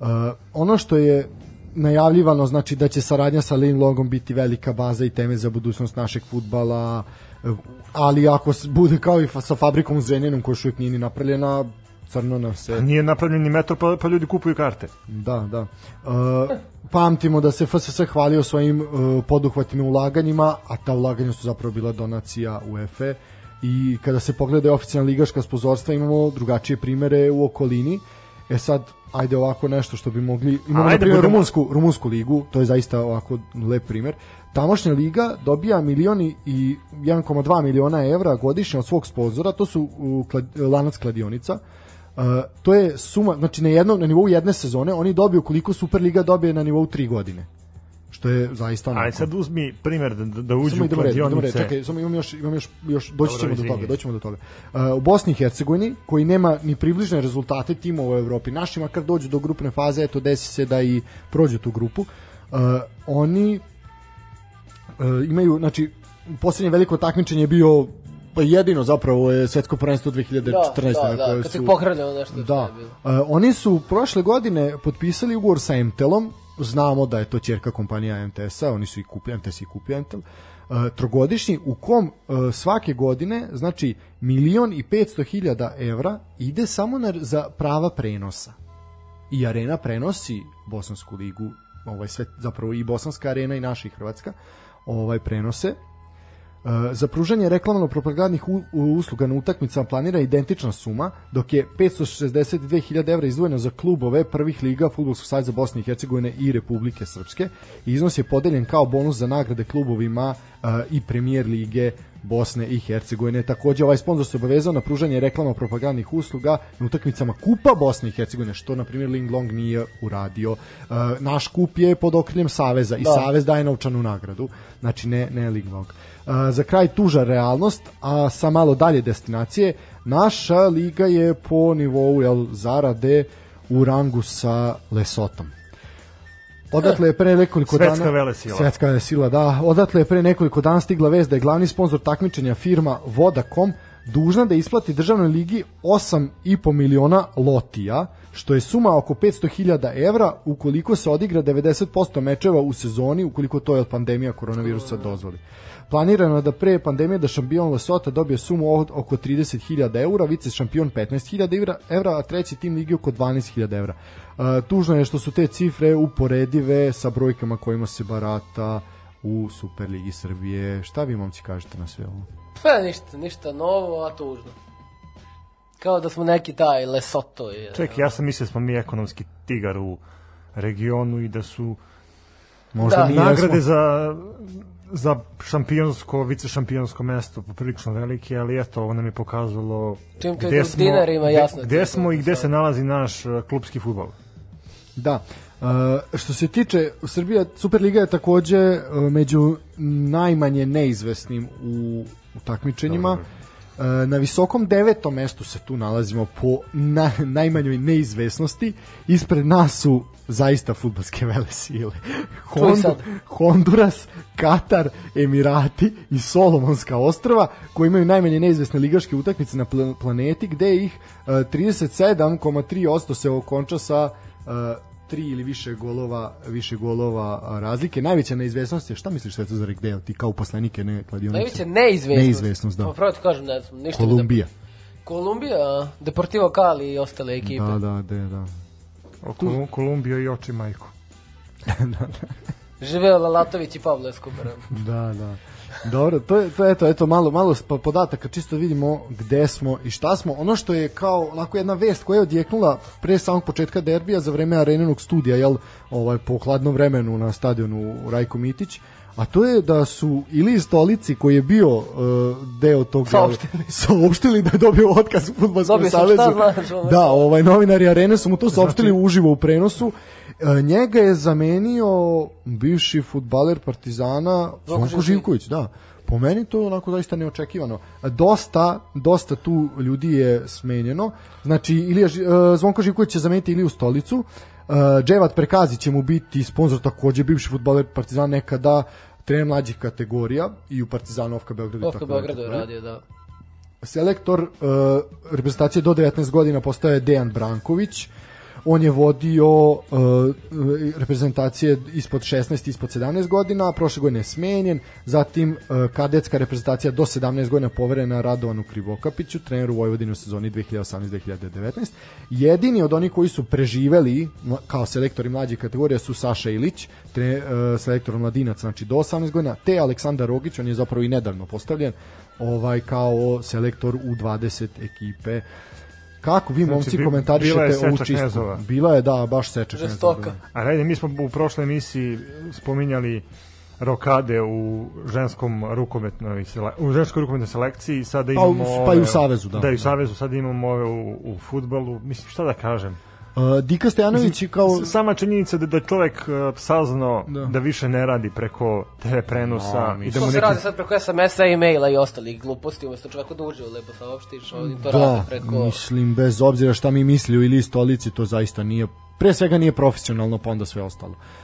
Uh, ono što je najavljivano znači da će saradnja sa Lin Longom biti velika baza i teme za budućnost našeg futbala, uh, ali ako bude kao i sa fabrikom u Zrenjaninom koja još uvijek nije ni napravljena, crno nam se... Nije napravljen ni metro, pa, pa ljudi kupuju karte. Da, da. Uh, pamtimo da se FSS hvalio svojim uh, poduhvatnim ulaganjima, a ta ulaganja su zapravo bila donacija UEFA i kada se pogleda oficijalna ligaška sponzorstva imamo drugačije primere u okolini. E sad, ajde ovako nešto što bi mogli... Imamo, Ajde, na primjer, budemo- rumunsku, rumunsku ligu, to je zaista ovako lep primer. Tamošnja liga dobija milioni i 1,2 miliona evra godišnje od svog sponzora, to su u, klad, lanac kladionica. Uh, to je suma, znači na jednom na nivou jedne sezone oni dobiju koliko Superliga dobije na nivou tri godine. Što je zaista onako. Aj sad uzmi primjer da, da, uđu Samo u kladionice. čekaj, samo imam još, imam još, još doći Dobro, ćemo do toga, doći ćemo do toga. Uh, u Bosni i Hercegovini, koji nema ni približne rezultate timova u Evropi, naši makar dođu do grupne faze, eto desi se da i prođu tu grupu, uh, oni uh, imaju, znači, poslednje veliko takmičenje je bio pa jedino zapravo je svetsko prvenstvo 2014. Da, da, da, kad su- se pokrenilo nešto. što Da. je bilo. Uh, oni su prošle godine potpisali ugovor sa MTELom, znamo da je to ćerka kompanija MTS-a, oni su i kupili, MTS i kupio MTEL, uh, trogodišnji u kom uh, svake godine, znači milion i 500 hiljada evra ide samo na, za prava prenosa. I arena prenosi Bosansku ligu, ovaj sve zapravo i Bosanska arena i naša i Hrvatska, ovaj prenose. E, za pružanje reklamno-propagandnih usluga na utakmicama planira identična suma, dok je 562.000 evra izdvojeno za klubove prvih liga Futbolskog saveza Bosne i Hercegovine i Republike Srpske. Iznos je podeljen kao bonus za nagrade klubovima e, i premijer lige Bosne i Hercegovine. Takođe, ovaj sponsor se obavezao na pružanje reklama propagandnih usluga na utakmicama Kupa Bosne i Hercegovine, što, na primjer, Ling Long nije uradio. E, naš kup je pod okriljem Saveza i Da. Savez daje novčanu nagradu. Znači, ne, ne Ling Long. E, za kraj tuža realnost, a sa malo dalje destinacije, naša liga je po nivou jel, zarade u rangu sa Lesotom. Odatle je pre nekoliko Svetska dana velesila. Svetska velesila, da. Odatle je pre nekoliko dana stigla vest da je glavni sponsor takmičenja firma Vodacom dužna da isplati državnoj ligi 8,5 miliona lotija, što je suma oko 500.000 evra ukoliko se odigra 90% mečeva u sezoni, ukoliko to je pandemija koronavirusa dozvoli. Planirano je da pre pandemije da šampion Lesota dobije sumu od oko 30.000 eura, vice šampion 15.000 evra, evra, a treći tim ligi oko 12.000 evra. E, tužno je što su te cifre uporedive sa brojkama kojima se barata u Superligi Srbije. Šta vi momci kažete na sve ovo? Pa ništa, ništa novo, a tužno. Kao da smo neki taj Lesoto. Je, Ček, ja sam mislio da smo mi ekonomski tigar u regionu i da su Možda Da, nagrade jesmo. za za šampionsko, vice šampionsko mesto poprilično velike, ali eto, ovo nam je pokazalo Čim ide u dinarima, gde- jasno gde je smo i gde sad. se nalazi naš uh, klubski futbol. Da. E, što se tiče Srbija, Superliga je takođe e, među najmanje neizvesnim u, u takmičenjima. E, na visokom devetom mestu se tu nalazimo po na, najmanjoj neizvesnosti. Ispred nas su zaista futbalske vele sile. Hondu. Honduras, Katar, Emirati i Solomonska ostrava koji imaju najmanje neizvesne ligaške utakmice na pl- planeti gde ih e, 37,3% se okonča sa e, tri ili više golova više golova razlike. Najveća neizvesnost je, šta misliš Sveto za Gdeo, ti kao poslanike ne kladionice? Najveća neizvesnost. Neizvesnost, da. Pa pravo ti kažem, ne ništa Kolumbija. Kolumbija, a, Deportivo Cali i ostale ekipe. Da, da, da, da. O Kolum- Kolumbiju i oči majku. Živeo Lalatović i Pablo Escobar. Da, da. Dobro, to je to eto eto malo malo pa podataka čisto vidimo gde smo i šta smo. Ono što je kao onako jedna vest koja je odjeknula pre samog početka derbija za vreme arenenog studija, jel, ovaj po hladnom vremenu na stadionu Rajko Mitić, a to je da su ili stolici koji je bio uh, deo tog Saopštili. saopštili da je dobio otkaz u fudbalskom savezu. Da, ovaj novinari Arene su mu to saopštili uživo u prenosu. E, njega je zamenio bivši futbaler Partizana Zvonko Živković. Da. Po meni to je onako zaista neočekivano. Dosta, dosta tu ljudi je smenjeno. Znači, Ilija, e, Zvonko Živković će zameniti Iliju Stolicu. E, Dževat Prekazi će mu biti sponsor takođe, bivši futbaler Partizana nekada trener mlađih kategorija i u Partizanu Ofka Beogradu. Ofka Beogradu je radio, da. Selektor uh, reprezentacije do 19 godina postaje Dejan Branković. On je vodio uh, reprezentacije ispod 16 ispod 17 godina, prošle godine je smenjen. Zatim uh, kadetska reprezentacija do 17 godina poverena Radovanu Krivokapiću, treneru Vojvodine u sezoni 2018-2019. Jedini od onih koji su preživeli kao selektori mlađih kategorija su Saša Ilić, tre, uh, selektor mladinac, znači do 18 godina, te Aleksandar Rogić, on je zapravo i nedavno postavljen, ovaj kao selektor u 20 ekipe. Kako vi momci bi- komentarišete ovu čistku? knezova. Bila je, da, baš seča Žestoka. da. A redi, mi smo u prošloj emisiji spominjali rokade u ženskom rukometnoj u ženskoj rukometnoj selekciji sada Pa u- imamo pa i u Savezu, da. da i u. Savezu sada imamo ove u, u fudbalu mislim šta da kažem Uh, Dika Stojanović je kao... Sama činjenica da da je čovjek uh, saznao Da. da. više ne radi preko TV prenosa Da, i da To mu se neki radi sad preko SMS-a, e-maila i ostalih gluposti, umesto čoveka da uđe lepo saopštiš, oni to rade Da, preko... mislim, bez obzira šta mi mislili ili stolici, to zaista nije, pre svega nije profesionalno, pa onda sve ostalo. Uh,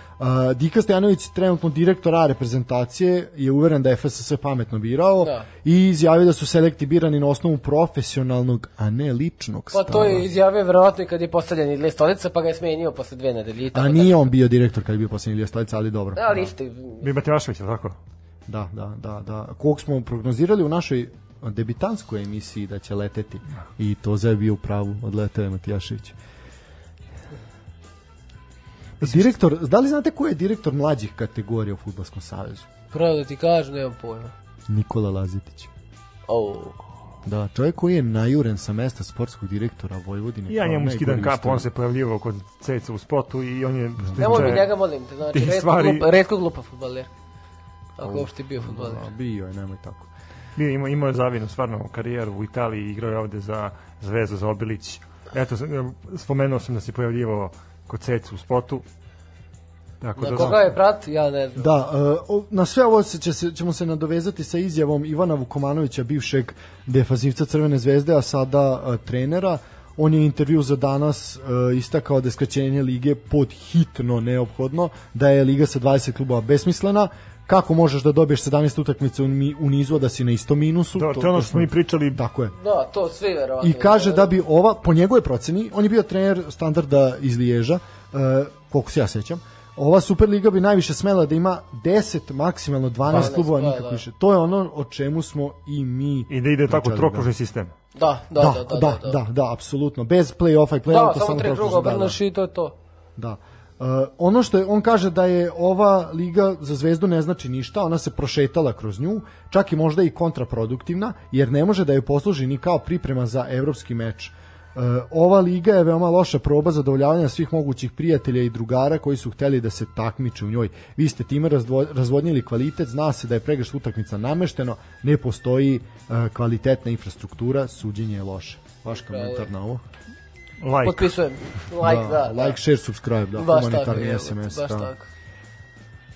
Dika Stojanović, trenutno direktor A reprezentacije, je uveren da je FSS pametno birao Da. i izjavio da su selekti birani na osnovu profesionalnog, a ne ličnog Pa stava. to je izjavio verovatno i kad je postavljen Ilija Stolica, pa ga je smenio posle dve nedelje. A nije on bio direktor kad je bio posljednji Ilija Stolica, ali dobro. Da, ali isto, Mativašević, je li tako? Da, da, da, da. Kog smo prognozirali u našoj debitanskoj emisiji da će leteti i to je bio u pravu, odletao je Matijašević. Direktor, da li znate ko je direktor mlađih kategorija u Futbolskom savezu? pravo da ti kažem, nemam pojma. Nikola Lazetić. Oh. Da, čovjek koji je najuren sa mesta sportskog direktora Vojvodine. Ja kao njemu skidam kapu, on se pojavljivao kod ceca u spotu i on je... što Nemoj mi njega, molim te. Znači, redko, stvari- glupa, redko glupa futbaler. Ako uopšte bio futbaler. A, bio je, nemoj tako. Bio, imao, imao je zavinu stvarno karijeru u Italiji, igrao je ovde za Zvezdu, za Obilić. Eto, sam- spomenuo sam da se pojavljivao kod ceca u spotu. Tako Na da, koga je prat, ja ne znam. Da, e, na sve ovo se, će se, ćemo se nadovezati sa izjavom Ivana Vukomanovića, bivšeg defazivca Crvene zvezde, a sada e, trenera. On je u intervju za danas e, istakao da je skraćenje lige pod hitno neophodno, da je liga sa 20 klubova besmislena, kako možeš da dobiješ 17 utakmica u, nizu, a da si na istom minusu? Da, to je ono što smo mi pričali. Tako je. Da, to svi verovatno. I kaže da bi ova, po njegove proceni, on je bio trener standarda iz Liježa, uh, koliko se ja sećam, ova Superliga bi najviše smela da ima 10, maksimalno 12 12, klubova, da, nikako da. više. To je ono o čemu smo i mi I da ide tako pričali, trokružni sistem. Da, da, Da, da, da, da, da, da, apsolutno. Bez play-offa i Da, play-outa, samo samo tri trokružni, kruga da, da. obrneš i to je to. Da. Uh, ono što je, on kaže da je ova liga za zvezdu ne znači ništa, ona se prošetala kroz nju, čak i možda i kontraproduktivna, jer ne može da je posluži ni kao priprema za evropski meč. Uh, ova liga je veoma loša proba zadovoljavanja svih mogućih prijatelja i drugara koji su hteli da se takmiče u njoj. Vi ste time razdvo, razvodnili kvalitet, zna se da je pregršt utakmica namešteno, ne postoji uh, kvalitetna infrastruktura, suđenje je loše. Vaš komentar na ovo? Like. Potpisujem. Like, da, da. like, share, subscribe, da, Baš tako, humanitarni je, SMS. baš da. tako.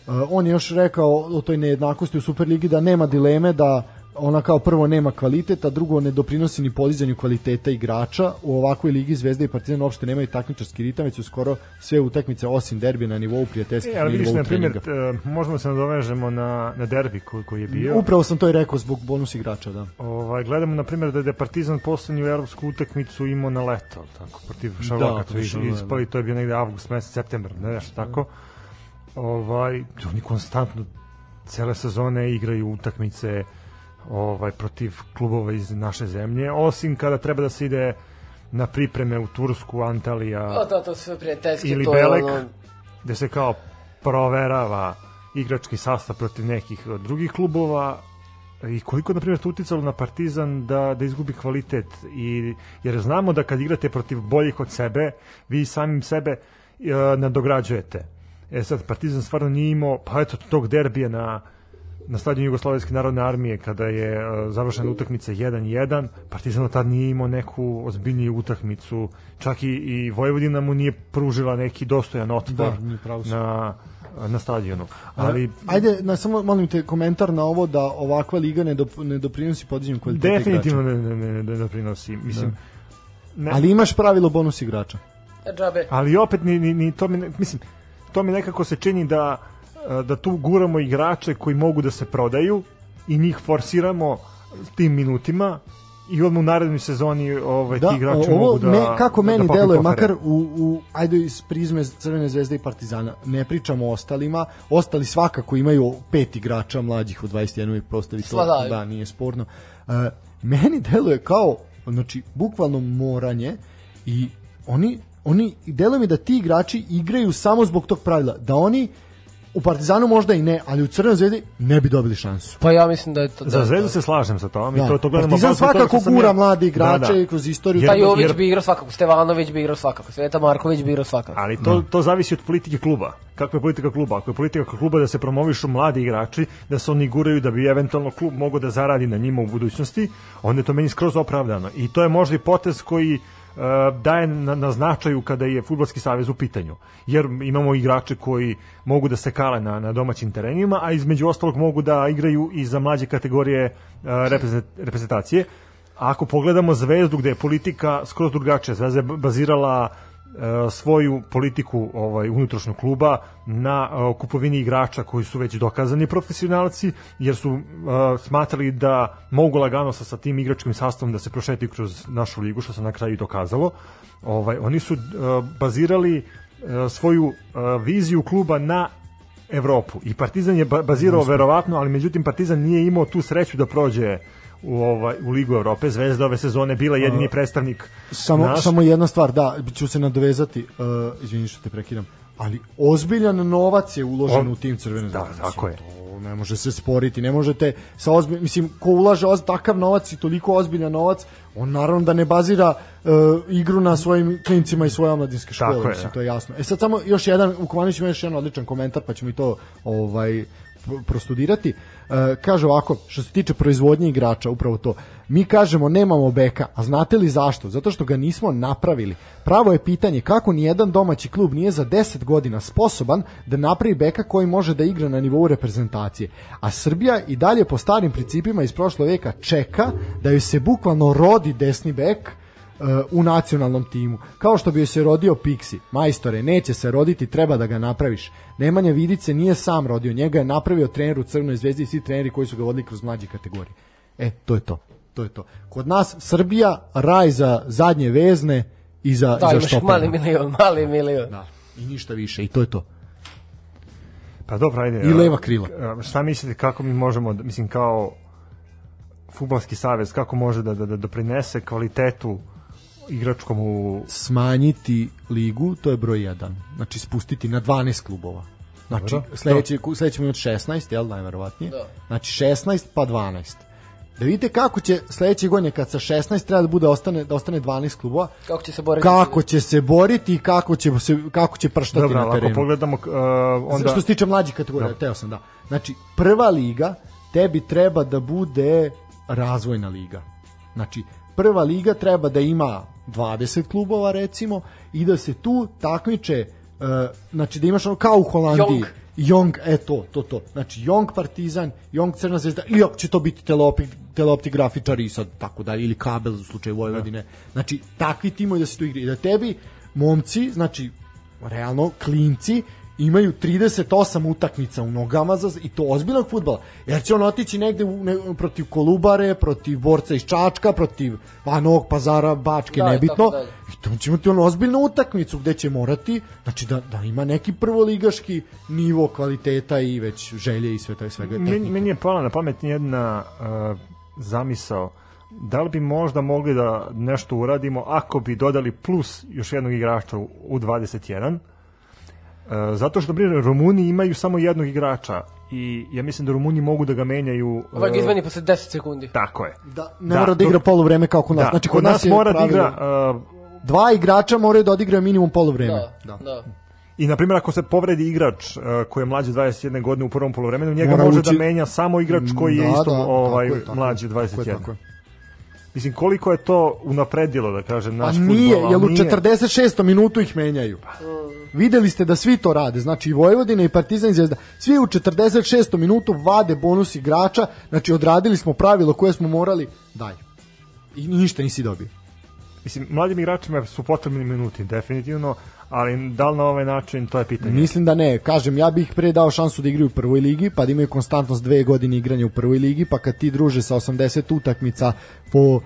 Uh, on je još rekao o toj nejednakosti u Superligi da nema dileme da ona kao prvo nema kvalitet, a drugo ne doprinosi ni podizanju kvaliteta igrača. U ovakvoj ligi Zvezda i Partizan uopšte nemaju takmičarski ritam, već su skoro sve utakmice osim derbija na nivou prijateljskih E, ali vidiš, nivou na primjer, e, možemo se nadovežemo na, na derbi koji, koji je bio. Upravo sam to i rekao zbog bonus igrača, da. Ovaj, gledamo, na primjer, da je Partizan poslednju evropsku utakmicu imao na leto, tako, protiv Šarloka, Da, to je ispali, to je bio negde avgust, mesec, septembar, ne nešto tako. Ovaj, oni konstantno cele sezone igraju utakmice ovaj protiv klubova iz naše zemlje, osim kada treba da se ide na pripreme u Tursku, Antalija, O, to, to sve prijateljski, ili to Belek, ono... gde se kao proverava igrački sastav protiv nekih drugih klubova. I koliko na primjer to uticalo na Partizan da da izgubi kvalitet? I jer znamo da kad igrate protiv boljih od sebe vi samim sebe e, nadograđujete. E sad Partizan stvarno nije imao pa eto tog derbija na na stadionu Jugoslovenske narodne armije kada je e, završena utakmica 1-1 Partizan tad nije imao neku ozbiljniju utakmicu čak i, i Vojvodina mu nije pružila neki dostojan otpor Da, na na stadionu ali Ajde, na, samo molim te komentar na ovo da ovakva liga ne, dop, ne doprinosi podizanju kvaliteta definitivno igrača. ne, ne, ne, ne doprinosi mislim ne, Ali imaš pravilo bonus igrača. Džabe. ali opet ni, ni, ni to mi ne, mislim to mi nekako se čini da e, da tu guramo igrače koji mogu da se prodaju i njih forsiramo tim minutima i odmah u narednoj sezoni ovaj Da, ti igrači ovo mogu da me, kako da meni popiju deluje, kofere. makar u, u, ajde iz prizme Crvene zvezde i Partizana, ne pričamo o ostalima, ostali svakako imaju pet igrača mlađih od 21 i postavi to, Svladaju. da, nije sporno. Uh, meni deluje kao, znači, bukvalno moranje i oni, oni deluje mi da ti igrači igraju samo zbog tog pravila, da oni u Partizanu možda i ne, ali u Crvenoj zvezdi ne bi dobili šansu. Pa ja mislim da je to... za da, zvezdu da. se slažem sa tom i Da. to to gledamo Partizan svakako gura ja- mlade igrače Da, da. kroz istoriju. Pa Jović jer- bi igrao svakako, Stevanović bi igrao svakako, Sveta Marković bi igrao svakako. Ali to, to zavisi od politike kluba. Kakva je politika kluba? Ako je politika kluba da se promovišu mladi igrači, da se oni guraju da bi eventualno klub mogao da zaradi na njima u budućnosti, onda je to meni skroz opravdano. I to je možda i potez koji daje na, na značaju kada je futbolski savez u pitanju. Jer imamo igrače koji mogu da se kale na, na domaćim terenima, a između ostalog mogu da igraju i za mlađe kategorije e, reprezent- reprezentacije. A ako pogledamo Zvezdu gde je politika skroz drugačija, Zvezda je bazirala svoju politiku ovaj unutrašnjeg kluba na e, kupovini igrača koji su već dokazani profesionalci jer su e, smatrali da mogu lagano sa, sa tim igračkim sastavom da se prošetaju kroz našu ligu što se na kraju dokazalo. Ovaj oni su e, bazirali e, svoju e, viziju kluba na Evropu i Partizan je ba- bazirao verovatno, ali međutim Partizan nije imao tu sreću da prođe u ovaj u Ligu Evrope. Zvezda ove sezone bila jedini predstavnik Samo, naš. samo jedna stvar, da, ću se nadovezati, uh, izvini što te prekidam. ali ozbiljan novac je uložen On- u tim crvene Da, zvezde. Mislim, tako je. To ne može se sporiti, ne možete sa ozbilj, mislim, ko ulaže oz, takav novac i toliko ozbiljan novac, on naravno da ne bazira e, igru na svojim klincima i svoje omladinske škole, Tako je, mislim, da. to je jasno. E sad samo još jedan, u Komaniću ima još jedan odličan komentar, pa ćemo i to ovaj pr- prostudirati. E, kaže ovako, što se tiče proizvodnje igrača, upravo to. Mi kažemo nemamo beka, a znate li zašto? Zato što ga nismo napravili. Pravo je pitanje kako ni jedan domaći klub nije za 10 godina sposoban da napravi beka koji može da igra na nivou reprezentacije. A Srbija i dalje po starim principima iz prošlog veka čeka da joj se bukvalno rodi desni bek u nacionalnom timu. Kao što bi joj se rodio Pixi. Majstore, neće se roditi, treba da ga napraviš. Nemanja Vidice nije sam rodio, njega je napravio trener u Crvenoj zvezdi i svi treneri koji su ga vodili kroz mlađe kategorije. E, to je to. To je to. Kod nas Srbija raj za zadnje vezne i za, Da, i za štopere. mali milion, mali milion. Da. I ništa više i to je to. Pa dobro, ajde. I leva krila. Šta mislite kako mi možemo, da- mislim kao futbalski savez, kako može da, da, da doprinese kvalitetu igračkom u Smanjiti ligu, to je broj 1. Znači spustiti na 12 klubova. Znači, Dobro. sledeći, sledeći imati 16, jel, najverovatnije? Da. Znači 16 pa 12. Da vidite kako će sledeće godine kad sa 16 treba da bude ostane da ostane 12 klubova, Kako će se boriti? kako će se boriti i kako će se kako će prštati Dobro, na terenu. pogledamo uh, onda Što se tiče mlađih kategorija, teo sam da. Znači, prva liga tebi treba da bude razvojna liga. Znači, prva liga treba da ima 20 klubova recimo i da se tu takmiče uh, znači da imaš ono kao u Holandiji Jong. Jong, e to, to, to. Znači, Jong Partizan, Jong Crna zvezda, ili ako će to biti teleopti, teleopti grafičari i sad tako dalje, ili kabel u slučaju Vojvodine. Znači, takvi timovi da se tu igri. I da tebi momci, znači, realno, klinci, imaju 38 utakmica u nogama za, i to ozbiljnog futbala. Jer će on otići negde u, ne, protiv Kolubare, protiv borca iz Čačka, protiv Novog pazara, Bačke, Da, i nebitno. tako dalje. I to će imati ono ozbiljnu utakmicu gde će morati, znači da, da ima neki prvoligaški nivo kvaliteta i već želje i sve taj svega. meni, meni je pala na pamet jedna uh, zamisao da li bi možda mogli da nešto uradimo ako bi dodali plus još jednog igrača u, u 21 Uh, zato što primjer, Rumuni imaju samo jednog igrača i ja mislim da Rumuni mogu da ga menjaju Ovaj ga uh, izmeni posle 10 sekundi. tako je Da, ne mora da igra dok- poluvreme kao kod nas. da, znači kod nas, je mora da igra uh, dva igrača moraju da odigraju minimum poluvreme. Da, da. I na primjer ako se povredi igrač uh, koji je mlađi 21 godine u prvom poluvremenu, njega Mora može ući- da menja samo igrač koji je Da, isto da, ovaj tako je, tako je. mlađi Tako je, 21. tako je. Mislim koliko je to unapredilo da kažem Pa naš nije, fudbal, jer u ali nije. 46. minutu ih menjaju. Videli ste da svi to rade, znači i Vojvodina i Partizan i Zvezda. Svi u 46. minutu vade bonus igrača, znači odradili smo pravilo koje smo morali, daj. I ništa nisi dobio. Mislim, mladim igračima su potrebni minuti, definitivno, ali da li na ovaj način, to je pitanje. Mislim da ne, kažem, ja bih pre dao šansu da igraju u prvoj ligi, pa da imaju konstantnost dve godine igranja u prvoj ligi, pa kad ti druže sa 80 utakmica po uh,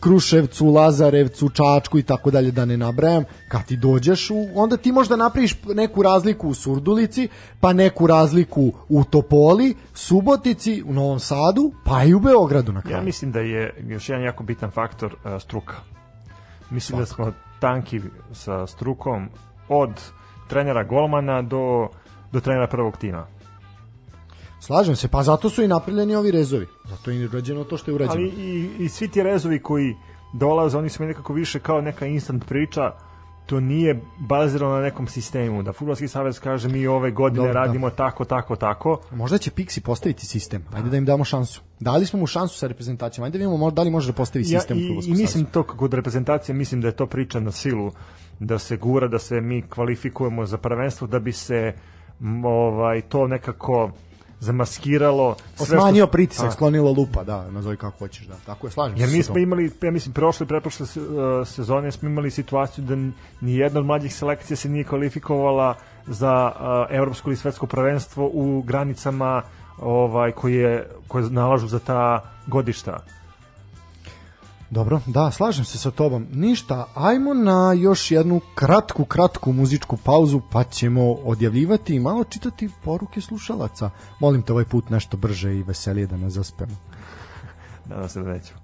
Kruševcu, Lazarevcu, Čačku i tako dalje da ne nabrajam, kad ti dođeš, u, onda ti možda napraviš neku razliku u Surdulici, pa neku razliku u Topoli, Subotici, u Novom Sadu, pa i u Beogradu na kraju. Ja mislim da je još jedan jako bitan faktor uh, struka. Mislim da smo tanki sa strukom od trenera golmana do, do trenera prvog tima. Slažem se, pa zato su i napravljeni ovi rezovi. Zato je i urađeno to što je urađeno. Ali i, i svi ti rezovi koji dolaze, oni su mi nekako više kao neka instant priča, to nije bazirano na nekom sistemu, da Futbolski savez kaže mi ove godine Dobro, da. radimo tako, tako, tako. Možda će Pixi postaviti sistem. Ajde da im damo šansu. Dali smo mu šansu sa reprezentacijom. Ajde da vidimo možda- da li može da postavi Ja, sistem u i, I mislim savezu. to kod reprezentacije, mislim da je to priča na silu, da se gura, da se mi kvalifikujemo za prvenstvo, da bi se ovaj to nekako zamaskiralo. sve što- pritisak, A, sklonilo lupa, da, nazovi kako hoćeš, da. Tako je, slažem Jer se mi sa smo imali, ja mislim, prošle i pretprošle uh, sezone smo imali situaciju da ni jedna od mlađih selekcija se nije kvalifikovala za uh, evropsko ili svetsko prvenstvo u granicama ovaj koje koje nalažu za ta godišta. Dobro, da, slažem se sa tobom. Ništa, ajmo na još jednu kratku, kratku muzičku pauzu, pa ćemo odjavljivati i malo čitati poruke slušalaca. Molim te ovaj put nešto brže i veselije da nas zaspemo. Nadam se da neću.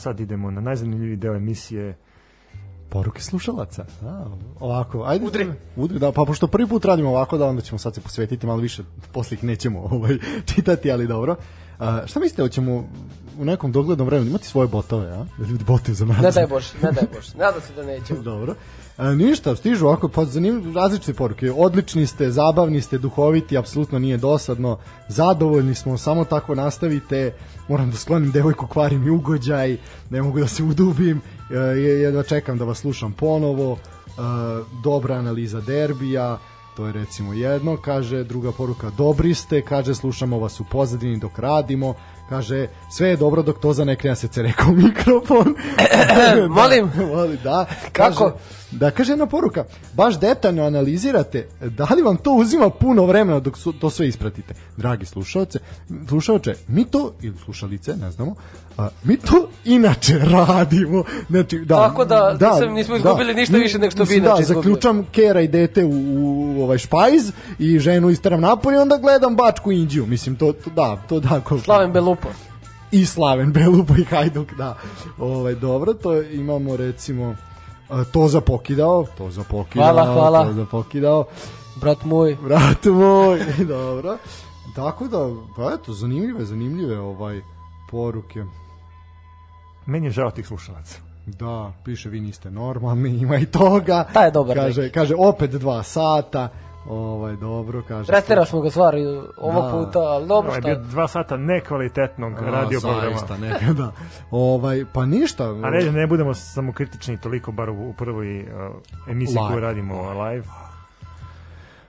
Sad idemo na najzanimljiviji deo emisije. Poruke slušalaca. A, ovako, ajde. Udri. Udri, da, pa pošto prvi put radimo ovako, da onda ćemo sad se posvetiti malo više, posle ih nećemo ovaj, čitati, ali dobro. A, šta mislite, hoćemo u nekom doglednom vremenu imati svoje botove, a? Da ljudi botuju za nas. Ne daj Bože, ne daj Bože. Nadam se da nećemo. Dobro. A, ništa, stižu ovako, pa zanim, različite poruke. Odlični ste, zabavni ste, duhoviti, apsolutno nije dosadno. Zadovoljni smo, samo tako nastavite. Moram da sklonim devojku, kvarim i ugođaj, ne mogu da se udubim. E, jedva čekam da vas slušam ponovo. E, dobra analiza derbija, to je recimo jedno, kaže druga poruka, dobri ste, kaže slušamo vas u pozadini dok radimo, kaže sve je dobro dok to za ne krene se cereka u mikrofon. Molim. da, molim, da. Kako? Da, kaže jedna poruka, baš detaljno analizirate, da li vam to uzima puno vremena dok su, to sve ispratite. Dragi slušalce, slušalče, mi to, ili slušalice, ne znamo, a, mi to inače radimo. Znači, da, Tako da, nisam- nismo izgubili ništa više nego što bi Mislim, inače Da, izgubili. zaključam kera i dete u, u ovaj špajz i ženu isteram napolje, onda gledam Bačku Indiju. Mislim, to, to da, to da. Ko, Slaven Belupo. i Slaven Belupo i Hajduk, da. Ovaj, dobro, to imamo recimo a, to zapokidao, to zapokidao, Hvala, hvala. to zapokidao, Brat moj. brat moj, dobro. Tako da, pa eto, zanimljive, zanimljive ovaj poruke. Meni je žao tih slušalaca. Da, piše vi niste normalni, ima i toga. Taj je dobar Kaže, kaže opet dva sata. Ovaj dobro, kaže. Preteraš smo ga stvari ovog Da. puta, ali dobro Ovo je šta. bio dva sata nekvalitetnog A, radio programa. Zaista, neka, da. Ovaj, pa ništa. A ne, ne budemo samo kritični toliko, bar u, u prvoj uh, emisiji Live. koju radimo live.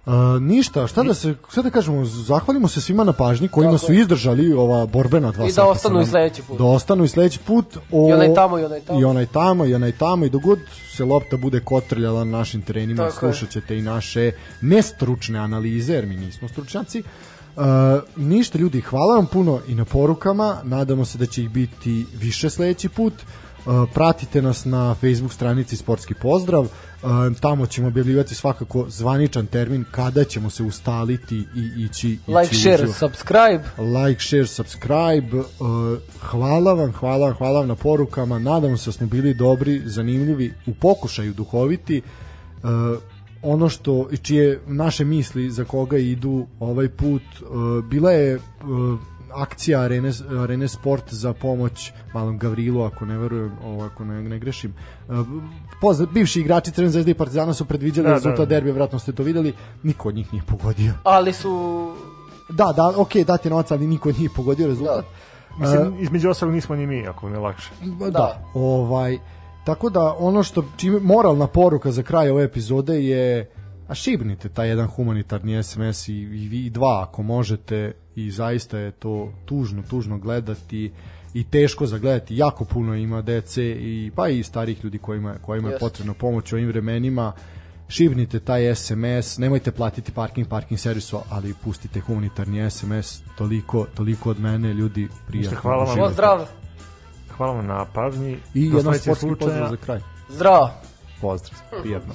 Uh, ništa, šta da se, šta da kažemo, zahvalimo se svima na pažnji kojima Tako su izdržali ova borbena dva I da ostanu i sledeći put. Da ostanu i sledeći put. O, I onaj tamo, i onaj tamo. I onaj tamo, i onaj tamo, i dogod se lopta bude kotrljala na našim terenima, Tako slušat ćete i naše nestručne analize, jer mi nismo stručnjaci. Uh, ništa ljudi, hvala vam puno i na porukama, nadamo se da će ih biti više sledeći put. Uh, pratite nas na Facebook stranici Sportski pozdrav, uh, tamo ćemo objavljivati svakako zvaničan termin kada ćemo se ustaliti i ići, Like, ići share, uživo subscribe. like, share, subscribe. Uh, hvala vam, hvala vam, hvala vam na porukama. Nadamo se da smo bili dobri, zanimljivi, u pokušaju duhoviti. Uh, ono što i čije naše misli za koga idu ovaj put bila je akcija Arene, Arene Sport za pomoć malom Gavrilu, ako ne verujem, ovo, ako ne, ne grešim. Uh, pozna, bivši igrači Crvene zvezde i Partizana su predviđali Da, da, da. rezultat derbija, vratno ste to videli, niko od njih nije pogodio. Ali su... Da, da, okej, dati novac, ali niko nije pogodio rezultat. Mislim, između ostalog nismo ni mi, ako ne lakše. Da. da. Ovaj, tako da ono što čime, moralna poruka za kraj ove epizode je a šibnite taj jedan humanitarni SMS i, i, i dva ako možete i zaista je to tužno, tužno gledati i teško za gledati, jako puno ima dece i pa i starih ljudi kojima, kojima je potrebno pomoć u ovim vremenima šibnite taj SMS, nemojte platiti parking parking servisu, ali pustite humanitarni SMS, toliko, toliko od mene, ljudi, prijatno. hvala vam. Pozdrav. Hvala vam na pažnji. I Do jedan sledećeg sportski slučaja. pozdrav za kraj. Zdravo. Pozdrav, prijatno.